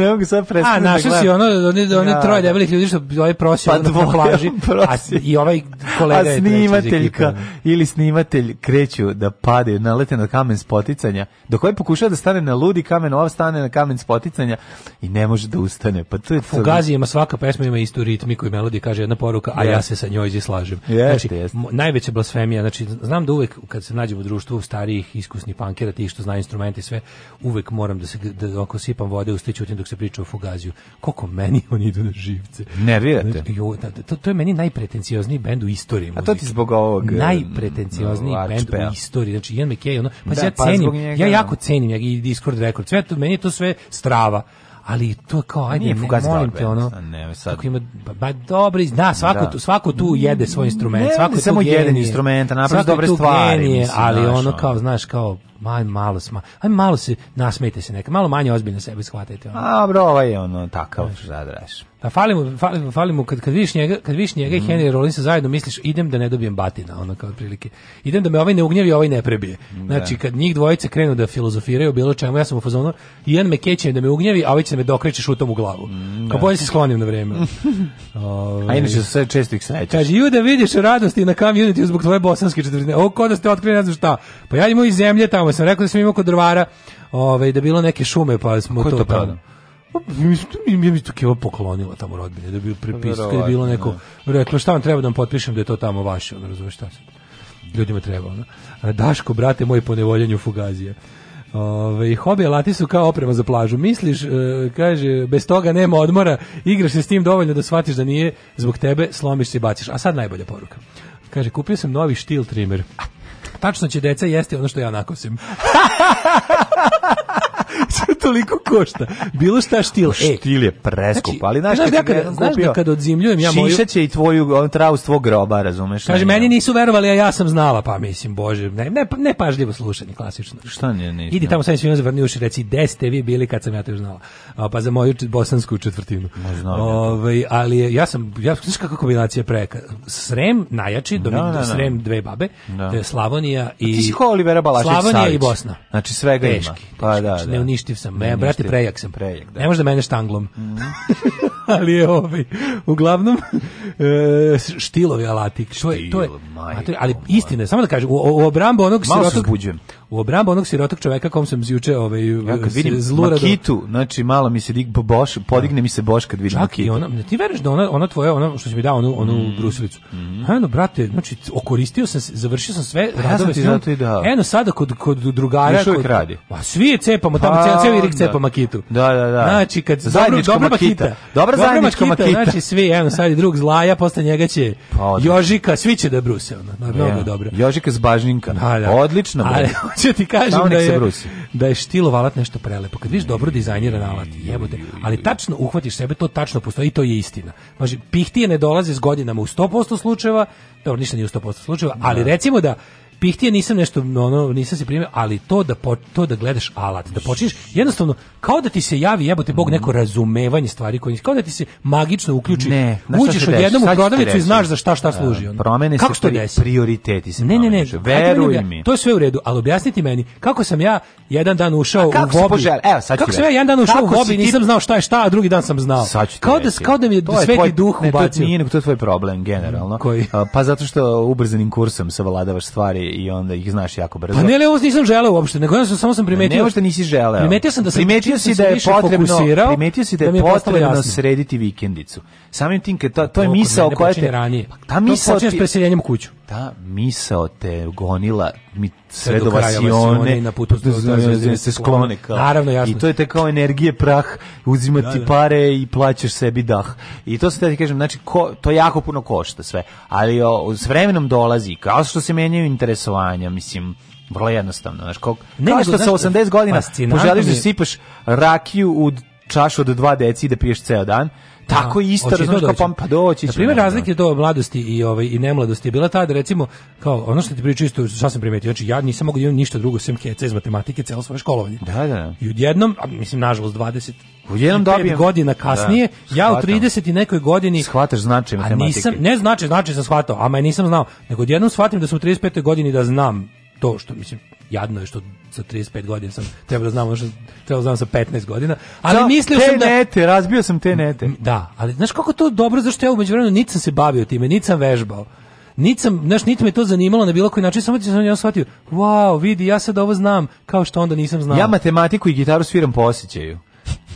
ne mogu sad prestati. A, našli si ono, oni, oni troje debelih ljudi što ovaj prosio pa na ono plaži. A, I ovaj kolega a snimateljka ili snimatelj kreću da pade, nalete na kamen spoticanja, do koje ovaj pokušava da stane na ludi kamen, ova stane na kamen spoticanja i ne može da ustane. Pa to je Fugazi ima svaka pesma ima istu ritmi i melodi kaže jedna poruka, a ja se sa njoj slažem. znači, najveća blasfemija, znači znam da uvek kad se nađem u društvu starijih iskusnih pankera, tih što zna instrumente i sve, uvek moram da se da oko sipam vode dok se priča o Fugaziju. Koliko meni oni idu na živce. ne znači, to, je meni najpretenciozniji bend istoriji. A to ti zbog ovog um, najpretenciozniji no, bend u istoriji. Znači Ian McKay, ono, pa da, ja pa cenim, pa njega, ja jako cenim ja, i Discord Record. Sve to meni je to sve strava ali to kao pa ajde ne, molim te ono ne, sad. ima ba dobro da svako da. tu svako tu jede svoj instrument ne, svako ne, tu samo genije, jedan instrument napravo dobre stvari genije, mislim, ali ono, ono kao znaš kao Malo, malo, sma, aj malo se nasmejte se neka, malo manje ozbiljno sebe shvatajte. Ono. A, bro, ovaj je ono takav, zadraš. da fali mu, fali, kad, kad vidiš njega, kad vidiš njega mm. Henry Rollins zajedno misliš, idem da ne dobijem batina, ono kao otprilike. Idem da me ovaj ne ugnjevi, ovaj ne prebije. Znači, kad njih dvojice krenu da filozofiraju bilo čemu, ja sam u fazonu, jedan me keće da me ugnjevi, a ovaj će da me dokreće šutom u glavu. Mm, kao bolje se sklonim na vreme. a inače se često ih Kaže, ju da vidiš radosti na community zbog tvoje bosanske četvrtine. O, ko da ste otkrili, ne znam šta. Pa ja iz zemlje tamo mu sam rekao da sam imao kod drvara, ovaj da bilo neke šume, pa smo to, to tamo. Pa, mi mi to keo poklonila tamo rodbine, da bi prepisao, bilo neko, šta vam treba da vam potpišem da je to tamo vaše, on šta se? Ljudima treba, ono. Daško, brate moj, po nevoljenju Fugazije. Ove, hobi alati su kao oprema za plažu. Misliš, e, kaže, bez toga nema odmora, igraš se s tim dovoljno da shvatiš da nije zbog tebe, slomiš se i baciš. A sad najbolja poruka. Kaže, kupio sam novi štil trimer tačno će deca jesti ono što ja nakosim. toliko košta. Bilo šta štil. Pa e, štil je preskup, znači, ali znaš, kad, kupio, da kad odzimljujem ja moju... će i tvoju trau s tvog groba, razumeš? Kaže, meni nisu verovali, a ja sam znala, pa mislim, bože, ne, ne, ne pažljivo slušanje, klasično. Šta nije, nisam? Idi tamo sam svima vrni uši, reci, gde ste vi bili kad sam ja te znala? A, pa za moju bosansku četvrtinu. Znam, ovaj, ali ja sam, ja, znaš kakva kombinacija preka? Srem, najjači, da, da, Srem, dve babe, da. E, Slavonija i... Ti si ko Olivera Slavonija i Bosna. Znači svega teški, ima. Pa, da, znači, da. uništiv sam ne, brate, prejak sam. Prejak, da. Ne možeš da meneš štanglom. Mhm. ali je ovaj, uglavnom, e, štilovi alati. Što je, to je, a to ali istina samo da kažem, u, obrambu onog sirotog... U obrambu onog sirotog čoveka kom sam zjuče ovaj, ja kad makitu, znači malo mi se dig, boš, podigne mi se boš kad vidim Čak, Ona, ti veruješ da ona, ona tvoja, ono što si mi dao, onu, onu mm. brusilicu. Mm. brate, znači, okoristio sam, završio sam sve radove. Pa ja sam ti Eno, sada kod, kod drugara... radi. Pa svi je cepamo, tamo pa cijeli rik makitu. Da, da, da. Znači, kad... za dobro, makita. Dobro zajedno Makita, znači svi, jedno, sad je drug zlaja, posle njega će pa, Jožika, svi će da bruse, ono, mnogo dobro. Jožika s da. odlično. Ali, hoće ti kažem da je, da je štilo alat nešto prelepo. Kad viš dobro dizajniran alat, jebote, ali tačno uhvatiš sebe, to tačno postoji i to je istina. Znači, pihtije ne dolaze s godinama u 100% slučajeva, dobro, ništa nije u 100% slučajeva, ali recimo da pihtije nisam nešto ono nisam se primio, ali to da to da gledaš alat, da počneš jednostavno kao da ti se javi jebote bog neko mhm. razumevanje stvari koje kao da ti se magično uključi. Ne, uđeš odjednom u prodavnicu i znaš za šta šta e, služi ono. Promene se prioriteti se. Ne, ne, ne, veruj mi. To je sve u redu, ali objasniti meni kako sam ja jedan dan ušao u Vobi. Evo sad Kako sam ja jedan dan ušao u Vobi, nisam znao šta je šta, a drugi dan sam znao. Kao da kao mi je sveti duh ubacio. tvoj problem generalno. Pa zato što ubrzanim kursom savladavaš stvari i onda ih znaš jako brzo. Pa ne, ali ovo nisam želeo uopšte, nego ja sam samo sam primetio. Ne, uopšte nisi želeo. Primetio sam da sam primetio si da je potrebno, primetio si da je da potrebno srediti vikendicu. Samim tim kad to, to je misao koja te ranije. Pa ta počinje s preseljenjem kuću ta misao te gonila mi sve do vasione na putu se sklone naravno i to je te kao energije prah uzimati da, pare i plaćaš sebi dah i to se ti kažem znači to jako puno košta sve ali o, s vremenom dolazi kao što se menjaju interesovanja mislim vrlo jednostavno znači kog, ne, kao što sa 80 godina poželiš da sipaš rakiju u čašu od dva deci i da piješ ceo dan tako isto razumiješ kao pa, pa doći Na primjer, razlike do mladosti i, ovaj, i nemladosti je bila ta da recimo, kao ono što ti priču isto, šta sam primetio, znači ja nisam mogu imam ništa drugo sem keca iz matematike celo svoje školovanje. Da, da. I odjednom, a, mislim, nažalost, 20 jednom dobijem godina kasnije, da, ja u 30 i nekoj godini shvataš značaj matematike. A nisam, ne znači, znači sam shvatao, a ma nisam znao, nego odjednom shvatim da sam u 35. godini da znam to što mislim jadno je što sa 35 godina sam treba da znam ono znam sa 15 godina, ali mislio sam da nete, razbio sam te nete. Da, ali znaš koliko to dobro zašto ja u međuvremenu niti sam se bavio time, niti sam vežbao. Niti znaš, niti me to zanimalo na bilo koji način, samo sam ja shvatio, wow, vidi, ja sad ovo znam, kao što onda nisam znao. Ja matematiku i gitaru sviram po osjećaju.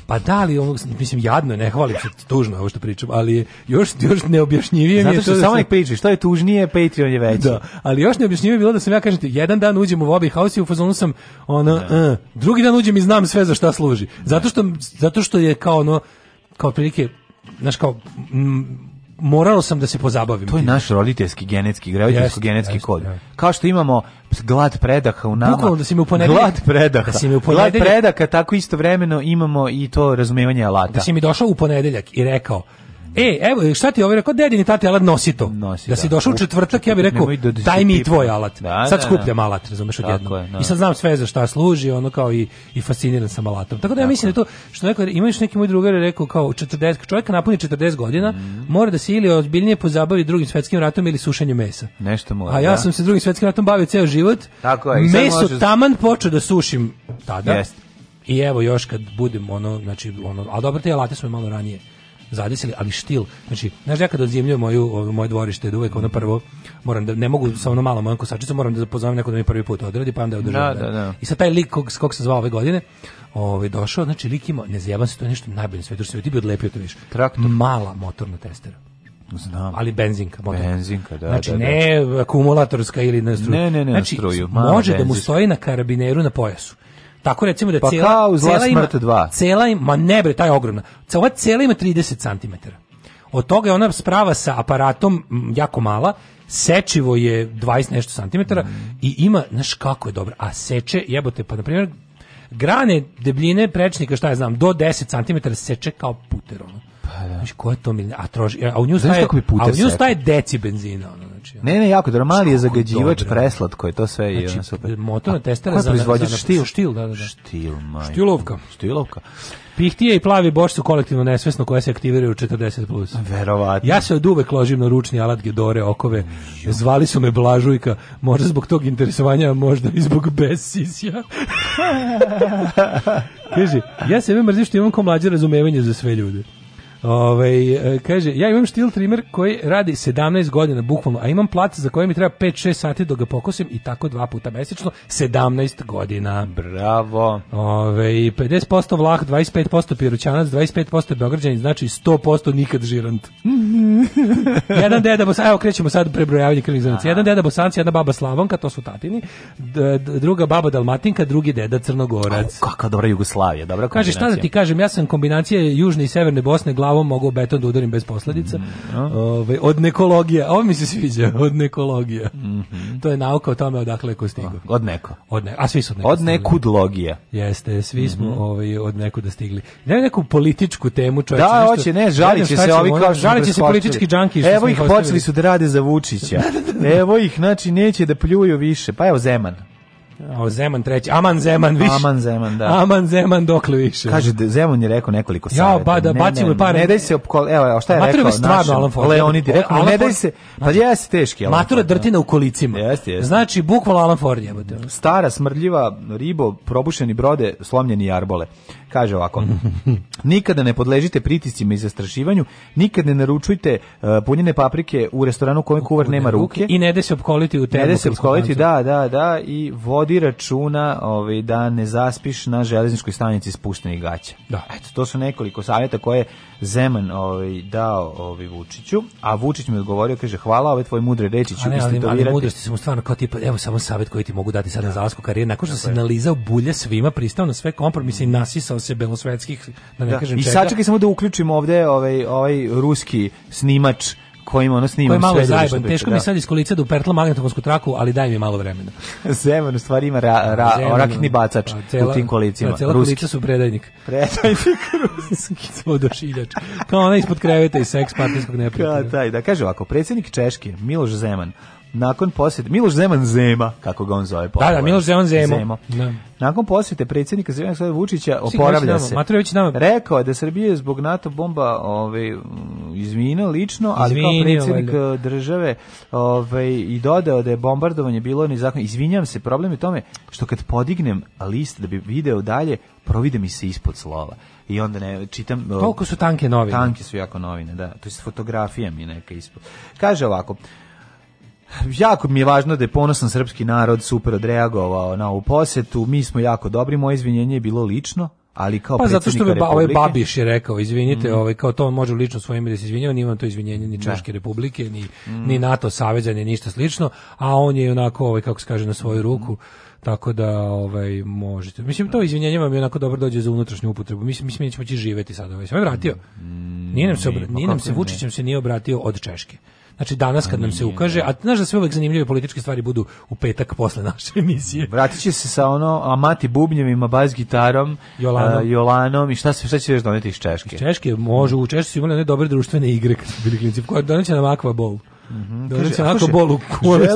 Pa da, ali ono, mislim, jadno, ne hvalim se, tužno ovo što pričam, ali još, još neobjašnjivije mi je to... što samo što je tužnije, Patreon je veći. ali još neobjašnjivije bilo da sam ja, kažem jedan dan uđem u Bobby House i u fazonu sam, ono, eh", drugi dan uđem i znam sve za šta služi. Zato što, zato što je kao ono, kao prilike, znaš, kao morao sam da se pozabavim. To je naš roditeljski genetski, roditeljski genetski kod. Kao što imamo glad predaha u nama. Bukvalno da si mi u ponedeljak. Glad predaha. Da mi u glad predaka, tako isto vremeno imamo i to razumevanje alata. Da si mi došao u ponedeljak i rekao, E, evo, šta ti je ovaj rekao, dedin i tati alat nosi to. da si došao u četvrtak, ja bih rekao, daj mi i tvoj alat. sad skupljam alat, razumeš odjedno. I sad znam sve za šta služi, ono kao i, i fasciniran sam alatom. Tako da ja mislim da to, što neko, ima još neki moj drugar rekao, kao 40, čovjeka napuni 40 godina, mhm. mora da se ili ozbiljnije pozabavi drugim svetskim ratom ili sušenjem mesa. Nešto mora, A ja sam se drugim svjetskim ratom bavio ceo život. Tako je. Meso možeš... taman počeo da sušim tada. I evo još kad budem ono, znači ono, a dobro te alate smo malo ranije zadesili, ali štil. Znači, znaš, ja kad odzimljujem moju, moje dvorište, da uvek ono prvo, moram da, ne mogu sa ono malo mojom kosačicom, moram da pozovem neko da mi prvi put odredi, pa onda održavam. Da, da, da. I sad taj lik kog, kog se zvao ove godine, ovaj došao, znači lik ima, ne zjebam se, to je nešto najbolje sve svetu, što ti bi odlepio to više. Traktor. Mala motorna testera. Znam. Ali benzinka. motor. Benzinka, da. Znači, da, da. ne akumulatorska ili na struju. Ne, ne, ne, znači, na struju. može da mu stoji na karabineru na pojasu. Tako recimo da pa cela kao cela ima 2. cela ima, ma ne bre, taj je ogromna. Cela cela ima 30 cm. Od toga je ona sprava sa aparatom jako mala, sečivo je 20 nešto santimetara mm. i ima, znaš kako je dobro, a seče, jebote, pa na primjer, grane debljine prečnika, šta ja znam, do 10 cm seče kao puter, ono. Pa da. Znaš, ko je to mi A, troži, a u nju staje, a u nju staje deci benzina, ono, ne, ne, jako dobro, mali je zagađivač, preslatko je to sve i znači, ono super. Motorna testera za štil, štil, da, da. Štilovka. Štilovka. Pihtije i plavi boš su kolektivno nesvesno koje se aktiviraju u 40+. Plus. Verovatno. Ja se od uvek ložim na ručni alat Gedore okove. Zvali su me Blažujka, možda zbog tog interesovanja, možda i zbog besisja. Kaže, ja se mrzim što imam ko mlađe razumevanje za sve ljude. Ove, ovaj, kaže, ja imam štil trimer koji radi 17 godina, bukvalno, a imam plat za koje mi treba 5-6 sati da ga pokosim i tako dva puta mesečno, 17 godina. Bravo. Ove, ovaj, 50% vlah, 25% pirućanac, 25% beograđanin, znači 100% nikad žirant. jedan deda bosanac, evo krećemo sad prebrojavanje krvnih zanaca. Jedan deda bosanac, jedna baba slavonka, to su tatini, druga baba dalmatinka, drugi deda crnogorac. Kako dobra Jugoslavija, dobra kombinacija. Kaže, šta da ti kažem, ja sam kombinacija južne i severne Bosne, ovo mogu beton da udarim bez posledica. Mm, ovaj, od nekologije, ovo mi se sviđa, od nekologije. Mhm. To je nauka o tome odakle je ko stigo. Od neko. Od ne, a svi su od neko. Od nekudlogije. Jeste, svi mhm. smo mm -hmm. ovaj, od nekuda stigli. Ne neku političku temu, čovječe. Da, hoće, ne, žalit će se ovi Žalit će se politički džanki. Evo ih počeli su da rade za Vučića. Evo ih, znači, neće da pljuju više. Pa evo Zeman. O, Zeman treći. Aman Zeman više. Aman Zeman, da. Aman Zeman dokle više. Kaže, da Zeman je rekao nekoliko savjeta. Ja, ba, pa da, bacimo ne, par... Ne daj se opkol... Evo, šta je Matura rekao? Matura je stvarno Alan Ford. Leonid je ne daj se... Pa znači, jesi teški Alan Matura drtina u kolicima. Jeste, jeste. Znači, bukvalno Alan Ford je. Stara, smrdljiva, ribo, probušeni brode, slomljeni jarbole. Kaže ovako, nikada ne podležite pritiscima i zastrašivanju, nikad ne naručujte e, punjene paprike u restoranu u kojem kuvar nema ruke. I ne da se opkoliti u temu. Ne se opkoliti, da, da, da, i vodi računa ovaj, da ne zaspiš na železničkoj stanici spuštenih gaća. Da. Eto, to su nekoliko savjeta koje Zeman ovaj, dao ovaj, Vučiću, a Vučić mi odgovorio, kaže, hvala ove tvoje mudre reči, ću ali, ali mudrosti sam stvarno kao tipa, evo samo savjet koji ti mogu dati sada na zalasku karijere, nakon što se nalizao bulje svima, pristao na sve kompromise i nasisao se belosvetskih, da ne kažem I I sad samo da uključimo ovde ovaj, ovaj ruski snimač kojim ono snimam koji malo zajeban, teško da. mi sad iz kolica da upertla magnetofonsku traku, ali daj mi malo vremena. Zeman u stvari ima ra, bacač a, cela, u tim kolicima. A cela Ruski. kolica su predajnik. Predajnik ruski. Svodošiljač. Kao ona ispod kreveta i seks partijskog neprijatelja. Da, taj, da kaže ovako, predsjednik Češke, Miloš Zeman, nakon posjete Miloš Zeman Zema, kako ga on zove. Da, da, Miloš Zeman Zemo. Nakon posjete predsjednika Zemljana Sada Vučića oporavlja se. Matrović Rekao je da Srbije zbog NATO bomba ovaj mm, izvinio lično, ali kao predsjednik eh, države ovaj i dodao da je bombardovanje bilo zakon Izvinjam se, problem je tome što kad podignem list da bi video dalje, provide mi se ispod slova i onda ne čitam koliko eh, su tanke novine tanke su jako novine da to jest fotografija mi neka ispod kaže ovako jako mi je važno da je ponosan srpski narod super odreagovao na ovu posetu. Mi smo jako dobri, moje izvinjenje je bilo lično, ali kao pa zato što bi ba, ovaj Babiš je rekao izvinite, mm. ovaj kao to on može lično svojim da se izvinjava, nije to izvinjenje ni Češke republike, ni mm. ni NATO saveza, ni ništa slično, a on je onako ovaj kako se kaže na svoju mm. ruku. Tako da ovaj možete. Mislim to izvinjenje vam je onako dobro dođe za unutrašnju upotrebu. Mislim mislim ćemo ti živeti sada ovaj. se vratio. Nije nam se pa nije nam se Vučićem se nije obratio od Češke. Znači danas kad nam se ukaže, a znaš da sve uvek zanimljive političke stvari budu u petak posle naše emisije. Vratit će se sa ono amati bubnjevima, bas gitarom, Jolanom, uh, Jolanom i šta se šta će još doneti iz Češke? Iz Češke može, u Češci su imali one dobre društvene igre kad su bili klinici, koja doneće nam Aqua Bowl. Mm -hmm. bolu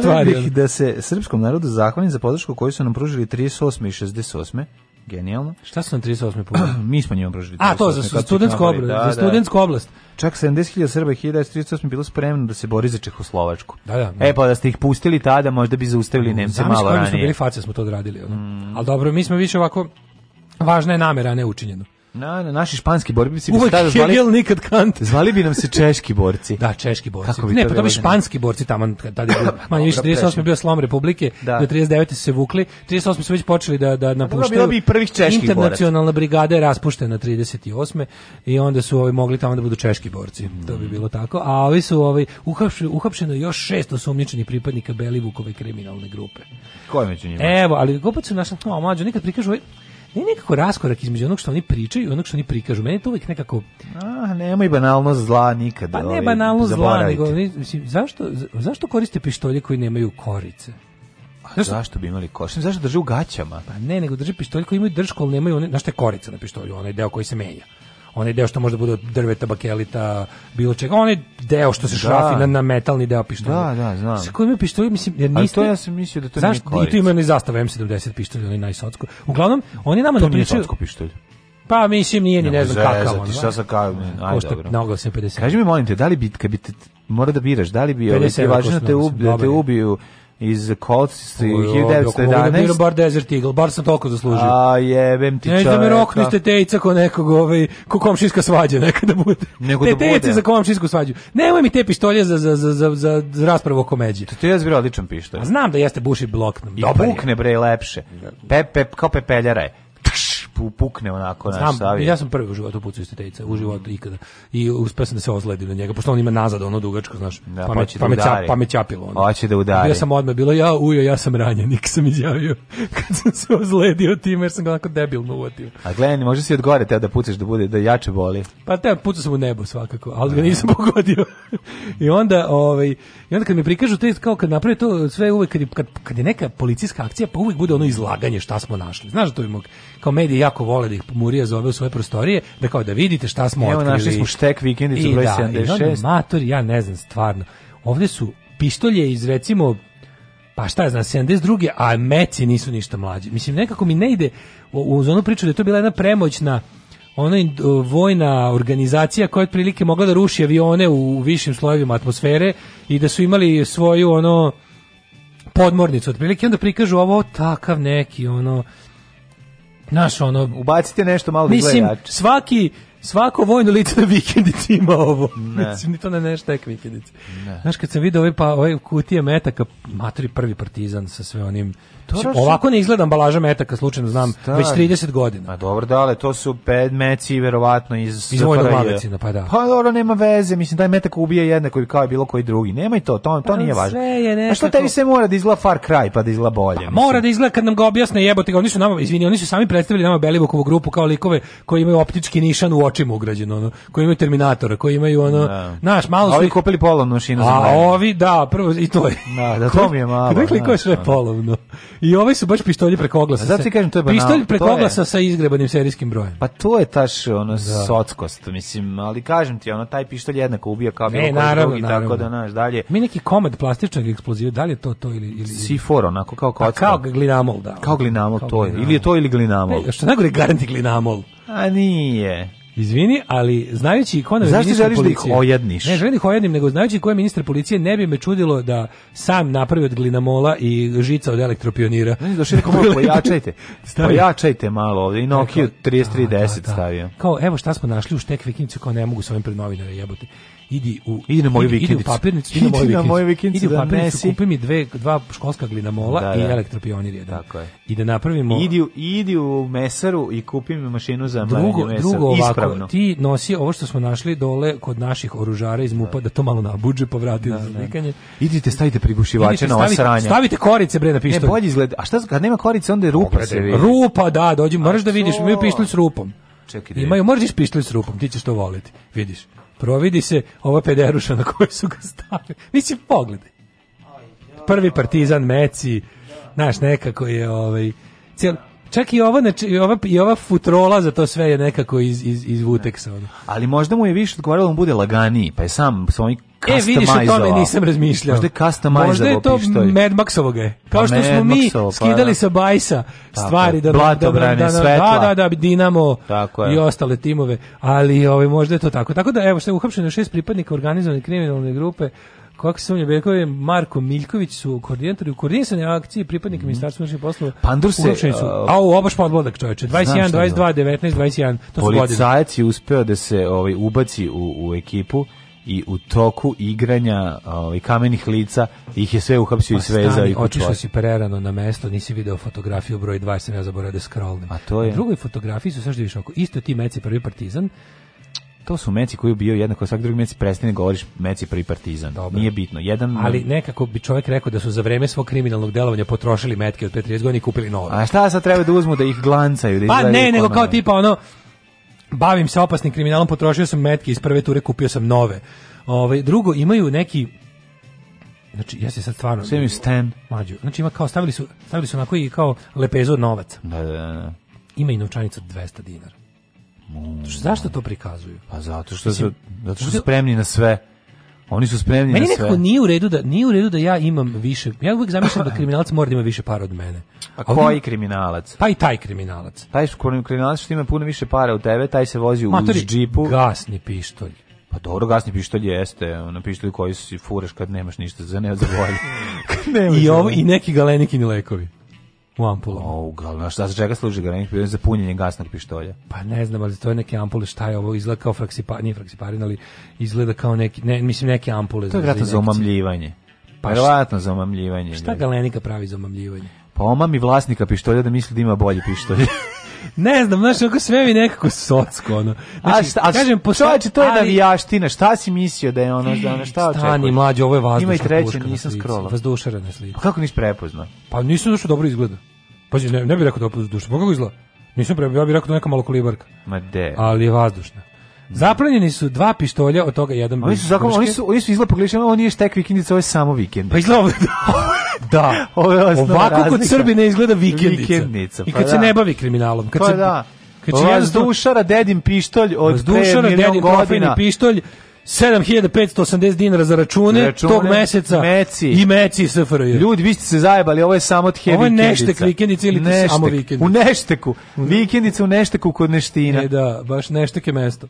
stvari. bih da se srpskom narodu zahvalim za podršku koju su nam pružili 38. i 68 genijalno. Šta su na 38. put? Mi smo njima prožili. A, to, za studentsku oblast. Da, za studentsku oblast. Čak 70.000 Srba i 1938 bilo spremno da se bori za Čehoslovačku. Da, da, E, pa da ste ih pustili tada, možda bi zaustavili Nemce malo ranije. Znam smo bili face, smo to odradili. Ono. Mm. Ali dobro, mi smo više ovako, važna je namjera, a ne učinjeno. Na, na naši španski borci bi se zvali. nikad Kant. Zvali bi nam se češki borci. da, češki borci. Kako ne, pa to bi španski borci tamo tada Manje više 38 bio slom Republike, da. do 39 su se vukli. 38 su već počeli da da napuštaju. Bilo bi prvih čeških Internacionalna brigada je raspuštena 38 i onda su ovi mogli tamo da budu češki borci. To bi mm. bilo tako. A ovi su uhapšeni uhapšeno još šest osumnjičenih pripadnika Belivukove kriminalne grupe. Ko među njima? Evo, ali gopac su našli, a mlađo, nikad prikažu ne nekako raskorak između onog što oni pričaju i onog što oni prikažu. Meni to uvijek nekako... Ah, nema i banalno zla nikada. Pa ne ovaj, banalno zla, nego, mislim, zašto, zašto koriste pištolje koji nemaju korice? Pa zašto? bi imali korice? Zašto drže u gaćama? Pa ne, nego drže pištolje koji imaju držku, ali nemaju one, znaš te korica na pištolju, onaj deo koji se menja onaj deo što može da bude od drveta, bakelita, bilo čega, onaj deo što se da. šrafi na, na metalni deo pištolja. Da, da, znam. Sa kojim je mislim, jer niste... Ali to ja sam mislio da to znaš, nije koric. I tu ima onaj zastava M70 pištolja, onaj najsocko. Uglavnom, oni nama to To nije pištolj. Pa mislim nije ni ne, znam kakav on. ono, šta sa kakav? dobro. Košta dobro. Na oglasim 50. Kaži mi molim te, da li bi kad bi te, mora da biraš, da li bi ovaj važno te, ub, te ubiju iz Colts 1911. Bilo je bar Desert Eagle, bar sam toliko zaslužio. A jebem ti čoveka. Neće da me rokni tetejca ko nekog, ovaj, ko komšinska svađa nekada bude. Nego te da bude. za komšinsku svađu. Nemoj mi te pištolje za, za, za, za, za raspravu oko međe. To je zbira odličan pištolj. A znam da jeste buši blok. I pukne bre lepše. Pe, pe, kao pepeljara je pukne onako na Znam, ja sam prvi u životu pucao iz tetejca, u životu ikada. I uspeo sam da se ozledim na njega, pošto on ima nazad ono dugačko, znaš, da, pa, me, da pa čapilo. Pa ono. Hoće da udari. Ja sam odmah, bilo ja, ujo, ja sam nik sam izjavio kad sam se ozledio tim jer sam ga onako debilno uvatio. A gledaj, može si odgore da pucaš da bude, da jače boli? Pa te pucao sam u nebo svakako, ali ga nisam pogodio. I onda, ovaj, i onda kad mi prikažu to kao kad naprave to sve uvek kad, kad, kad je neka policijska akcija pa uvek bude ono izlaganje šta smo našli. Znaš to imog kao mediji jako vole da ih Murija zove u svoje prostorije da kao da vidite šta smo Evo, otkrili. Evo našli smo štek ja ne znam stvarno. Ovde su pištolje iz recimo pa šta ja znam, 72. a meci nisu ništa mlađi. Mislim, nekako mi ne ide uz onu priču da je to bila jedna premoćna ona e, vojna organizacija koja je otprilike mogla da ruši avione u višim slojevima atmosfere i da su imali svoju ono podmornicu otprilike onda prikažu ovo takav neki ono naš ono ubacite nešto malo mislim svaki svako vojno lice na vikendici ima ovo. Ne. Mislim, ni to ne nešto tek vikendici. Ne. Znaš, kad sam vidio ove, pa, ove kutije metaka, matri prvi partizan sa sve onim Mislim, ovako ne izgleda ambalaža metaka, slučajno znam, već 30 godina. A dobro, ali to su meci verovatno iz iz pa da. Pa dobro, nema veze, mislim taj metak ubije Koji kao i bilo koji drugi. Nemoj to, to, to nije važno. A što tebi se mora da izgleda Far kraj pa da izgleda bolje? Pa, mora da izgleda kad nam ga objasne jebote, oni su nama, izvini, oni su sami predstavili nama Belivukovu grupu kao likove koji imaju optički nišan u očima ugrađeno koji imaju terminatora, koji imaju ono, naš malo svi ovi kupili polovnu šinu za. A ovi da, prvo i to je. Da, da to je malo. sve polovno. I ovaj su baš pištolji preko oglasa. Zato ti kažem, to je banalno. Pištolj preko to oglasa sa izgrebanim serijskim brojem. Pa to je taš ono da. sockost, mislim, ali kažem ti, ono, taj pištolj jednako ubija kao bilo e, drugi, tako da, naš, dalje. Mi neki komad plastičnog eksploziva, je to, to ili... ili... C4, onako, kao pa kocka. kao glinamol, da. Kao glinamol, to je. Ili je to ili glinamol. Ne, što najgore garanti glinamol. A nije. Izvini, ali znajući ko nam Zašto želiš da ih ojedniš? Ne želim ih ojednim, nego znajući ko je ministar policije, ne bi me čudilo da sam napravi od glinamola i žica od elektropionira. Ne, došli kao malo pojačajte. Pojačajte malo ovdje i Nokia 3310 stavio. Kao, evo šta smo našli u štek vikincu, kao ne mogu s ovim pred jebote idi u idi na moju Idi u papirnicu, idi, na moju vikendicu. kupi mi dve, dva školska glinamola da, i elektropionir jedan. Tako je. I da napravimo... Idi, idi u mesaru i kupi mi mašinu za drugo, mesar. Drugo ti nosi ovo što smo našli dole kod naših oružara iz MUPA, da, to malo nabuđe, povrati da, za Idite, stavite prigušivače na ova Stavite korice, bre, na pištolj. Ne, izgleda. A šta, kad nema korice, onda je rupa Rupa, da, dođi, moraš da vidiš, imaju pištolj s rupom. Čekaj, Imaju, da s rupom, ti ćeš to voliti, vidiš providi se ova pederuša na kojoj su ga stavili. Mislim, pogledaj. Prvi partizan, meci, znaš, nekako je ovaj... Cijel, Čak i ova, znači, ova, i ova futrola za to sve je nekako iz, iz, iz Vuteksa. Ono. Ali možda mu je više odgovaralo da mu bude laganiji, pa je sam svoj E, vidiš, o tome nisam razmišljao. Možda je Možda je to Mad je. Kao što smo mi pa skidali sa bajsa stvari. Da, Blato da, da, da, svetla. Da, da, da, Dinamo i ostale timove. Ali ovaj, možda je to tako. Tako da, evo, što je uhapšeno šest pripadnika organizovane kriminalne grupe kako se on je rekao je Marko Miljković su koordinatori u koordinisanoj akciji pripadnika mm. ministarstva unutrašnjih poslova. Pandur se su, a u obaš pa odlodak čoveče. 21 22 19 21. To su godine. Policajac je uspeo da se ovaj ubaci u, u ekipu i u toku igranja ovaj kamenih lica ih je sve uhapsio i pa svezao i otišao si prerano na mesto, nisi video fotografiju broj 20, ne ja zaboravio da scrollnem. A to je. U drugoj fotografiji su sve više oko isto ti meci prvi partizan to su meci koji bio jednako svaki drugi meci prestane govoriš meci prvi partizan. Nije bitno. Jedan Ali nekako bi čovjek rekao da su za vrijeme svog kriminalnog djelovanja potrošili metke od 5-30 godina i kupili nove. A šta sad treba da uzmu da ih glancaju? Da pa ne, nego kao ono? tipa ono bavim se opasnim kriminalom, potrošio sam metke iz prve ture, kupio sam nove. Ove, ovaj, drugo, imaju neki Znači, ja se sad stvarno... Sve mi stan. Mađu. Znači, ima kao, stavili su, stavili su onako i kao lepezu novac. Da, da, da. Ima i novčanica od 200 dinara. Mm. Zašto to prikazuju? Pa zato što, Mislim, su, zato što su spremni na sve. Oni su spremni na sve. Meni nije u redu da nije u redu da ja imam više. Ja uvijek zamišljam da kriminalac mora da ima više para od mene. A, koji kriminalac? Pa i taj kriminalac. Taj kriminalac što ima puno više para od tebe, taj se vozi u u džipu. Gasni pištolj. Pa dobro, gasni pištolj jeste, na ono, pištolj koji si fureš kad nemaš ništa za ne za I ovo i neki galenikini lekovi u gal, za čega služi granični je za punjenje gasnog pištolja? Pa ne znam, ali to je neke ampule, šta je ovo, izgleda kao nije fraksiparin, ali izgleda kao neki, ne, mislim neke ampule. To je vjerojatno za umamljivanje Pa vjerojatno za Šta galenika pravi za umamljivanje? Pa i vlasnika pištolja da misli da ima bolje pištolje. ne znam, znaš, ako sve mi nekako socko, ono. Znači, a šta, a kažem, čovječe, to je da vijaština, šta si mislio da je ono, da ono, šta očekuješ? Stani, mlađe, ovo je vazdušna Ima i treće, nisam scrollao. Vazdušara na slici. Pa kako nisi prepoznao? Pa nisam došao dobro izgleda. Pazi, ne, ne bih rekao da je vazdušna, pa kako izgleda? Nisam prepozna, ja bih rekao da neka malo kolibarka. Ma de. Ali je vazdušna. Zaplenjeni su dva pištolja, od toga jedan Oni su zakon, oni su oni su poglišeni, ovo nije štek vikendica, ovo je samo vikend. Pa izgleda da. Ovo je Ovako kod izgleda vikendica. I pa kad se ne bavi kriminalom, kad pa se da. kad se dušara dedin pištolj od dušara dedim godina. pištolj 7580 dinara za račune, račune tog meseca meci. i meci SFRJ. Ljudi, vi ste se zajebali, ovo je samo od vikendica. Ovo je neštek vikendica ili neštek. samo vikendica. U nešteku. Vikendica u nešteku kod neština. E da, baš neštek je mesto.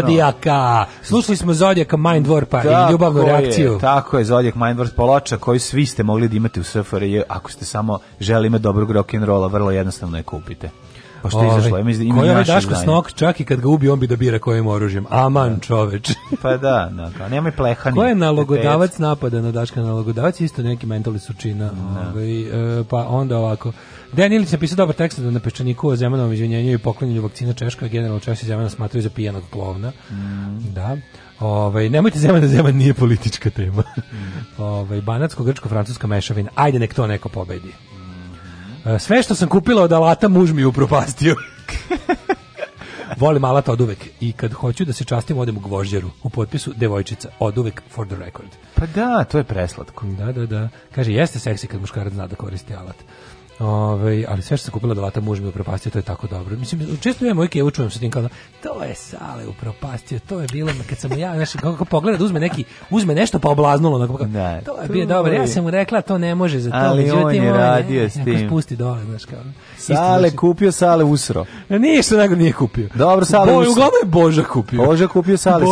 Zodijaka. Slušali smo Zodijaka Mind Warpa i ljubavnu reakciju. tako je, Zodijak Mind Warp polača koju svi ste mogli da u SFRJ ako ste samo želi imati dobrog rock'n'rolla, vrlo jednostavno je kupite. Pa što izašlo? mislim ima Snok, čak i kad ga ubi, on bi da bira kojim oružjem. Aman čoveč. pa da, da, da. plehani. Ko je nalogodavac napada na Daška nalogodavac? Isto neki mentalni sučina. Ovaj, e, pa onda ovako. Dan Ilić napisao dobar tekst da na peščaniku o Zemanovom izvinjenju i poklonjenju vakcina Češka, generalno Češi Zemana smatraju za pijanog plovna. Mm. Da. Ovaj nemojte Zeman da Zeman nije politička tema. Mm. Ovaj banatsko grčko francuska mešavina. Ajde nek to neko pobedi. Mm. E, sve što sam kupila od alata muž mi je upropastio. Volim alat od uvek i kad hoću da se častim odem u gvožđaru u potpisu devojčica od uvek for the record. Pa da, to je preslatko. Da, da, da. Kaže jeste seksi kad muškarac zna da koristi alat. Ove, ovaj, ali sve što sam kupila dovata muž mi upropastio, to je tako dobro. Mislim, često ja učujem se čujem sa tim kao, to je sale upropastio, to je bilo, kad sam ja, znaš, kako pogleda, uzme neki, uzme nešto pa oblaznulo, onako, da, to je bilo dobro, ja sam mu rekla, to ne može za to. Ali on je ovaj, radio s e, tim. spusti dole, znaš, kao. Sale kupio, sale usro. E, ništa nego nije kupio. Dobro, sale Bo, usro. Uglavnom je Boža kupio. Boža kupio sale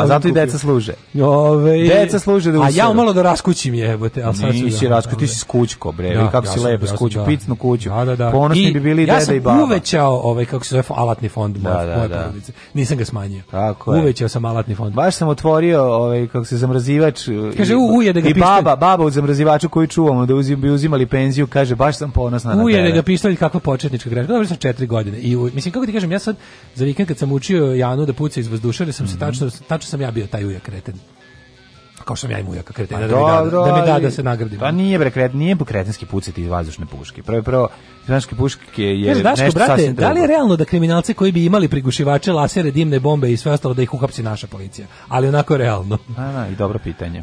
pa zato i deca služe. Ove, deca služe da usro. A ja malo da raskućim jebote, al sad ću. Nisi raskućiš s kućko, bre, kako si lepo s picnu kuću. Da, da, da. Ponosni bi bili ja deda i baba. Ja sam uvećao ovaj, kako se zove, alatni fond da, da, porodice. Nisam ga smanjio. Tako je. Uvećao sam alatni fond. Baš sam otvorio, ovaj, kako se zamrazivač. Uh, kaže, ga I baba, baba u zamrazivaču koju čuvamo, da uzim, bi uzimali penziju, kaže, baš sam ponosna na tebe. Ujede ga pištolj, kakva početnička greška. Dobro sam četiri godine. I, mislim, kako ti kažem, ja sad za vikend kad sam učio Janu da puca iz vazdušara, sam mm -hmm. se mhm. tačno, tačno sam ja bio taj ujak kreten kao sam ja i mujaka kretina pa da, da, se nagradim. Pa nije bre nije iz vazdušne puške. Prvo prvo puške je Znaš, brate, Da li je realno da kriminalci koji bi imali prigušivače, lasere, dimne bombe i sve ostalo da ih uhapsi naša policija? Ali onako je realno. i dobro pitanje.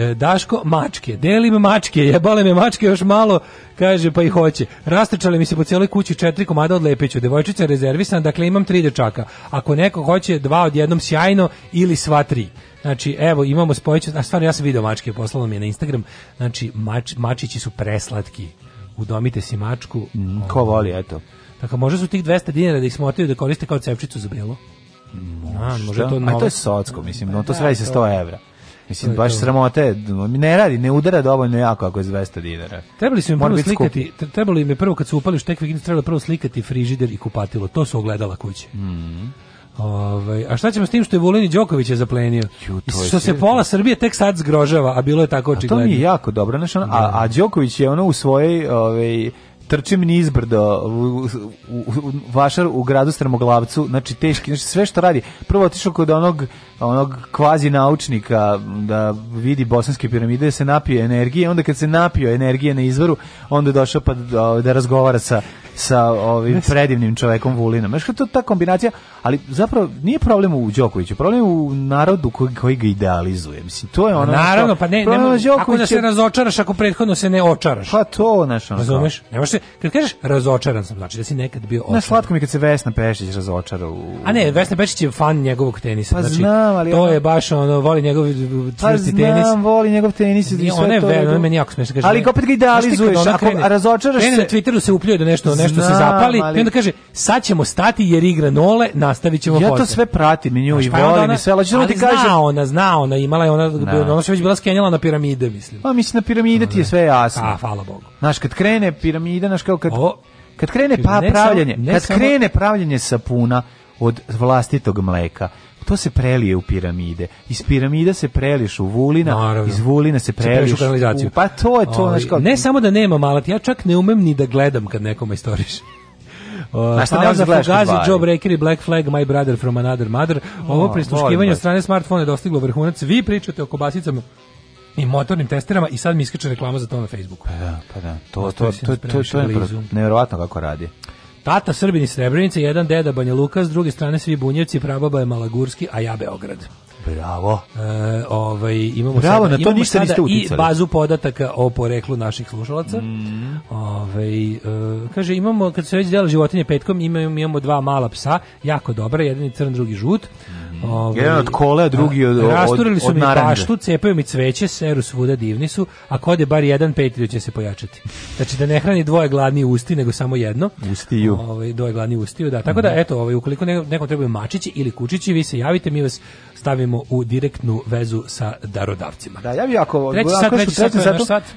E, Daško, mačke, me mačke, jebale me mačke još malo, kaže pa ih hoće. Rastrčale mi se po cijeloj kući četiri komada od Lepiću, devojčica rezervisan, dakle imam tri dečaka. Ako neko hoće dva odjednom sjajno ili sva tri. Znači, evo, imamo spojeće, a stvarno ja sam vidio mačke, poslalo mi je na Instagram, znači, mačići su preslatki. Udomite si mačku. Mm, ko ovaj, voli, eto. Tako, dakle, može su tih 200 dinara da ih smotaju da koriste kao cepčicu za bilo. Možda. može to a to je socko, mislim, pa no, to sve se 100 evra. Mislim, baš sramote, ne radi, ne udara dovoljno jako ako je 200 dinara. Trebali su im prvo slikati, skupi. trebali im je prvo kad su upali u štek, trebali prvo slikati frižider i kupatilo, to su ogledala kuće. Mhm. Ovaj, a šta ćemo s tim što je Vulin i Đoković je zaplenio? što se pola Srbije tek sad zgrožava, a bilo je tako očigledno. A to mi jako dobro, ono, a, a Đoković je ono u svojoj ovaj, trčim nizbrdo izbrdo u, u, u, vašar u gradu Strmoglavcu, znači teški, znači sve što radi. Prvo otišao kod onog onog kvazi naučnika da vidi bosanske piramide, se napije energije, onda kad se napio energije na izvoru, onda je došao pa ovaj, da, razgovara sa ovim predivnim čovekom Vulinom. Znači to ta kombinacija, ali zapravo nije problem u Đokoviću, problem u narodu koji, koji ga idealizuje. Mislim, to je ono... Pa naravno, što, pa ne, nema, ako da se razočaraš, ako prethodno se ne očaraš. Pa to, znaš, ono... Razumeš? Nemaš se, kad kažeš razočaran sam, znači da si nekad bio očaran. Na slatko mi kad se Vesna Pešić razočara u... A ne, Vesna Pešić je fan njegovog tenisa. Pa znači, ali... To je baš ono, voli njegov pa čvrsti tenis. Pa znam, voli njegov tenis i sve je meni jako smiješno. ali opet ga idealizuješ, ako razočaraš se... Ne, na Twitteru se upljuje da nešto, nešto se zapali i onda kaže, sad ćemo stati jer igra nole na ja to sve pratim nju i pa volim i sve, Zna ona, zna ona, imala je ona, ona što već bila skenjala na piramide, mislim. Pa mislim na piramide ti je sve jasno. A, hvala Bogu. Znaš, kad krene piramide znaš kao kad... kad krene pa pravljenje, kad krene pravljenje sapuna od vlastitog mleka, to se prelije u piramide. Iz piramida se preliš u vulina, iz vulina se preliš u kanalizaciju. pa to je to, ovaj, Ne samo da nema malati ja čak ne umem ni da gledam kad nekome istoriš. Uh, pa za Joe Breaker Black Flag, My Brother from Another Mother. Ovo oh, prisluškivanje od strane smartfona je dostiglo vrhunac. Vi pričate o kobasicama i motornim testerama i sad mi iskače reklama za to na Facebooku. Pa da, pa To, to, to, to, je nevjerovatno kako radi. Tata Srbini Srebrenice, jedan deda Banja Luka, s druge strane svi bunjevci, prababa je Malagurski, a ja Beograd. Bravo. E, ovaj, imamo Bravo, sada, na to niste I bazu podataka o poreklu naših slušalaca. Mm. Ovaj, e, kaže, imamo, kad se već dela životinje petkom, imamo, imamo dva mala psa, jako dobra, jedan je crn, drugi žut. Mm. Ovaj, jedan od kole, a drugi od, su od mi paštu, cepaju mi cveće, seru svuda, divni su. A kod je bar jedan petilju će se pojačati. Znači da ne hrani dvoje gladni usti, nego samo jedno. Ustiju. Ovaj, dvoje gladni ustiju, da. Tako da, mhm. eto, ovaj, ukoliko nekom trebaju mačići ili kučići, vi se javite, mi vas stavimo u direktnu vezu sa darodavcima. Da, ja bih ako, treći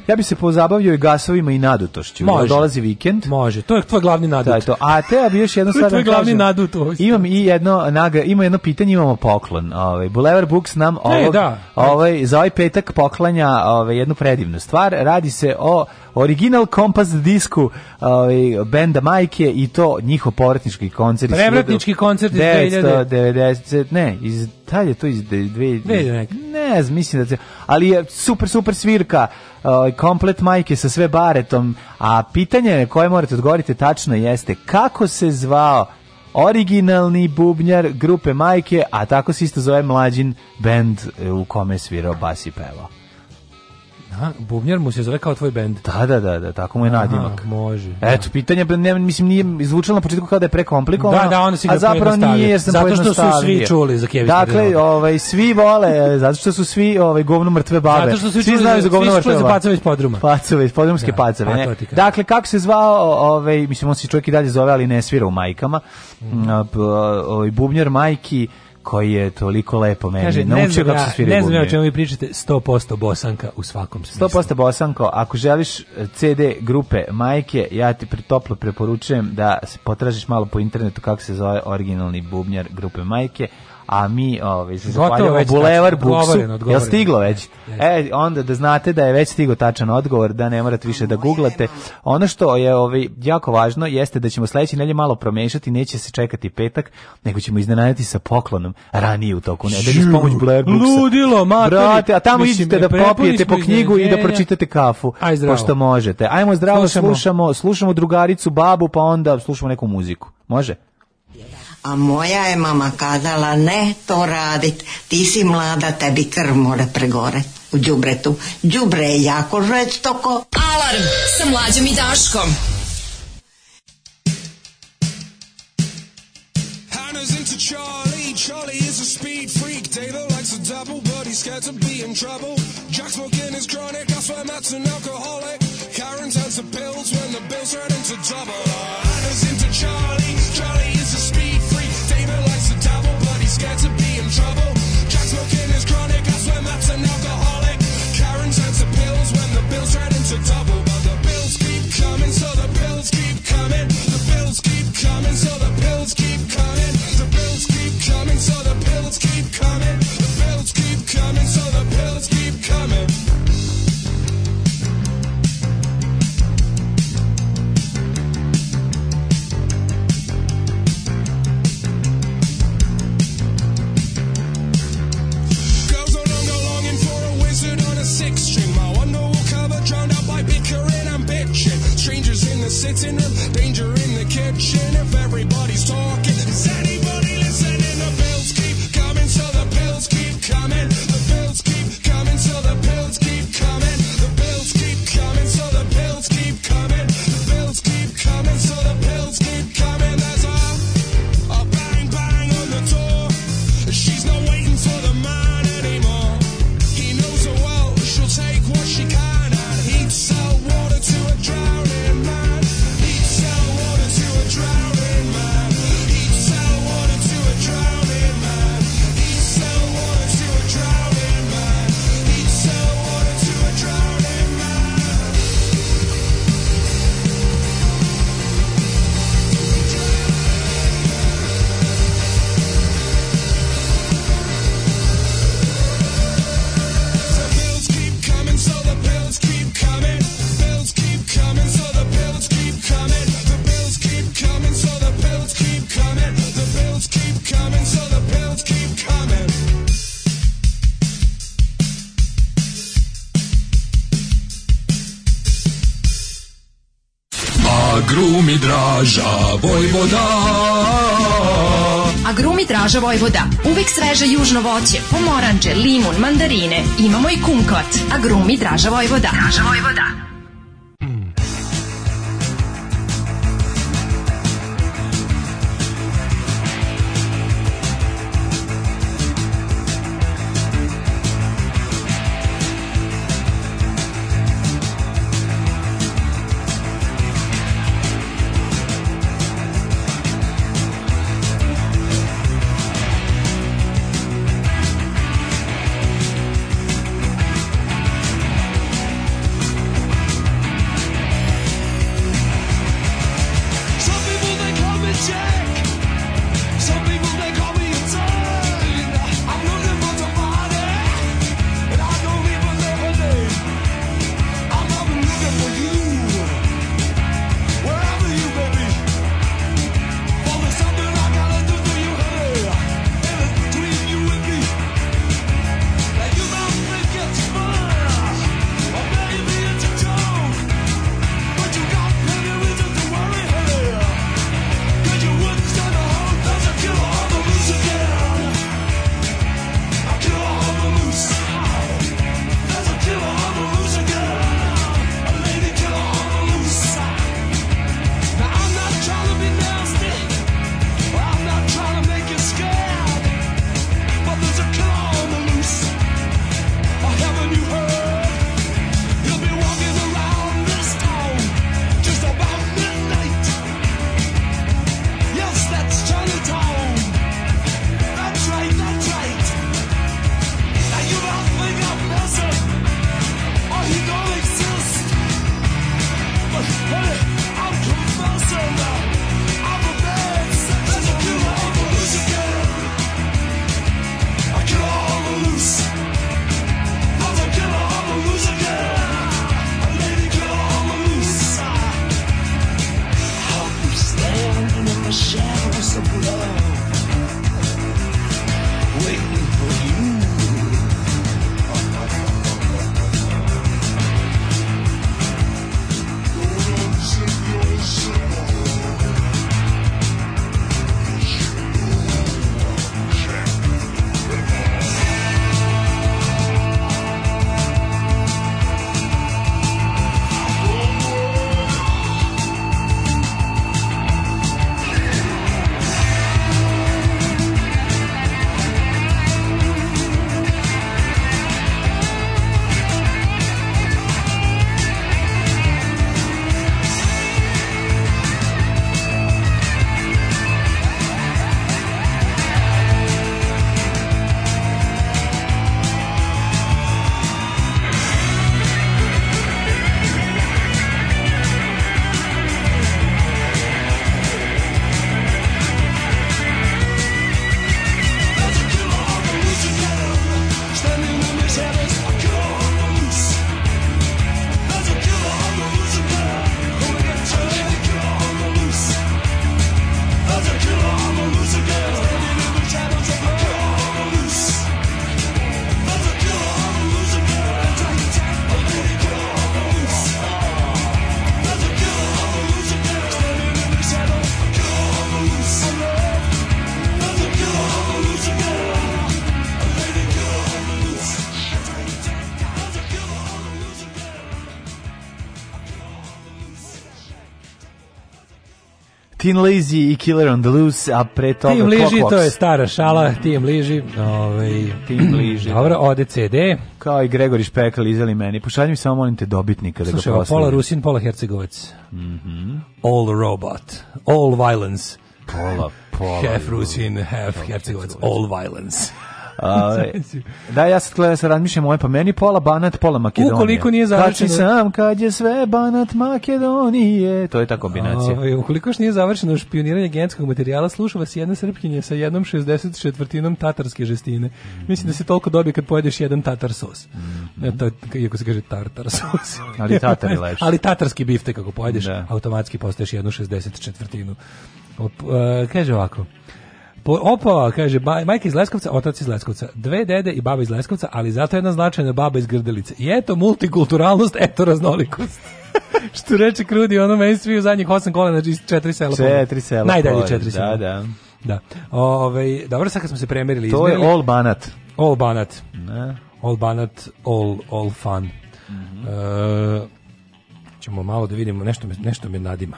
ja bih se pozabavio i gasovima i nadutošću. Može. Dolazi vikend. Može, to je tvoj glavni nadut. Da, to. A te bi još jedno stvar glavni kažem. nadut. imam i jedno, naga, ima jedno pitanje, imamo poklon. Ovaj, Boulevard Books nam e, ovog, ovaj, za ovaj petak poklanja ovaj, jednu predivnu stvar. Radi se o original kompas disku ovaj benda Majke i to njihov povratnički koncert. Prevratnički koncert iz 1990, ne, iz taj je to iz 2000. Ne, mislim da se, ali je super super svirka ovaj, komplet majke sa sve baretom, a pitanje na koje morate odgovoriti tačno jeste kako se zvao originalni bubnjar grupe Majke, a tako se isto zove mlađin bend e, u kome svirao bas i pevao. A, bubnjar mu se zove kao tvoj bend. Da, da, da, da, tako mu je nadimak. Aha, može. Da. Eto, pitanje, ne, mislim, nije izvučilo na početku kao da je prekomplikovano, da, da, onda si ga a zapravo nije, jer sam Zato što su svi čuli za Kjević. Dakle, ovaj, svi vole, zato što su svi ovaj, govno mrtve babe. Zato što su svi, svi znaju za govno mrtve babe. Svi su čuli za pacove iz podruma. Pacove, iz podrumske da, pacove, ne. dakle, kako se zvao, ovaj, mislim, on se čovjek i dalje zove, ali ne svira u majkama, mhm. mm. ovaj, bubnjar majki, koji je toliko lepo meni. Kaže, ne znam, ne znam o čemu vi pričate, 100% bosanka u svakom smislu. 100% bosanko, ako želiš e, CD grupe Majke, ja ti toplo preporučujem da se potražiš malo po internetu kako se zove originalni bubnjar grupe Majke, a mi ovaj se zahvaljujemo Bulevar Buksu. Jel stiglo već? E, onda da znate da je već stigao tačan odgovor, da ne morate više da guglate. Ono što je ovi ovaj, jako važno jeste da ćemo sledeće nedelje malo promješati neće se čekati petak, nego ćemo iznenaditi sa poklonom ranije u toku nedelje s pomoć Ludilo, Brate, a tamo idite da popijete po knjigu i da pročitate kafu, pošto možete. Ajmo zdravo, slušamo, slušamo drugaricu, babu, pa onda slušamo neku muziku. Može? A moja je mama kazala, ne to radit, ti si mlada, tebi krv mora pregore u džubretu. Džubre je jako žveć toko. Alarm sa mlađom i Daškom. into Charlie. Charlie is a speed freak. Taylor likes a double, but he's scared to be in trouble. Jack smoking is chronic. I swear Matt's an alcoholic. Karen turns to pills when the bills run into trouble. Hannah's into Charlie. double, but the bills keep coming, so the bills keep coming, the bills keep coming, so the sits in him. Danger in the kitchen if everybody's Draža Vojvoda Agrumi Draža Vojvoda Uvijek sveže južno voće Pomoranđe, limun, mandarine Imamo i kumkot Agrumi Draža Vojvoda Draža Vojvoda I'm confessing now. Tin Lazy i Killer on the Loose, a pre toga Tim Liži, to je stara šala, Tim Liži. Ovaj, Tim Liži. Dobro, ode CD. Kao i Gregori Špekal, izeli meni. Pošaljim mi samo, molim te, dobitnika da Slušaj, ga Slušaj, pola Rusin, pola Hercegovac. Mm -hmm. All robot, all violence. Pola, pola. Half Rusin, half Hercegovac, all violence. Ovaj, da, ja sad gledam, sad razmišljam ove, pa meni pola Banat, pola Makedonije. Ukoliko nije završeno... Kači sam kad je sve Banat Makedonije. To je ta kombinacija. Ove, ovaj, ukoliko još nije završeno špioniranje genetskog materijala, sluša vas jedna srpkinja sa jednom 60 četvrtinom tatarske žestine. Mislim da se toliko dobije kad pojedeš jedan tatar sos. Mm. To, iako se kaže tartar sos. ali tatar je Ali tatarski bifte kako pojedeš, automatski postaješ jednu 60 četvrtinu. uh, kaže ovako, po, opa, kaže, majka iz Leskovca, otac iz Leskovca, dve dede i baba iz Leskovca, ali zato jedna značajna baba iz Grdelice. I eto multikulturalnost, eto raznolikost. što reče Krudi, ono meni svi u zadnjih osam kola znači četiri sela. Četiri sela. Najdalje četiri sela. Da, da. Da. Ovaj, dobro, sad kad smo se premerili. To je all banat. All banat. All banat, all, all fun. Mm -hmm. malo da vidimo, nešto nešto me nadima.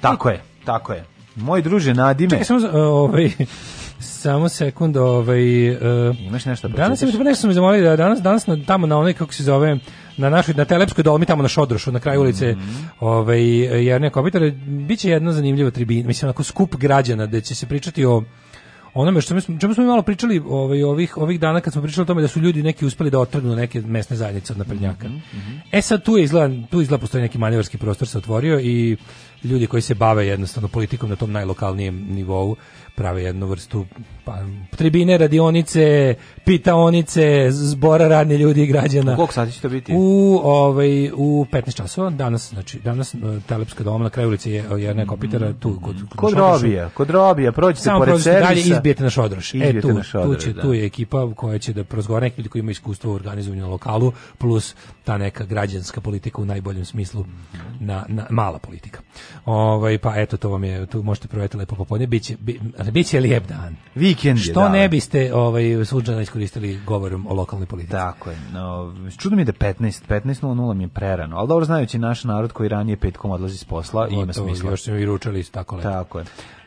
Tako je, tako je. Moj druže, nadime. Čekaj, samo, e, ovaj, samo sekund, ovaj... E, Imaš nešto Danas nešto da danas, danas na, tamo na onaj, kako se zove, na našoj, na Telepskoj dolmi, tamo na Šodrošu, na kraju ulice, mm -hmm. ovaj, jer Kopitar, bit će jedna zanimljiva tribina, mislim, onako skup građana, da će se pričati o onome što čemu smo malo pričali ovaj, ovih, ovih dana kad smo pričali o tome da su ljudi neki uspeli da otrgnu neke mesne zajednice od naprednjaka. Mhm, mhm, mhm. E sad tu je izgleda, tu izgleda postoji neki manevarski prostor se otvorio i ljudi koji se bave jednostavno politikom na tom najlokalnijem nivou prave jednu vrstu pa, tribine, radionice, pitaonice, zbora radnih ljudi i građana. U koliko sati će to biti? U, ovaj, u 15 časova, danas, znači, danas e, Telepska doma na kraju ulici je, je neka pitara tu. Kod, kod, kod robija, kod robija, prođite Samo pored servisa. Dalje izbijete na šodroš. E, izbijete e, tu, na šodroš, tu, će, da. tu je ekipa koja će da prozgovara neki ljudi koji ima iskustvo u organizovanju na lokalu, plus ta neka građanska politika u najboljem smislu, mhm. na, na mala politika. Ovaj, pa eto, to vam je, tu možete provjeti lepo popodne, biće, bi, Dakle, bit će lijep dan. Vikend Što ne biste ovaj, suđana iskoristili govorom o lokalnoj politici? Tako je. No, čudno mi je da 15, 15.00 mi je prerano, ali dobro znajući naš narod koji ranije petkom odlazi s posla, ima smisla. Još ćemo i ručali tako lepo. Tako je.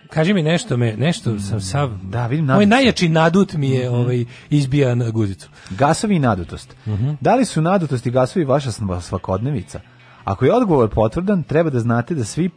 Kaži mi nešto me, nešto sam sav... Mm, da, vidim nadut. Moj najjači nadut mi je mm -hmm. ovaj, izbija na guzicu. Gasovi i nadutost. Mm -hmm. Da li su nadutost i gasovi vaša svakodnevica? Ako je odgovor potvrdan, treba da znate da svi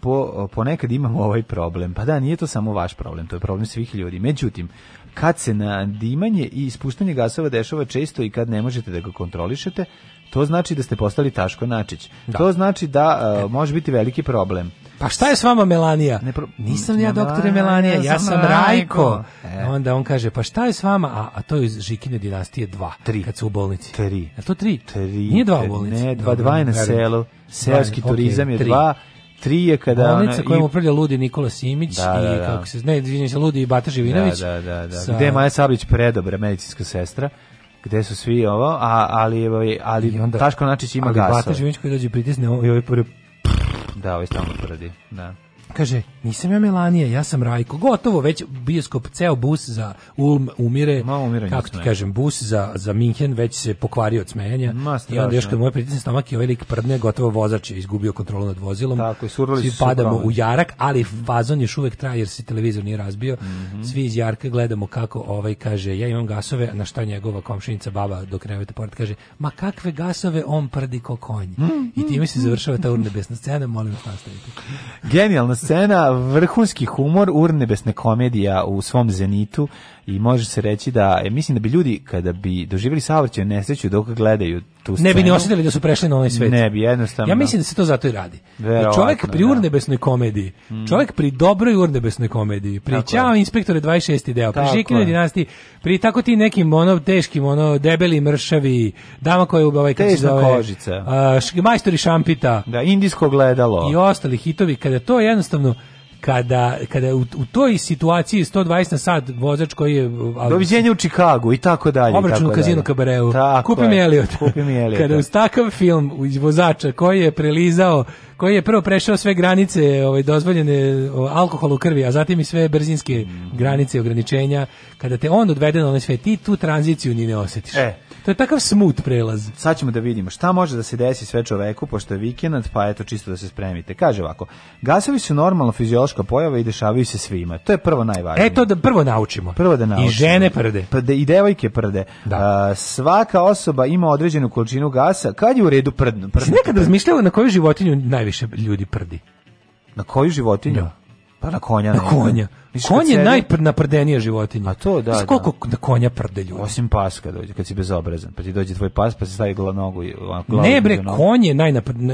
ponekad imamo ovaj problem. Pa da, nije to samo vaš problem, to je problem svih ljudi. Međutim, kad se na dimanje i ispuštanje gasova dešava često i kad ne možete da ga kontrolišete, to znači da ste postali Taško Načić. To znači da e, može biti veliki problem. Pa šta je s vama Melanija? Ne pro... Nisam ja doktor Melanija, ja, sam Rajko. E. Onda on kaže, pa šta je s vama? A, a to je iz Žikine dinastije 2. 3. Kad su u bolnici. 3. A to 3? 3. Nije 2 u bolnici. Ne, 2, 2 je na selu. Selski turizam je 2. 3 je kada Bolnica ono kojom upravlja Ludi Nikola Simić da, da, da. i kako se ne, izvinjam se Ludi i Bata Živinović. Da, da, da, da. Sa... Gde je Maja Sablić predobra medicinska sestra gde su svi ovo, a, ali, ovaj, ali, ali Taško Načić ima gasove. Ali Bata Živinović koji dođe pritisne ovo ovaj, i ovo ovaj je da, ovaj stalno tvrdi, da kaže, nisam ja Melanija, ja sam Rajko. Gotovo, već bioskop, ceo bus za Ulm umire. Kako ti kažem, bus za, za Minhen već se pokvario od smenja I onda još kad moje pritisni stomak i velik ovaj prdne, gotovo vozač je izgubio kontrolu nad vozilom. Tako, i surali Svi padamo u jarak, ali vazon još uvek traje jer se televizor nije razbio. Mhm. Svi iz jarka gledamo kako ovaj kaže, ja imam gasove, na šta njegova komšinica baba do kreveta porad kaže, ma kakve gasove on prdi ko konj. Mm. I time se završava ta urnebesna scena, molim vas nastavite. Genijalna scena, vrhunski humor, urnebesne komedija u svom zenitu, i može se reći da e, mislim da bi ljudi kada bi doživjeli saobraćaj nesreću dok gledaju tu scenu, ne bi ni osjetili da su prešli na onaj svet. Ne bi jednostavno. Ja mislim da se to zato i radi. Verovatno, čovjek pri urnebesnoj komediji, mm. čovjek pri dobroj urnebesnoj komediji, pri čao inspektore 26. deo, pri Žikinoj dinastiji, pri tako ti nekim ono teškim, ono debeli mršavi, dama koja je ovaj kako se kožica. majstori šampita. Da, indijsko gledalo. I ostali hitovi kada to jednostavno kada, kada u, toj situaciji 120 na sat vozač koji je... Uh, Doviđenje u Čikagu i tako dalje. Obračun u kazinu Kabareu. kupi mi Elliot. kada uz takav film vozača koji je prelizao koji je prvo prešao sve granice ovaj, dozvoljene alkoholu u krvi, a zatim i sve brzinske granice i ograničenja, kada te on odvede na sve, ti tu tranziciju ni ne osjetiš. E, to je takav smut prelaz. Sad ćemo da vidimo šta može da se desi sve čoveku, pošto je vikend, pa eto čisto da se spremite. Kaže ovako, gasovi su normalno fiziološka pojava i dešavaju se svima. To je prvo najvažnije. Eto da prvo naučimo. Prvo da naučimo. I žene prde. Pa I devojke prde. Da. svaka osoba ima određenu količinu gasa. Kad je u redu prdno? Prdno. Si nekad na koju životinju najviše ljudi prdi? Na koju životinju? Da. Pa na konja. Na konja. Konj je najnaprdenija životinja. A to, da. da. konja prde ljudi? Osim pas kad dođe, kad si bezobrazan. Pa ti dođe tvoj pas, pa se stavi glanogu. nogu. ne bre, konje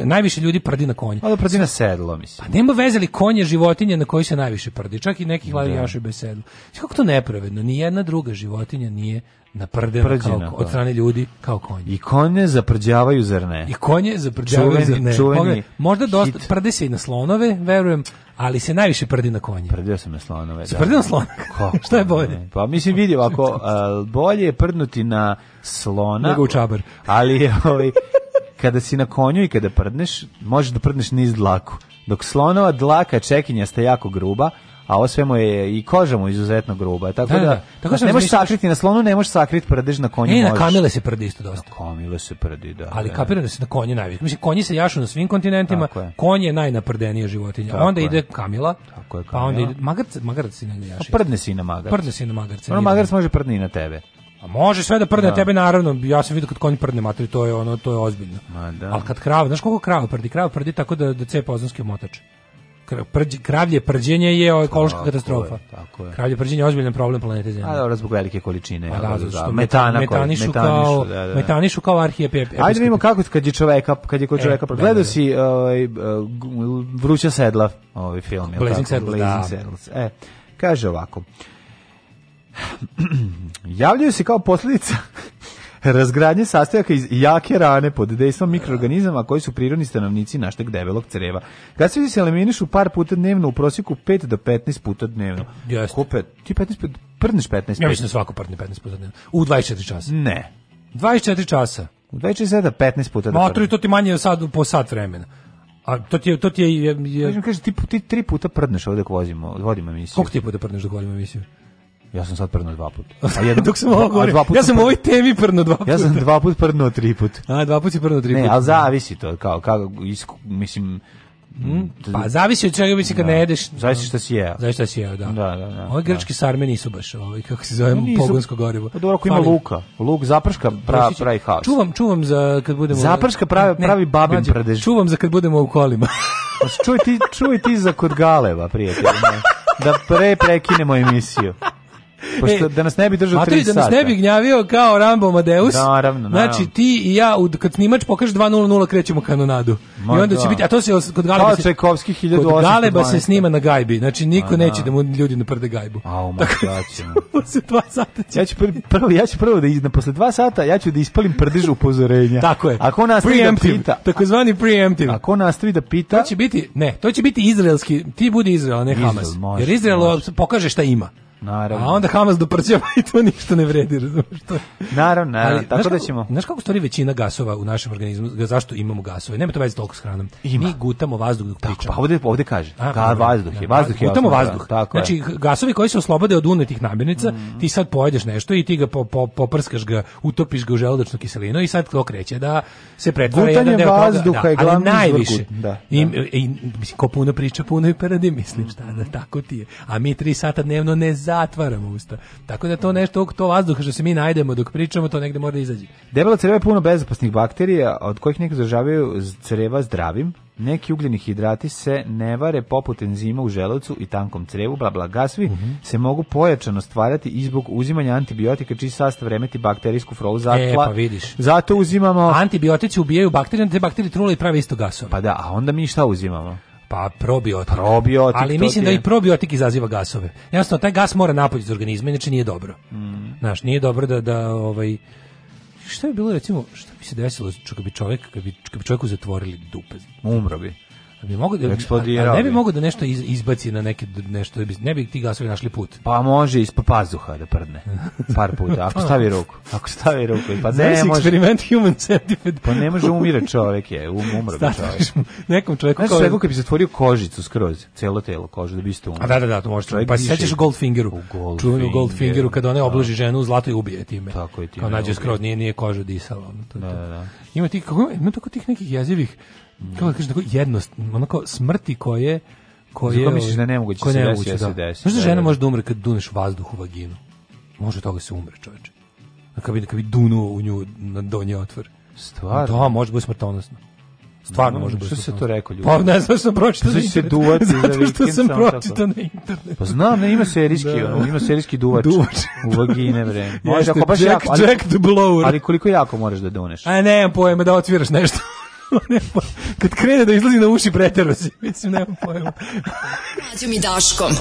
najviše ljudi prdi na konja. Ali prdi na sedlo, mislim. Pa nema vezali konje životinje na koji se najviše prdi. Čak i nekih da. bez sedla. kako to nepravedno? Nijedna druga životinja nije naprdena Prđena, kao, od strane ljudi kao konje. I konje zaprđavaju, zar I konje zaprđavaju, čuveni, zar Čuveni možda dosta, prde se i na slonove, verujem, ali se najviše prdi na konje. Prdio sam na slonove, da. Prdio na Šta je bolje? Pa mislim, vidi ovako, eh, bolje je prdnuti na slona. Nego u čabar. Ali, ovaj, kada si na konju i kada prdneš, možeš da prdneš niz dlaku. Dok slonova dlaka čekinja ste jako gruba, a ovo sve mu je i koža mu izuzetno gruba. Tako da, da, da. Tako da ne možeš sakriti na slonu, ne možeš sakriti prdež na konju. E, na kamile se prdi isto dosta. Na kamile se prdi, da. Ali kapiram da se na konje najviše. Mislim, konji se jašu na svim kontinentima, konj je najnaprdenija životinja. Tako onda ide kamila, Tako je kamila. pa onda ide magarac, magarac ne pa jaši. prdne si na magarac. Prdne si na magarac. Ono magarac može prdni na tebe. A može sve da prdne da. tebe naravno. Ja sam vidio kad konj prdne materi, to je ono, to je ozbiljno. Ma, da. Ali kad krava, znaš koliko krava prdi? Krava prdi tako da da cepa ozonski omotač prđ, kravlje prđenje je ekološka tako katastrofa. Je, tako je. Kravlje prđenje je ozbiljan problem planete Zemlje. A razbog velike količine. Pa da, zato što metana, metanišu, kao, da, da. metanišu kao arhije Ajde vidimo kako kad je čoveka, kad je kod e, čoveka. E, Gledao si ovaj, Vruća sedla, ovaj film. Blazing Saddles. Blazing Saddles. E, kaže ovako. Javljaju se kao posljedica Razgradnje sastojaka iz jake rane pod dejstvom mikroorganizama koji su prirodni stanovnici našeg debelog creva. Gasovi se eliminišu par puta dnevno, u prosjeku 5 do 15 puta dnevno. Jeste. Kupe, ti 15 puta, prdneš 15 puta. Ja mislim da svako prdne 15 puta dnevno. U 24 časa. Ne. 24 časa. U 24 časa 15 puta da i to ti manje sad, po sat vremena. A to ti je, to ti je, je... Kažem, kaže, ti, ti tri puta prdneš ovdje dok vozimo, vodimo emisiju. Koliko ti puta prdneš dok vodimo emisiju? Ja sam sad prno dva puta. A jedan, Dok sam ovo govorio, ja sam u ovoj temi prno dva puta. Ja sam dva puta prno tri puta. A, dva puta si prno tri puta. Ne, ali zavisi to, kao, kao, mislim, Hmm? pa zavisi od čega mislim kad da. ne jedeš. Zavisi šta si jeo. Zavisi šta si jeo, da. Da, da, da. Ovi grčki da. sarme nisu baš, ovaj, kako se zove, nisu, pogonsko gorivo. Pa dobro ako ima luka. Luk zaprška pra, pravi haos. Čuvam, čuvam za kad budemo Zaprška pravi ne, pravi babin mađe, pradež. Čuvam za kad budemo u kolima. Pa čuj ti, čuj ti za kod galeva, prijatelju. da pre prekinemo emisiju. Pošto e, da nas ne bi držao 3 sata. A ti da nas ne bi gnjavio kao Rambo Madeus. Naravno, naravno. Znači ti i ja, kad snimač pokaže 2.00, krećemo kanonadu. Ma, I onda će biti, a to se pa, kod Galeba se... Čajkovski 1812. Kod Galeba se snima na gajbi. Znači niko a, neće da mu ljudi naprde gajbu. A, o, posle 2 sata će... Ja ću prvi, prvo, ja ću prvo da izna, posle 2 sata ja ću da ispalim prdež upozorenja. Tako je. Ako nas da pita... Takozvani preemptive. Ako nas da pita... To će biti, ne, to će biti izraelski, ti budi Izrael, ne Hamas. Izrael može, Jer Izrael može. pokaže šta ima. Naravno. A onda Hamas doprćava i to ništa ne vredi, razumiješ to? Naravno, naravno, Ali, tako da ćemo. Znaš kako stvari većina gasova u našem organizmu, zašto imamo gasove? Nema to veze toliko s hranom. Ima. Mi gutamo vazduh dok pričamo. Pa ovdje, ovdje kaže, A, ka, vazduh je, vazduh je. Gutamo vazduh. tako znači, gasovi koji se oslobode od unetih namirnica, mm. ti sad pojedeš nešto i ti ga po, po, poprskaš ga, utopiš ga u želudačnu kiselinu i sad to kreće da se pretvara jedan vazduha je glavni najviše. Da, ko puno priča, puno i paradi, mislim da tako ti je. A mi tri sata dnevno ne zatvaramo usta. Tako da to nešto, to vazduha što se mi najdemo dok pričamo, to negdje mora da izađe. Debelo creva je puno bezopasnih bakterija, od kojih neke zažavaju creva zdravim, neki ugljeni hidrati se ne vare poput enzima u želucu i tankom crevu, bla bla gasvi, mhm. se mogu pojačano stvarati i zbog uzimanja antibiotika čiji sastav remeti bakterijsku frolu E, pa vidiš. Zato uzimamo... Antibiotici ubijaju bakterije, te bakterije trule i prave isto gasove. Pa da, a onda mi šta uzimamo? Pa probiotik. probiotik ali mislim da i probiotik izaziva gasove. Jasno, taj gas mora napolje iz organizma, inače nije dobro. Mm. Znaš, nije dobro da, da ovaj, Što bi bilo recimo, što bi se desilo čak bi čovjek, kad bi, bi čovjeku zatvorili dupe? Umro bi bi mogu da eksplodirao. Ne bi mogao da nešto iz, izbaci na neke nešto bi ne bi ti gasovi našli put. Pa može iz pazuha da prdne. Par puta. Ako stavi ruku. Ako stavi ruku pa ne Znaš može. Eksperiment human centipede. Pa ne može umire čovjek je, um, umro bi čovjek. Nekom čovjeku kao. Znači, bi zatvorio kožicu skroz, celo telo kožu da bi isto umro. A da da da, to može. Čovjek pa se sećaš Goldfingeru. Gold Čuvenu Goldfingeru kad ona obloži ženu i ubije time. Tako je ti. Kao nađe skroz nije nije kožu disalo. Ono, to, da, da, da. Ima tih kako ima tako tih nekih jezivih kako da tako jednost, onako smrti koje koje Zato misliš da ovaj- nemoguće koje se desiti, desi, da. se desi. Znaš žena može da umre kad duneš vazduh u vaginu? Može toga se umre, čoveče. A kad bi, kad bi dunuo u nju na donji otvor. Stvarno? Da, može biti smrtonosno. Stvarno no, može biti. Što se to rekao ljudi? Pa ne znam što sam pročitao. Zato se duvati za vikend. što sam ono pročitao na internetu. Pa znam, ne, ima serijski, da. Ono, ima serijski duvač. duvač. u vagine bre. Može ako baš Jack, jako, ali, Jack the blower. Ali koliko jako možeš da doneš? A ne, pojma da otviraš nešto. Ono kad krene da izlazi na uši preterozi. Mislim, nemam pojma. Mlađom mi Daškom.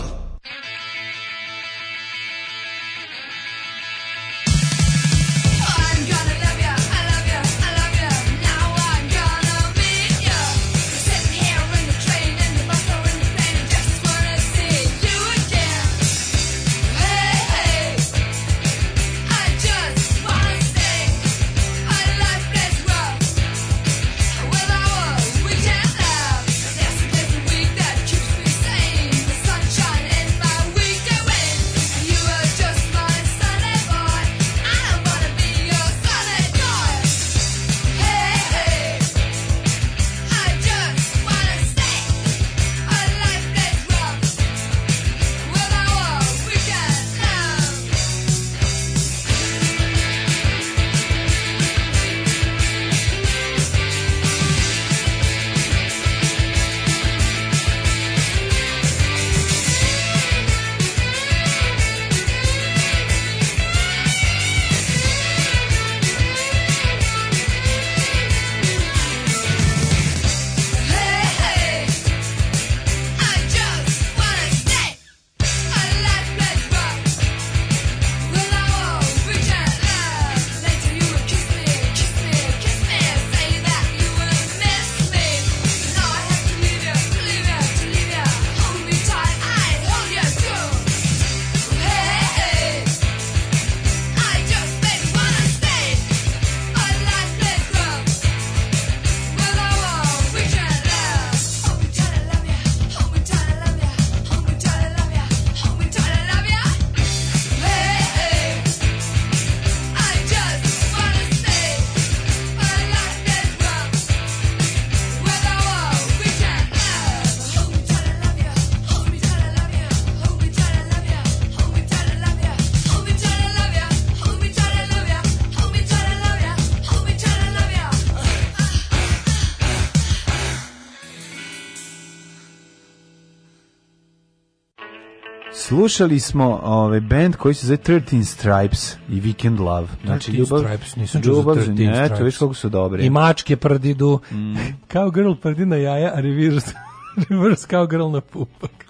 Slušali smo ovaj bend koji se zove 13 Stripes i Weekend Love. Znači ljubav, Stripes, nisam ljubav, za 13 ne, to viš su dobri. I mačke prdidu, mm. kao girl prdi na jaja, a reverse, reverse kao girl na pupak.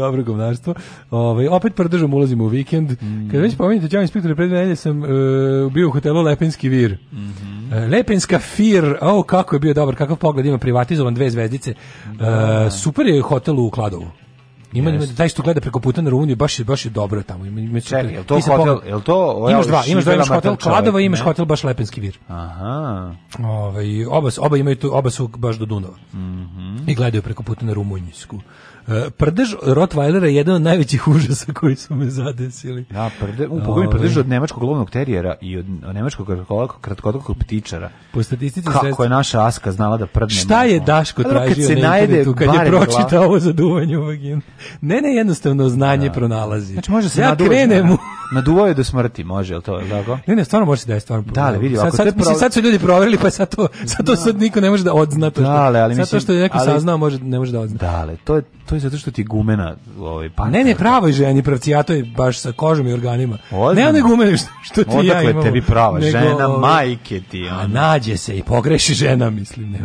Dobro govnarstvo. Ovaj opet prdržom ulazimo u vikend. Mm. Kad već pominjete Đavo inspektore pre sam uh, bio u hotelu Lepenski Vir. Mm -hmm. E, Lepenska Fir, o kako je bio dobar, kakav pogled ima privatizovan dve zvezdice. E, da. Uh, super je hotel u Kladovu. Ima ima taj što gleda preko puta na Rumuniju, baš je baš je dobro tamo. Ima ima Čekaj, jel to hotel, jel to Imaš dva, imaš dva, imaš hotel Kladovo, imaš hotel baš Lepenski vir. Aha. Ovaj oba oba imaju tu, oba su baš do Dunava. Mhm. Mm I gledaju preko puta na Rumunjsku. E, prdež Rottweilera je jedan od najvećih užasa koji su me zadesili. Da, prde, u ovaj. prdež od nemačkog lovnog terijera i od nemačkog kratkotokog ptičara. Po statistici Kako sredstva. je naša Aska znala da prdne. Šta je Daško tražio kad se na internetu kad je pročitao ovo za duvanje u vaginu? Ne, ne, jednostavno znanje da. pronalazi. Znači može se ja naduvaš, krenem u... do smrti, može, je to tako? Ne, ne, stvarno može se da je stvarno. Da, ali vidi, sad, ako sad, prov... mislim, sad su ljudi proverili, pa sad to, sad to sad niko ne može da odzna to. ali, ali, sad to što je neko saznao, može, ne može da odzna. Da, ali, to je, to zato što ti gumena ovaj pa ne ne pravoj ženi pravcijato je baš sa kožom i organima ne one gumene što, što ti ja imam tebi prava nego, žena ovaj, majke ti a ono? nađe se i pogreši žena mislim ne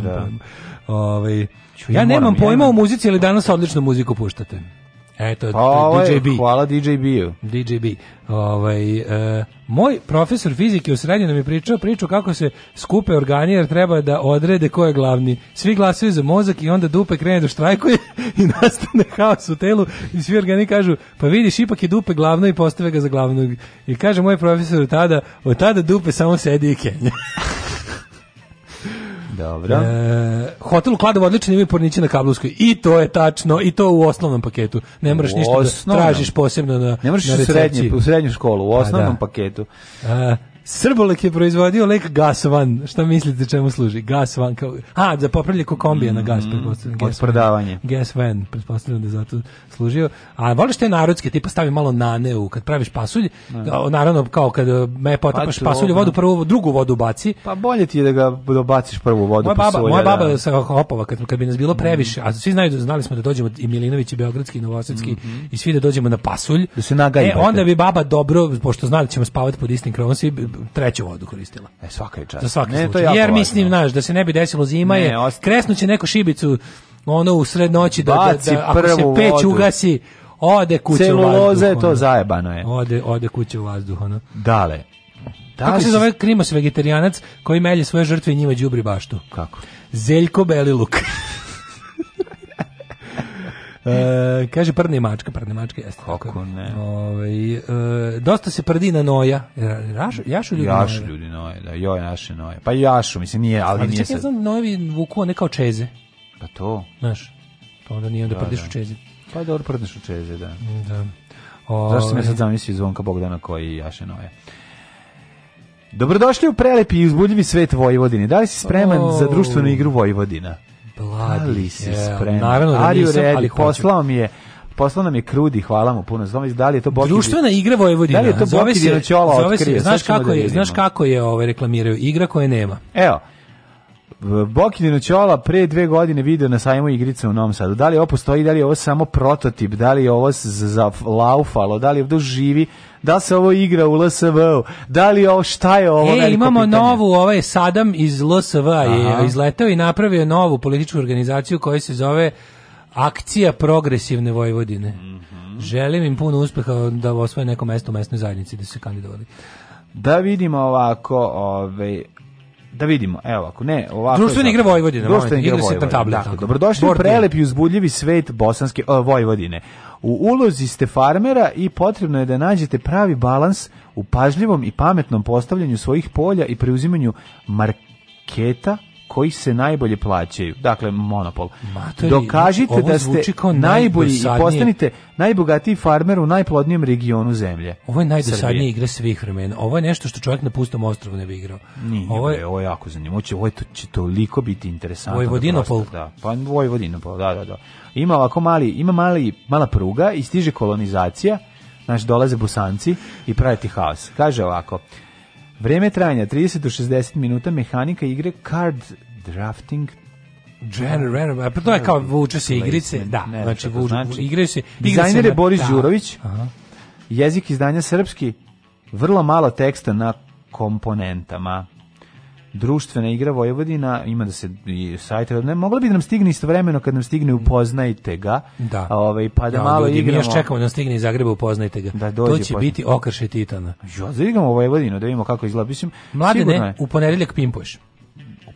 Ovaj, ja nemam pojma o muzici ali danas odličnu muziku puštate Eto, pa, DJ ovaj, B. Hvala DJ b Ovaj, e, moj profesor fizike u srednjoj nam je pričao priču kako se skupe organi jer treba da odrede ko je glavni. Svi glasuju za mozak i onda dupe krene do štrajkuje i nastane haos u telu i svi organi kažu pa vidiš ipak je dupe glavno i postave ga za glavnog. I kaže moj profesor tada, od tada dupe samo sedi i Dobro. E, hotel u Kladovu odličan imaju pornići na Kablovskoj. I to je tačno, i to u osnovnom paketu. Ne moraš ništa tražiš posebno na Ne moraš u, u srednju školu, u osnovnom paketu. E, Srbolek je proizvodio lek van Šta mislite čemu služi? gasovan kao a za popravljanje kombija na gas mm, pretpostavljam. Gas prodavanje. Gasvan, pretpostavljam da zato služio. A voliš te narodske, ti postavi malo nane u kad praviš pasulj, naravno kao kad e, me potapaš pa pasulj vodu prvu drugu vodu baci. Pa bolje ti je da ga baciš prvu vodu moja baba, Moja baba da. sa Hopova kad, kad bi nas bilo mm. previše, a svi znaju da znali smo da dođemo i Milinović i Beogradski i Novosvetski mhm. i svi da dođemo na pasulj. E onda bi baba dobro pošto znali ćemo spavati pod istim krovom svi treću vodu koristila. E, svaka je čast. Za svaki ne, Jer mislim, znaš, da se ne bi desilo zima ne, je, kresnuće neku šibicu ono u sred noći da, da, ako se peć ugasi, ode kuće u vazduh. je to ono. zajebano je. Ode, ode kuće u vazduh, ono. Dale. Da Kako se zove krimos vegetarijanac koji melje svoje žrtve i njima đubri baštu? Kako? Zeljko Beliluk. E, kaže prdne mačka, prdne mačka jeste. Kako ne? Ove, ovaj, dosta se prdi na noja. E, jašu ljudi jašu ljudi noje, da, joj naše noje. Pa jašu, mislim nije, ali, ali nije se... Ja znam, nojevi vuku, ne kao čeze. Pa to. Znaš, pa onda nije onda da, prdiš da. u čeze. Pa dobro prdeš u čeze, da. Da. Zašto sam ja sad ovaj- zamislio zvonka Bogdana koji jaše noje? Dobrodošli u prelepi i uzbudljivi svet Vojvodine. Da li si spreman za društvenu igru Vojvodina? Ali si spremno. Naravno da nisam, ready, ali poslao hoću. mi je poslao nam je Krudi, hvala mu puno. Zove da li je to Boki. Društvena igra Vojvodina. Da li je to Boki Dinoćola Znaš kako je, znaš kako je, ovaj reklamiraju igra koje nema. Evo, Bokinino Ćola pre dve godine video na sajmu igrice u Novom Sadu. Da li ovo postoji, da li je ovo samo prototip, da li je ovo za laufalo, da li je ovo živi, da se ovo igra u LSV, da li je ovo, šta je ovo? E, imamo novu, ovaj Sadam iz LSV je izletao i napravio novu političku organizaciju koja se zove Akcija progresivne Vojvodine. Mm -hmm. Želim im puno uspeha da osvoje neko mesto u mesnoj zajednici da se kandidovali. Da vidimo ovako, ovaj da vidimo, evo, ako ne, ovako... Društvena igra Vojvodine, dobrodošli u prelep i uzbudljivi svet bosanske o, Vojvodine. U ulozi ste farmera i potrebno je da nađete pravi balans u pažljivom i pametnom postavljanju svojih polja i preuzimanju marketa koji se najbolje plaćaju. Dakle, monopol. Dokažite da ste najbolji i postanite najbogatiji farmer u najplodnijem regionu zemlje. Ovo je najdosadnija igra svih vremena. Ovo je nešto što čovjek na pustom ostrovu ne bi igrao. Nije, ovo je, ovo je jako zanimljivo. Ovo to, će toliko biti interesantno. Vojvodinopol. Da, da, pa da, da, da. Ima ovako mali, ima mali, mala pruga i stiže kolonizacija. Naš dolaze busanci i ti haos. Kaže ovako, Vreme trajanja 30 do 60 minuta, mehanika igre card drafting General, a pa to je kao vuče se igrice, da, znači, znači, vuče, znači igraju se... Dizajner je Boris Đurović, Aha. jezik izdanja srpski, vrlo malo teksta na komponentama društvena igra Vojvodina, ima da se i sajt, ne, mogla bi da nam stigne istovremeno kad nam stigne upoznajte ga. Da. Ovaj pa da, malo ljudi, Mi još čekamo da nam stigne iz Zagreba upoznajte ga. Da, dođe, to će biti okršaj Titana. Jo, da igramo Vojvodinu, da vidimo kako izgleda. Mislim, u ponedeljak Pimpoš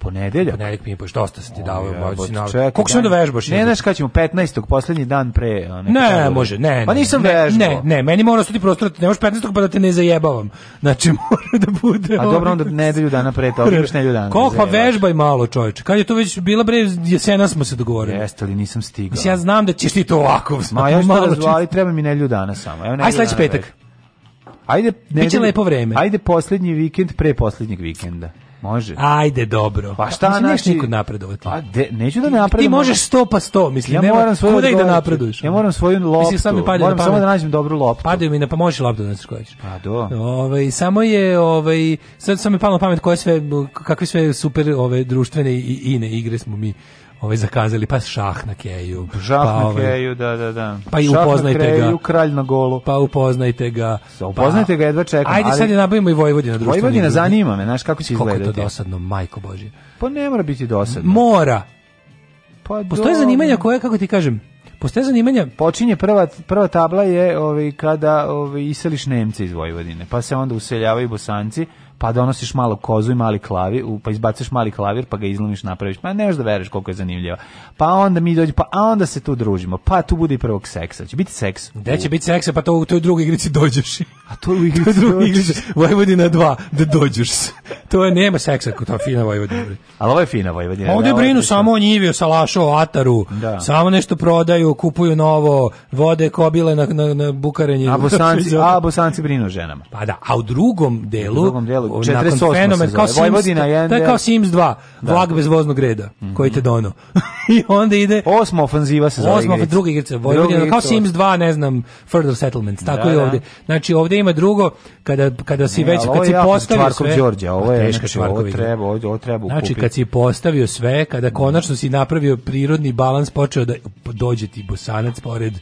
ponedeljak. Ponedeljak mi pošto dosta se ti dao, baš na. Kako se onda vežbaš? Ne znaš kad ćemo 15. poslednji dan pre Ne, može, ne. Pa nisam vežbao. Ne, ne, meni mora ostati prostor, ne može 15. pa da te ne zajebavam. Znači mora da bude. A dobro onda ovaj- nedelju dana pre toga, imaš nedelju dana. Kako pa vežbaj malo, čoveče. Kad je to već bila bre jesena smo se dogovorili. Jeste ali nisam stigao. Mislim ja znam da ćeš ti to ovako. Ma ja što razvali, treba mi nedelju dana samo. Evo nedelju. Aj sledeći petak. Ajde, ne. Biće lepo vreme. Ajde poslednji vikend pre poslednjeg vikenda. Može. Ajde, dobro. Pa šta znači? Nećeš nikud napredovati. Pa de, neću da napredujem. Ti, možeš 100 pa 100, mislim. Ja nema, moram svoju kuda i da napreduješ. Ja ono? moram svoju loptu. Mislim, sad mi padaju moram samo da nađem dobru loptu. Padaju mi na pa možeš loptu da nađeš koja Pa do. Ove, ovaj, samo je, ovaj sad sam mi palo pamet koje sve, kakve sve super ove, društvene i ine igre smo mi ovaj zakazali pa šah na keju. Šah pa na ovaj, keju, da, da, da. Pa i upoznajte ga. kralj na golu. Pa upoznajte ga. upoznajte pa ga, jedva čekam. Ajde sad je nabavimo i Vojvodina. Vojvodina zanima me, znaš kako će izgledati. Kako je to dosadno, majko Bože. Pa ne mora biti dosadno. Mora. Pa Postoje zanimanja koje, kako ti kažem, Postoje zanimanja. Počinje prva prva tabla je ovaj kada ovaj iseliš Nemce iz Vojvodine, pa se onda useljavaju Bosanci, pa donosiš malo kozu i mali klavir, pa izbaciš mali klavir, pa ga izlomiš, napraviš. pa ne možeš da veruješ koliko je zanimljivo. Pa onda mi dođe, pa onda se tu družimo. Pa tu bude i prvog seksa. Će biti seks. Gde će biti seksa, pa to u toj drugoj igrici dođeš. A to u igrici drugoj igrici Vojvodina 2, da dođeš. to je nema seksa kod ta fina Vojvodina. Ali ovo je fina Vojvodina. ovdje brinu samo o njivio, salašu, o ataru. Samo nešto prodaju, kupuju novo, vode kobile na, na, na bukarenje. A bosanci, a bosanci brinu ženama. Pa da, a u drugom delu, u drugom delu 48 fenomen, se kao Vojvodina je... To je kao Sims 2, da. vlak bez voznog reda, mm -hmm. koji te mhm. dono. I onda ide... Osma ofenziva se zove Osma, druga igrica, Vojvodina, drugi kao Sims 2, ne znam, Further Settlements, tako da, je ovdje. Znači, ovdje ima drugo, kada, kada si ne, već, kad si postavio sve... Đorđe, ovo pa je teška znači, ovo treba, ovo treba Znači, kad si postavio sve, kada mhm. konačno si napravio prirodni balans, počeo da dođe ti bosanac pored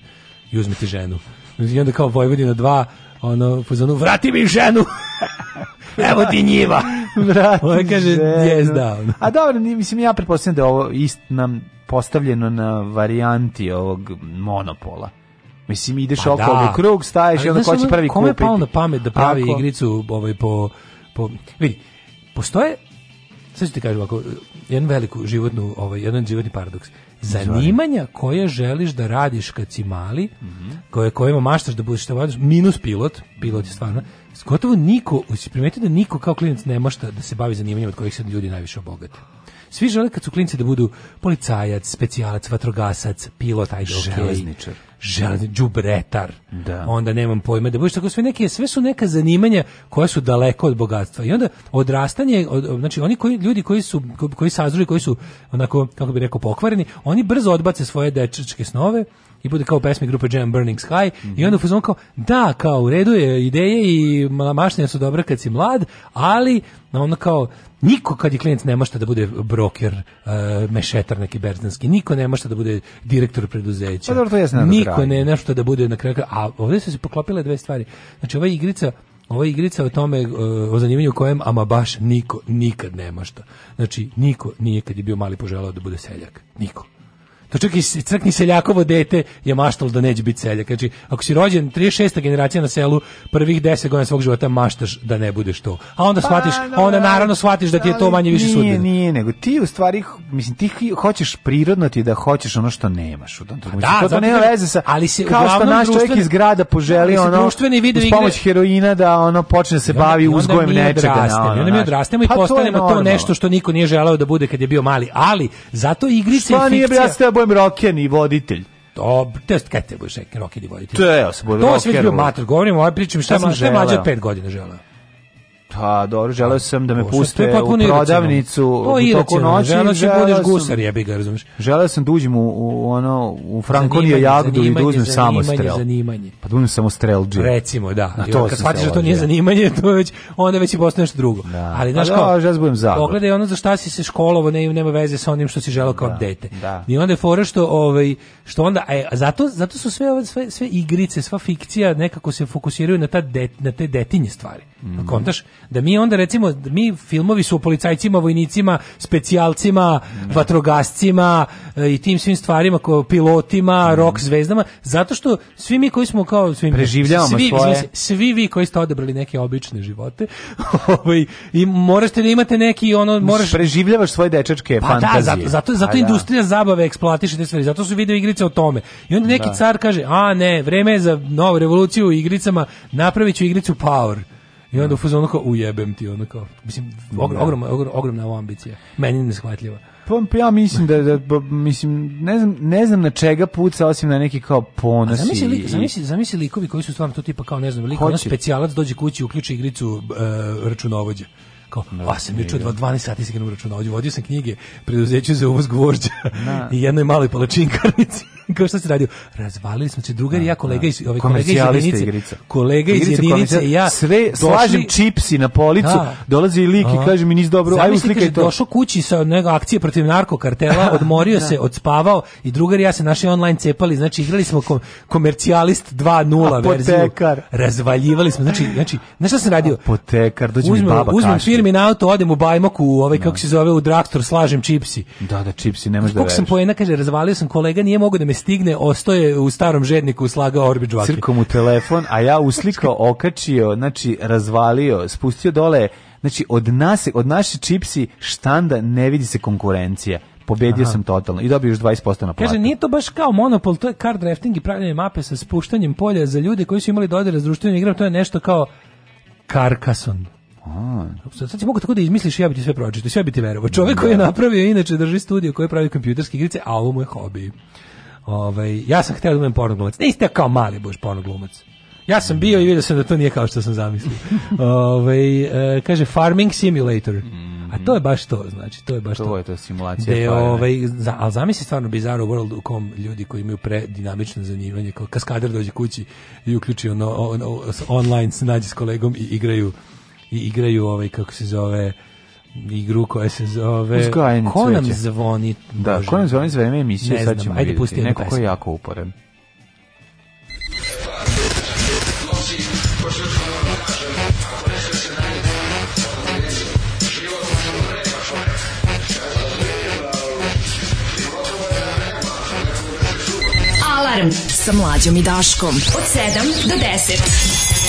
i uzme ti ženu. I onda kao Vojvodina 2, ono, vrati mi ženu! Evo ti njiva! Vrati Ovo ovaj kaže, yes, ono. A dobro, mislim, ja pretpostavljam da je ovo ist nam postavljeno na varijanti ovog monopola. Mislim, ideš pa oko ovog krug, staješ i onda ko će ono, prvi kupiti. Kome je palo na pamet da pravi Ako? igricu ovaj, po, po... Vidi, postoje, sad ću ti kažem ovako, eh, jedan veliku životnu, ovaj, jedan životni paradoks zanimanja koje želiš da radiš kad si mali, koje kojima maštaš da budeš što minus pilot, pilot je stvarno, gotovo niko, si primetio da niko kao klinac ne mašta da se bavi zanimanjima od kojih se ljudi najviše obogate. Svi žele kad su klinci da budu policajac, specijalac, vatrogasac, pilot, ajde, okay. železničar želim đubretar. Da. Onda nemam pojma da budeš tako sve neke sve su neka zanimanja koja su daleko od bogatstva. I onda odrastanje znači oni koji ljudi koji su koji sazruju, koji su onako kako bi rekao pokvareni, oni brzo odbace svoje dečačke snove i bude kao pesmi grupe Jam Burning Sky i onda fuzon kao da kao u redu je ideje i mašine su dobre kad si mlad ali ono kao Niko kad je klijent ne može da bude broker, uh, mešetar neki berzanski, niko ne može da bude direktor preduzeća. Pa dobro, to Niko ne nešto da bude na kraju, a ovdje su se poklopile dve stvari. Znači ova igrica ova igrica o tome, eh, o zanimanju kojem, ama baš niko, nikad nema što. Znači, niko nije kad je bio mali poželao da bude seljak. Niko. To čak i crkni seljakovo dete je maštal da neće biti seljak. Znači, ako si rođen 36. generacija na selu, prvih 10 godina svog života maštaš da ne budeš to. A onda pa, shvatiš, no, onda naravno shvatiš da ti je to manje više sudbina. Nije, nije, nego ti u stvari, mislim, ti hoćeš prirodno ti da hoćeš ono što nemaš. U tom da, to, veze sa, ali se kao što naš čovjek iz grada poželi ono, uz pomoć heroina da ono počne se bavi uzgojem nečega. I onda mi odrastemo i pa postanemo to nešto što niko nije želao da bude kad je bio mali. Ali, zato igrice i fikcija budem roken i voditelj. Dobro, to jest kad te budeš roken i voditelj. To je, ja sam To sam već bio mater, Govorim o ovoj priči, šta, šta, šta je od godina želeo. Pa, dobro, želeo pa, sam da me puste u prodavnicu to je u toku noći. Želeo sam da budeš gusar, jebi ga, razumiješ. Želeo sam da uđem u, ono, u Frankonija jagdu i da uzmem samo strel. Pa da uzmem samo strel, Recimo, da. Na to kad shvatiš da to nije zanimanje, to već, onda već i postane nešto drugo. Ali, znaš pa kao, da, za. Pogledaj ono za šta si se školovo, ne, nema veze sa onim što si želeo kao da, dete. Da. I onda je fora što, ovaj, što onda, e, a, zato, zato su sve, ove, sve, sve igrice, sva fikcija nekako se fokusiraju na, ta na te detinje stvari. Mm. Kontaš, da mi onda recimo mi filmovi su o policajcima, vojnicima, specijalcima, vatrogascima e, i tim svim stvarima, kao pilotima, mhm. rock zvezdama, zato što svi mi koji smo kao svi preživljavamo svi, svoje svi, vi koji ste odabrali neke obične živote, ovaj i morate da imate neki ono moraš preživljavaš svoje dečačke pa fantazije. Da, zato zato, pa industrija da. zabave eksploatiše te stvari. Zato su video igrice o tome. I onda neki car kaže: "A ne, vreme je za novu revoluciju u igricama, napraviću igricu Power." I onda u fazonu ono kao ujebem ti ono kao mislim ogromna ogromna ambicija. Meni neshvatljiva. Pa, pa ja mislim da, da pa, mislim ne znam ne znam na čega puca osim na neki kao ponos. zamisli, i... zamisli, likovi koji su stvarno to tipa kao ne znam, liko ono specijalac dođe kući uključi igricu uh, računovođe. Kao, no, a sam juče od 12 sati se računa, vodio sam knjige, preduzeće za uvoz gvožđa i jednoj maloj palačinkarnici. kao što se radio? Razvalili smo se drugari, i ja kolega iz ove kolega iz jedinice, kolega iz jedinice i ja sve slažem čipsi na policu, dolazi i lik i kaže mi nisi dobro, ajmo slikaj to. Došao kući sa nego akcije protiv narkokartela, odmorio se, odspavao i drugari ja se naši online cepali, znači igrali smo komercijalist 2.0 verziju. Razvaljivali smo, znači znači, znači šta sam radio? Potekar, dođe mi baba, uzmem mi na auto, odem u bajmoku u ovaj kako se zove u draktor slažem čipsi. Da, da čipsi, ne možeš da veriš. sam poena kaže razvalio sam kolega, nije mogao da me stigne, ostoje u starom žedniku slagao orbi vaki. Cirkom u telefon, a ja uslikao, okačio, znači razvalio, spustio dole Znači, od nas, od naše čipsi štanda ne vidi se konkurencija. Pobedio sam totalno i dobio još 20% na platu. Kaže, nije to baš kao monopol, to je card drafting i pravljanje mape sa spuštanjem polja za ljude koji su imali dodere s društvenim igram, to je nešto kao Karkason. A. Sad si mogu tako da izmisliš ja bi ti sve pročito, sve bi ti verovo. Čovjek koji je napravio, inače drži studio koji pravi kompjuterske igrice, a ovo mu je hobi. Ovaj, ja sam htio da budem porno Niste kao mali budeš porno Ja sam bio i vidio sam da to nije kao što sam zamislio. Ove, ovaj, kaže Farming Simulator. A to je baš to, znači, to je baš to. To je to simulacija. De, ovaj, za, ali zamisli stvarno bizarro world u kom ljudi koji imaju predinamično zanimanje, kao kaskader dođe kući i uključi ono, on, online s kolegom i igraju i igraju ovaj, kako se zove, igru koja se zove Ko nam zvoni? Da, ko nam zvoni za emisiju emisije, ne sad ajde ćemo ajde pesmu Neko ko je jako uporen Alarm sa mlađom i Daškom od 7 do 10.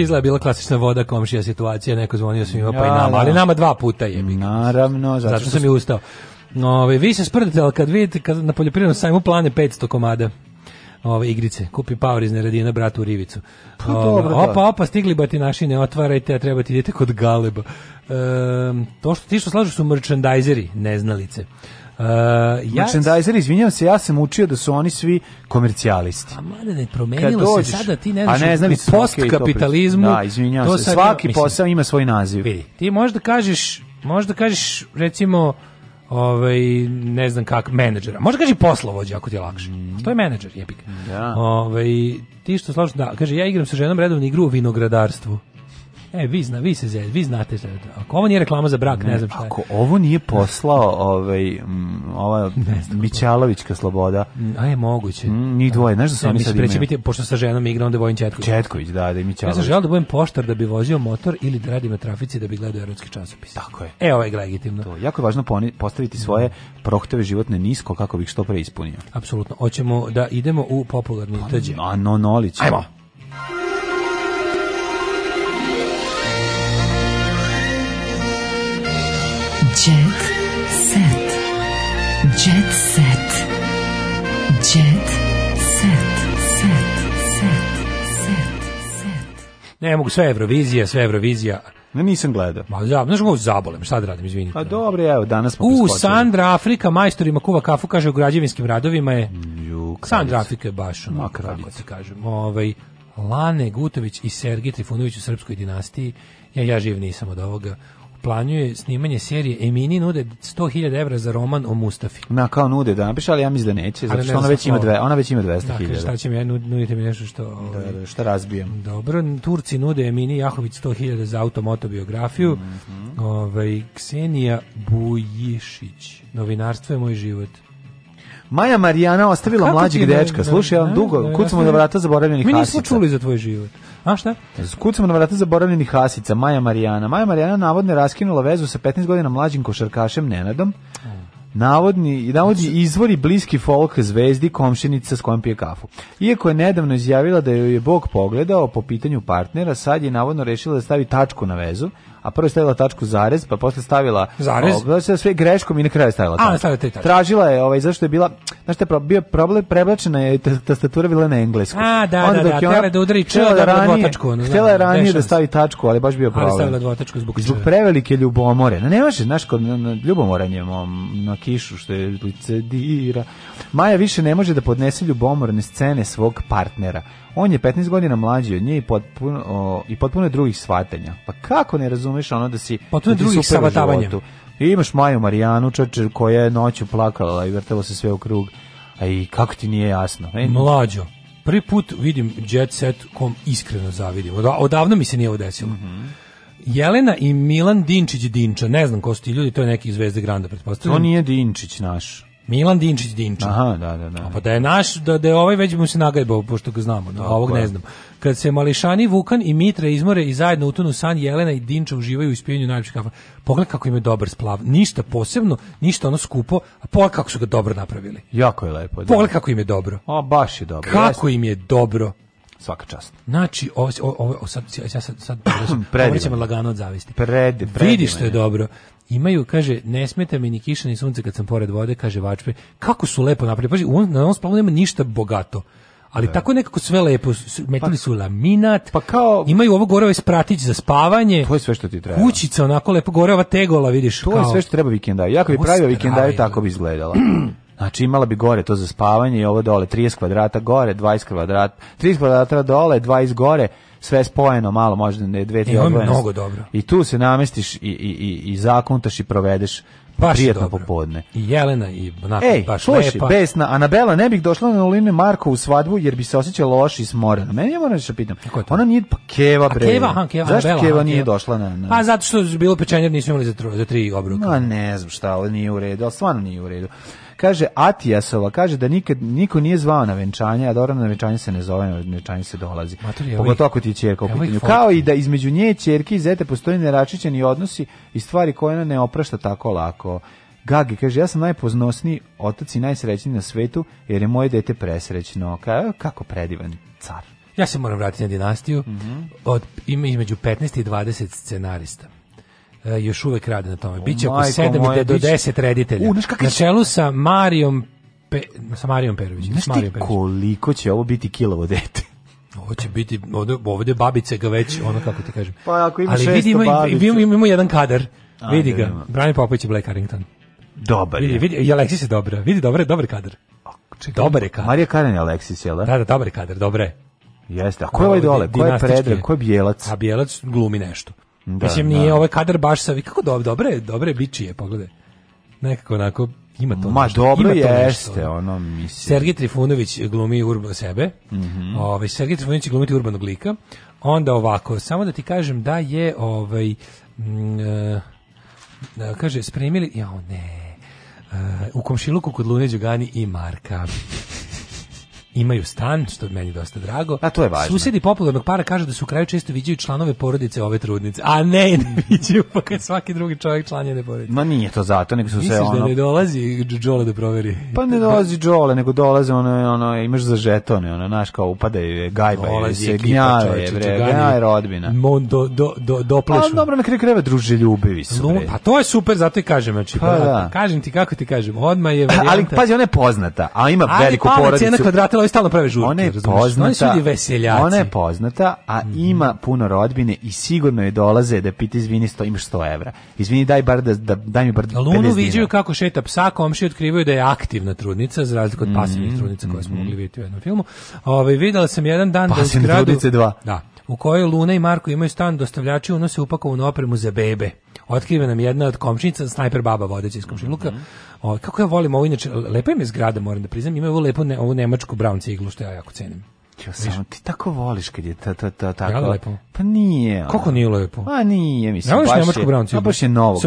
Izgleda bila klasična voda komšija situacija, neko zvonio svima pa i nama, ali nama dva puta je. Naravno, zato, što sam i ustao. No ovaj, vi se sprdite ali kad vidite kad na poljoprivrednom sajmu plane 500 komada ove igrice, kupi Power iz Neradina bratu u Rivicu. Pa, opa, opa, stigli bati naši, ne otvarajte, a treba ti idete kod Galeba. E, to što ti što slažu su merchandizeri, neznalice. Uh, ja, izvinjam se, ja sam učio da su oni svi komercijalisti. A mada ne promenilo dođeš, se, sada ti ne znaš, a ne, znam, u postkapitalizmu... Da, izvinjam se, svaki posao ima svoj naziv. Vidi, ti možda kažeš, možda kažeš, recimo, ovaj, ne znam kak, menadžera. Možda kaži poslovođa, ako ti je lakše. Mm. To je menadžer, jebik. Ovaj, ti što da, kaže, ja igram sa ženom redovnu igru vinogradarstvu. E, vi, zna, vi, se vi znate, ako ovo nije reklama za brak, ne, znam šta Ako ovo nije poslao ovaj, mm, ova Mićalovićka sloboda. A je moguće. Mm, njih dvoje, znaš da su oni sad Biti, pošto sa ženom igra, onda Vojin Četković. Četković, da, da Mićalović. Ja da budem poštar da bi vozio motor ili da radim na trafici da bi gledao erotski časopis. Tako je. E, ovo je legitimno. To, jako je važno postaviti svoje prohteve životne nisko kako bih što pre ispunio. Apsolutno. Hoćemo da idemo u popularnu pa, tađe. A no, nolić. Jet set. Jet set. Jet set. Set. Set. Set. Set. Ne mogu sve Eurovizija, sve Eurovizija. Ne, nisam gledao. Ma ja, znaš kako zabolem, šta da radim, izvinite. Pa dobro, evo, danas smo U, Sandra Afrika majstorima kuva kafu, kaže, u građevinskim radovima je... Juk, Sandra Afrika je baš ono, kako ti kažem. Ovaj, Lane Gutović i Sergi Trifunović u srpskoj dinastiji. Ja, ja živ nisam od ovoga planjuje snimanje serije Emini nude 100.000 evra za roman o Mustafi. Na kao nude da napiše, ali ja mislim da neće, zato što ona već ima dve, ona već ima 200.000. Dakle, šta će mi ja nudite mi nešto što da, ovaj, da, šta razbijem. Dobro, Turci nude Emini Jahović 100.000 za automotobiografiju. Mm -hmm. Ovaj Ksenija Bujišić. Novinarstvo je moj život. Maja Marijana ostavila mlađeg dečka. Slušaj, ja vam dugo, kucamo do vrata zaboravljenih hasica. Mi nismo čuli za tvoj život. A šta? Skucamo na vrata zaboravljenih hasica, Maja Marijana. Maja Marijana navodno je raskinula vezu sa 15 godina mlađim košarkašem Nenadom. Navodni, navodni znači- izvori bliski folk zvezdi komšinica s kojom pije kafu. Iako je nedavno izjavila da joj je Bog pogledao po pitanju partnera, sad je navodno rešila da stavi tačku na vezu, a prvo je stavila tačku zarez, pa posle stavila zarez. sve greškom i na kraju stavila. stavila Tražila je ovaj zašto je bila, znači bio problem prebačena je tastatura bila na englesku. A, da, Onda da, da, da, da da htjela je ranije ono, da stavi tačku, ali baš bio problem. Ali stavila zbog, zbog prevelike ljubomore. Ne, ne može, znaš, kod ljubomoranje na kišu što je licedira. Maja više ne može da podnese ljubomorne scene svog partnera. On je 15 godina mlađi od nje i potpuno, i potpuno je drugih shvatanja. Pa kako ne razumeš ono da si... Potpuno je drugih savatavanja. I imaš Maju Marijanu, Čačer koja je noću plakala i vrtalo se sve u krug. A i kako ti nije jasno? E, Mlađo, prvi put vidim Jet Set kom iskreno zavidim. odavno mi se nije ovo desilo. Mhm. Jelena i Milan Dinčić Dinča, ne znam ko su ti ljudi, to je neki Zvezde Granda, pretpostavljam. To nije Dinčić naš. Milan Dinčić Dinčić. Aha, da, da, da. pa da je naš, da, da je ovaj već mu se nagajbao, pošto ga znamo, da, ovog ne znam. Kad se Mališani, Vukan i Mitra izmore i zajedno utonu san, Jelena i Dinča uživaju u ispijenju najljepših kafa. Pogled kako im je dobar splav. Ništa posebno, ništa ono skupo, a pogledaj kako su ga dobro napravili. Jako je lepo. Da. Pogledaj kako im je dobro. A baš je dobro. Kako im je dobro svaka čast. Znači, ovo, ovo, sad, ja sad, sad, sad, sad, sad lagano od zavisti. što je dobro imaju, kaže, ne smeta mi ni kiša ni sunce kad sam pored vode, kaže Vačpe. Kako su lepo napravili. Paži, on, na ovom splavu nema ništa bogato. Ali tako nekako sve lepo, metali pa, su laminat, pa kao, imaju ovo gore ovaj spratić za spavanje. To je sve što ti treba. Kućica onako lepo gore, ova tegola, vidiš. To je sve što treba vikendaju. Jako bi pravio vikendaju, tako bi izgledala. Znači imala bi gore to za spavanje i ovo dole 30 kvadrata gore, 20 kvadrata, 30 kvadrata dole, 20 gore, sve spojeno malo možda ne dve tri odvojene. mnogo dobro. I tu se namestiš i i i i zakontaš i provedeš baš prijetno popodne. I Jelena i onako Ej, baš sluši, lepa. besna, Anabela ne bih došla na Oline Marko u svadbu jer bi se osjećala loše i smorena. Meni je moraš da pitam. Ona nije pa Keva bre. Keva, Keva, Zašto Keva nije došla na, na... Pa zato što je bilo pečenje, nisu imali za, za tri obroka. Ma ne znam šta, ali nije u redu, ali stvarno nije u redu. Kaže Atijasova, kaže da nikad niko nije zvao na venčanje, a dobro na venčanje se ne zove, na venčanje se dolazi. Pogotovo ako ti je čerka u Kao i da između nje čerke i zete postoji neračićeni odnosi i stvari koje ona ne oprašta tako lako. Gagi kaže, ja sam najpoznosniji otac i najsrećniji na svetu, jer je moje dete presrećno. kako predivan car. Ja se moram vratiti na dinastiju. Mhm. Od, ima između 15 i 20 scenarista. E, još uvek rade na tome. Biće oko 7 do 10 reditelja. U, na čelu sa Marijom Pe, sa Marijom Perovićem. Znaš ti koliko će ovo biti kilovo dete? Ovo će biti, ovdje, ovde babice ga već, ono kako ti kažem. Pa ako ima Ali vidi, ima, ima, ima, jedan kadar. Ajde, vidi ga, Brian Popović i Black Harrington. Dobar je. Vidi, vidi, Alexis je dobro, Vidi, dobar je, dobar kadar. Čekaj, dobar je kadar. Marija Karen je Alexis, jel da? Da, da, dobar je kadar, je. Jeste, a ko je ovaj dole? Ko je predre, ko je bijelac? A bijelac glumi nešto. Da, Mislim, nije ovaj kadar baš sa... Kako dobro, dobre, dobre bičije, pogledaj. Nekako onako, ima to Ma dobro ima jeste, ono mislim. Sergij Trifunović glumi urba sebe. Mm -hmm. Ovaj Sergij Trifunović glumi urbanog lika. Onda ovako, samo da ti kažem da je ovaj m, mm, eh, kaže spremili, ja ne. Eh, u komšiluku kod Lune Đugani i Marka imaju stan, što je meni dosta drago. A to je važno. Susedi popularnog para kažu da su u kraju često viđaju članove porodice ove trudnice. A ne, ne viđaju, pa kad svaki drugi čovjek član ne porodice. Ma nije to zato, nego su se da ono- ne dolazi Džole da proveri? Pa ne dolazi Džole, nego dolaze ono, ono imaš za žetone, ono, naš kao upadaju, gajbaju, se gnjave, rodbina. Mon, do, do, do, dobro, na kraju kreve, druže ljubivi su. No, pa to je super, zato i kažem, znači, pa, da. kažem ti kako ti kažem, odma je Ali pazi, ona je poznata, a ima veliku porodicu. Ali dakle, prave žurke. Ona je poznata. Ona je poznata, a mm. ima puno rodbine i sigurno je dolaze da piti izvini, sto, imaš 100 evra. Izvini, daj bar da, da daj mi bar 50 Lunu viđaju kako šeta psa, komši otkrivaju da je aktivna trudnica, za razliku od pasivnih mhm, trudnica koje smo mhm. mogli vidjeti u jednom filmu. Ove, ovaj, videla sam jedan dan da u zgradu... Dva. Da, u kojoj Luna i Marko imaju stan, dostavljači unose upakovanu opremu za bebe otkriva nam jedna od komšinica, snajper baba vodeća iz komšinluka Mm -hmm. kako ja volim ovo, inače, lepa im je zgrada, moram da priznam, ima ovo lepo ne, ovu nemačku brown ciglu, što ja jako cenim. Jo, samo ti tako voliš kad je ta, ta, ta, tako. lepo. Pa nije. Ono. Kako nije lepo? Pa nije, mislim. Ne voliš nemačku brown ciglu? Pa baš je novo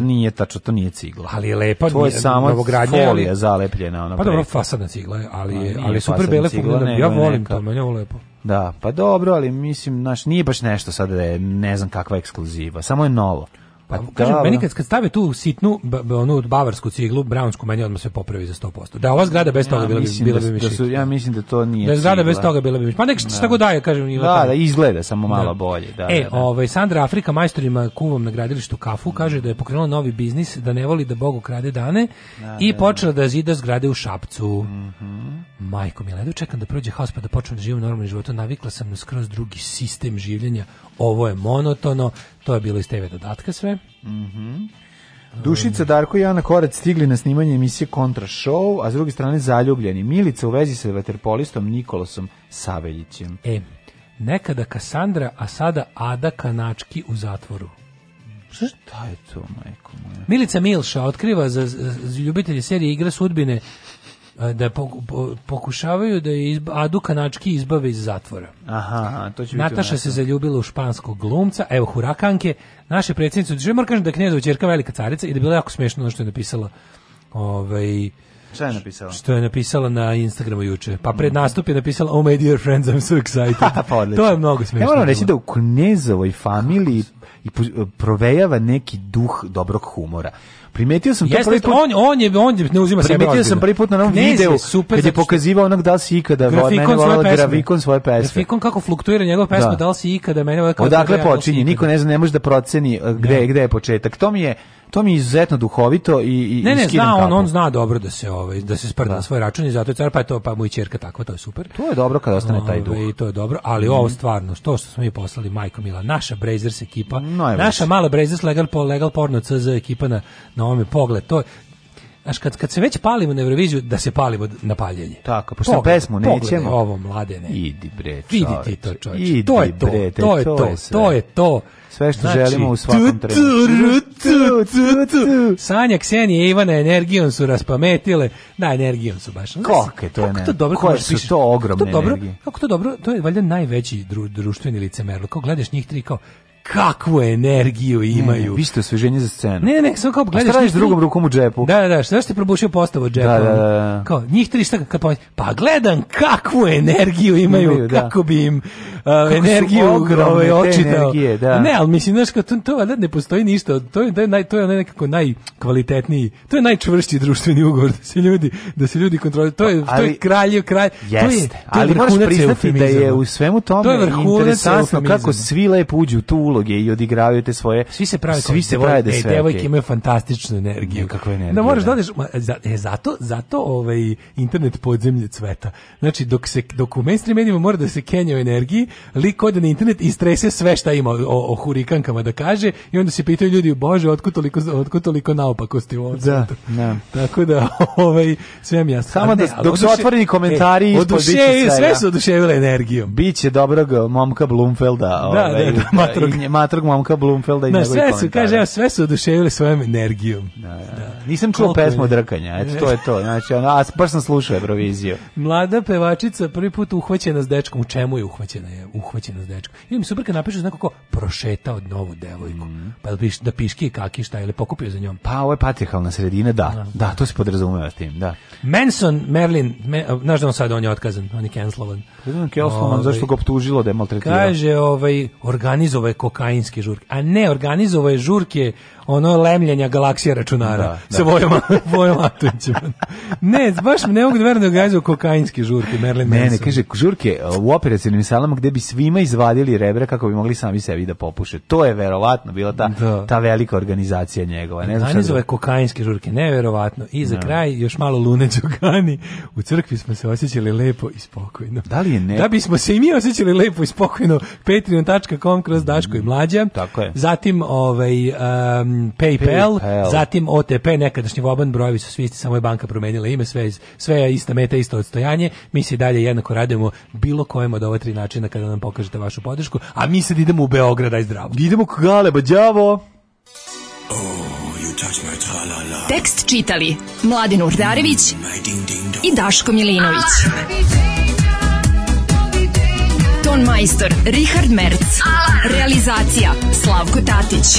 nije tačno, to nije cigla. Ali je lepa, to je samo folija ali... zalepljena. Ona pa dobro, fasadna cigla je, ali, je, ali je super bele fugljena, ja volim to, meni je ovo lepo. Da, pa dobro, ali mislim, znaš, nije baš nešto sad je ne znam kakva ekskluziva, samo je novo. Pa, kažem, kad, kad stave tu sitnu onu bavarsku ciglu, brownsku, meni odmah se popravi za 100%. Da, ova zgrada bez toga bila, bi, bila Ja mislim da to nije Da zgrada bez toga bila bi Pa nek šta god daje, kažem. da, da, izgleda samo malo bolje. Da, e, Ovaj, Sandra Afrika majstorima kuvom na gradilištu kafu kaže da je pokrenula novi biznis, da ne voli da Bogu ukrade dane i počela da zida zgrade u Šapcu. Mm Majko mi ledu, čekam da prođe haos pa da počnem da živim normalnom Navikla sam na skroz drugi sistem življenja. Ovo je monotono, to je bilo iz TV dodatka sve. Mhm. Dušica, Darko i Ana Korac stigli na snimanje emisije Kontra Show, a s druge strane zaljubljeni. Milica u vezi sa vaterpolistom Nikolosom Saveljićem. E, nekada Kasandra, a sada Ada Kanački u zatvoru. Šta je to, majko moja? Milica Milša otkriva za, za, za ljubitelje serije Igra sudbine da pokušavaju da je izba, Adu Kanački izbave iz zatvora. Aha, to će Nataša biti se zaljubila u španskog glumca, evo hurakanke, naše predsjednice, da moram kažem da knjezova čerka velika carica i da je bilo jako smiješno ono što je napisala. Ovaj, Šta je napisala? Što je napisala na Instagramu juče. Pa pred nastup je napisala Oh my dear friends, I'm so excited. pa, pa, pa to je mnogo smiješno. Ja moram reći da u knjezovoj familiji i provejava neki duh dobrog humora. Primetio sam to prvi put. On, on je on je ne uzima sebe. Primetio sam prvi put na onom videu super kad je pokazivao onak da li si ikada grafikon svoje pesme. Grafikon svoje pesme. Grafikon kako fluktuira njegov pesma, da, da li si ikada mene Odakle počinje, niko ne zna, ne može da proceni uh, gde, gde je početak. To mi je to mi je izuzetno duhovito i i Ne, ne, zna on, on zna dobro da se ovaj da se sprda da. svoj račun i zato je pa to pa mu i ćerka tako to je super. To je dobro kad ostane taj ovaj, duh. I to je dobro, ali ovo mhm. stvarno, to što smo mi poslali Majko Mila, naša Brazers ekipa, naša mala Brazers legal legal porno CZ ekipa na na ovome pogled, to Znaš, kad, kad se već palimo na Euroviziju, da se palimo na paljenje. Tako, pošto pesmu nećemo. ovo, ne. Idi bre, čovječe. Vidi ti to, čovječe. to je to, to je to, to je to sve što znači, želimo u svakom trenutku. Sanja, Ksenija i Ivana energijom su raspametile. Na, energijom su baš. Kako je to? Kako to dobro? Koje su to ogromne dobro, energije? Kako to dobro? To je valjda najveći dru, društveni licemerlo. Kao gledaš njih tri, kao kakvu energiju imaju. Ne, ne, vi ste osveženje za scenu. Ne, ne, samo kao gledaš. A šta radiš drugom rukom u džepu? Da, da, da, šta ste probušio postavu u džepu? Da, da, da. Kao, njih tri šta kad pa, pa gledam kakvu energiju imaju, imaju kako da. bi im uh, kako energiju ovaj, ogromne očitao. Energije, da. Ne, ali mislim, znaš, kao, to, to ne postoji ništa, to je, to je, naj, to je onaj nekako najkvalitetniji, to je najčvršći društveni ugovor da se ljudi, da se ljudi kontroliraju. To je, to je kralj, kralj. Jeste, to je, to je ali moraš priznati da je u svemu tome to je interesantno kako svi lepo uđu tu uloge i odigravaju te svoje svi se prave svi se prave da e, sve devojke imaju fantastičnu energiju kakva energija da možeš da odeš e, zato zato ovaj internet podzemlje cveta znači dok se dok u mainstream medijima mora da se kenja o energiji lik ode na internet i strese sve šta ima o, o hurikankama da kaže i onda se pitaju ljudi bože otkud toliko otkud toliko naopakosti u ovom da, da. tako da ovaj sve mi jasno samo da dok su otvoreni komentari e, ispod sve su oduševile energijom biće dobrog momka Blumfelda ovaj, da, da, da, manje matrog momka Blumfelda da, sve su, kaže, evo, sve su oduševili svojom energijom. Da, Nisam čuo Koliko pesmu je? drkanja, eto, to je to. Znači, ono, a baš sam slušao Euroviziju. Mlada pevačica prvi put uhvaćena s dečkom. U čemu je uhvaćena? Je uhvaćena s dečkom. Ili mi super napišu znako ko od novu devojku. Mhm. Pa da, piš, da piški i kaki šta, ili pokupio za njom. Pa ovo je patrihalna sredina, da. Da, da to se podrazumeva s tim, da. Manson, Merlin, me, znaš da on sad, on je otkazan, on je cancelovan. Cancelovan, ovaj. zašto ga optužilo da je maltretirao? Kaže, ovaj, organizovao je kokainske žurke. A ne, organizovao je žurke ono lemljenja galaksije računara da, da. sa Vojom, Vojom ne, baš ne mogu da verujem da kokainski žurke Merlin Ne, ne, kaže, žurke e, u operacijnim salama gde bi svima izvadili rebra kako bi mogli sami sebi da popuše. To je verovatno bila ta, ta velika organizacija njegova. Ne znam zove kokainske žurke, neverovatno. I za kraj još malo Lune Đugani. U crkvi smo se osjećali lepo i spokojno. Da li je ne? Da bismo se i mi osjećali lepo i spokojno. Patreon.com kroz Daško i Mlađa. Tako je. Zatim, ovaj, PayPal, zatim OTP, nekadašnji Voban, brojevi su svi isti, samo je banka promenila ime, sve, sve je ista meta, isto odstojanje, mi se i dalje jednako radimo bilo kojem od ova tri načina kada nam pokažete vašu podršku, a mi sad idemo u Beograd, aj zdravo. Idemo kogale, bađavo! Oh, Tekst čitali Mladin Urdarević mm, i Daško Milinović. Ah! Ton majstor Richard Merc. Realizacija Slavko Tatić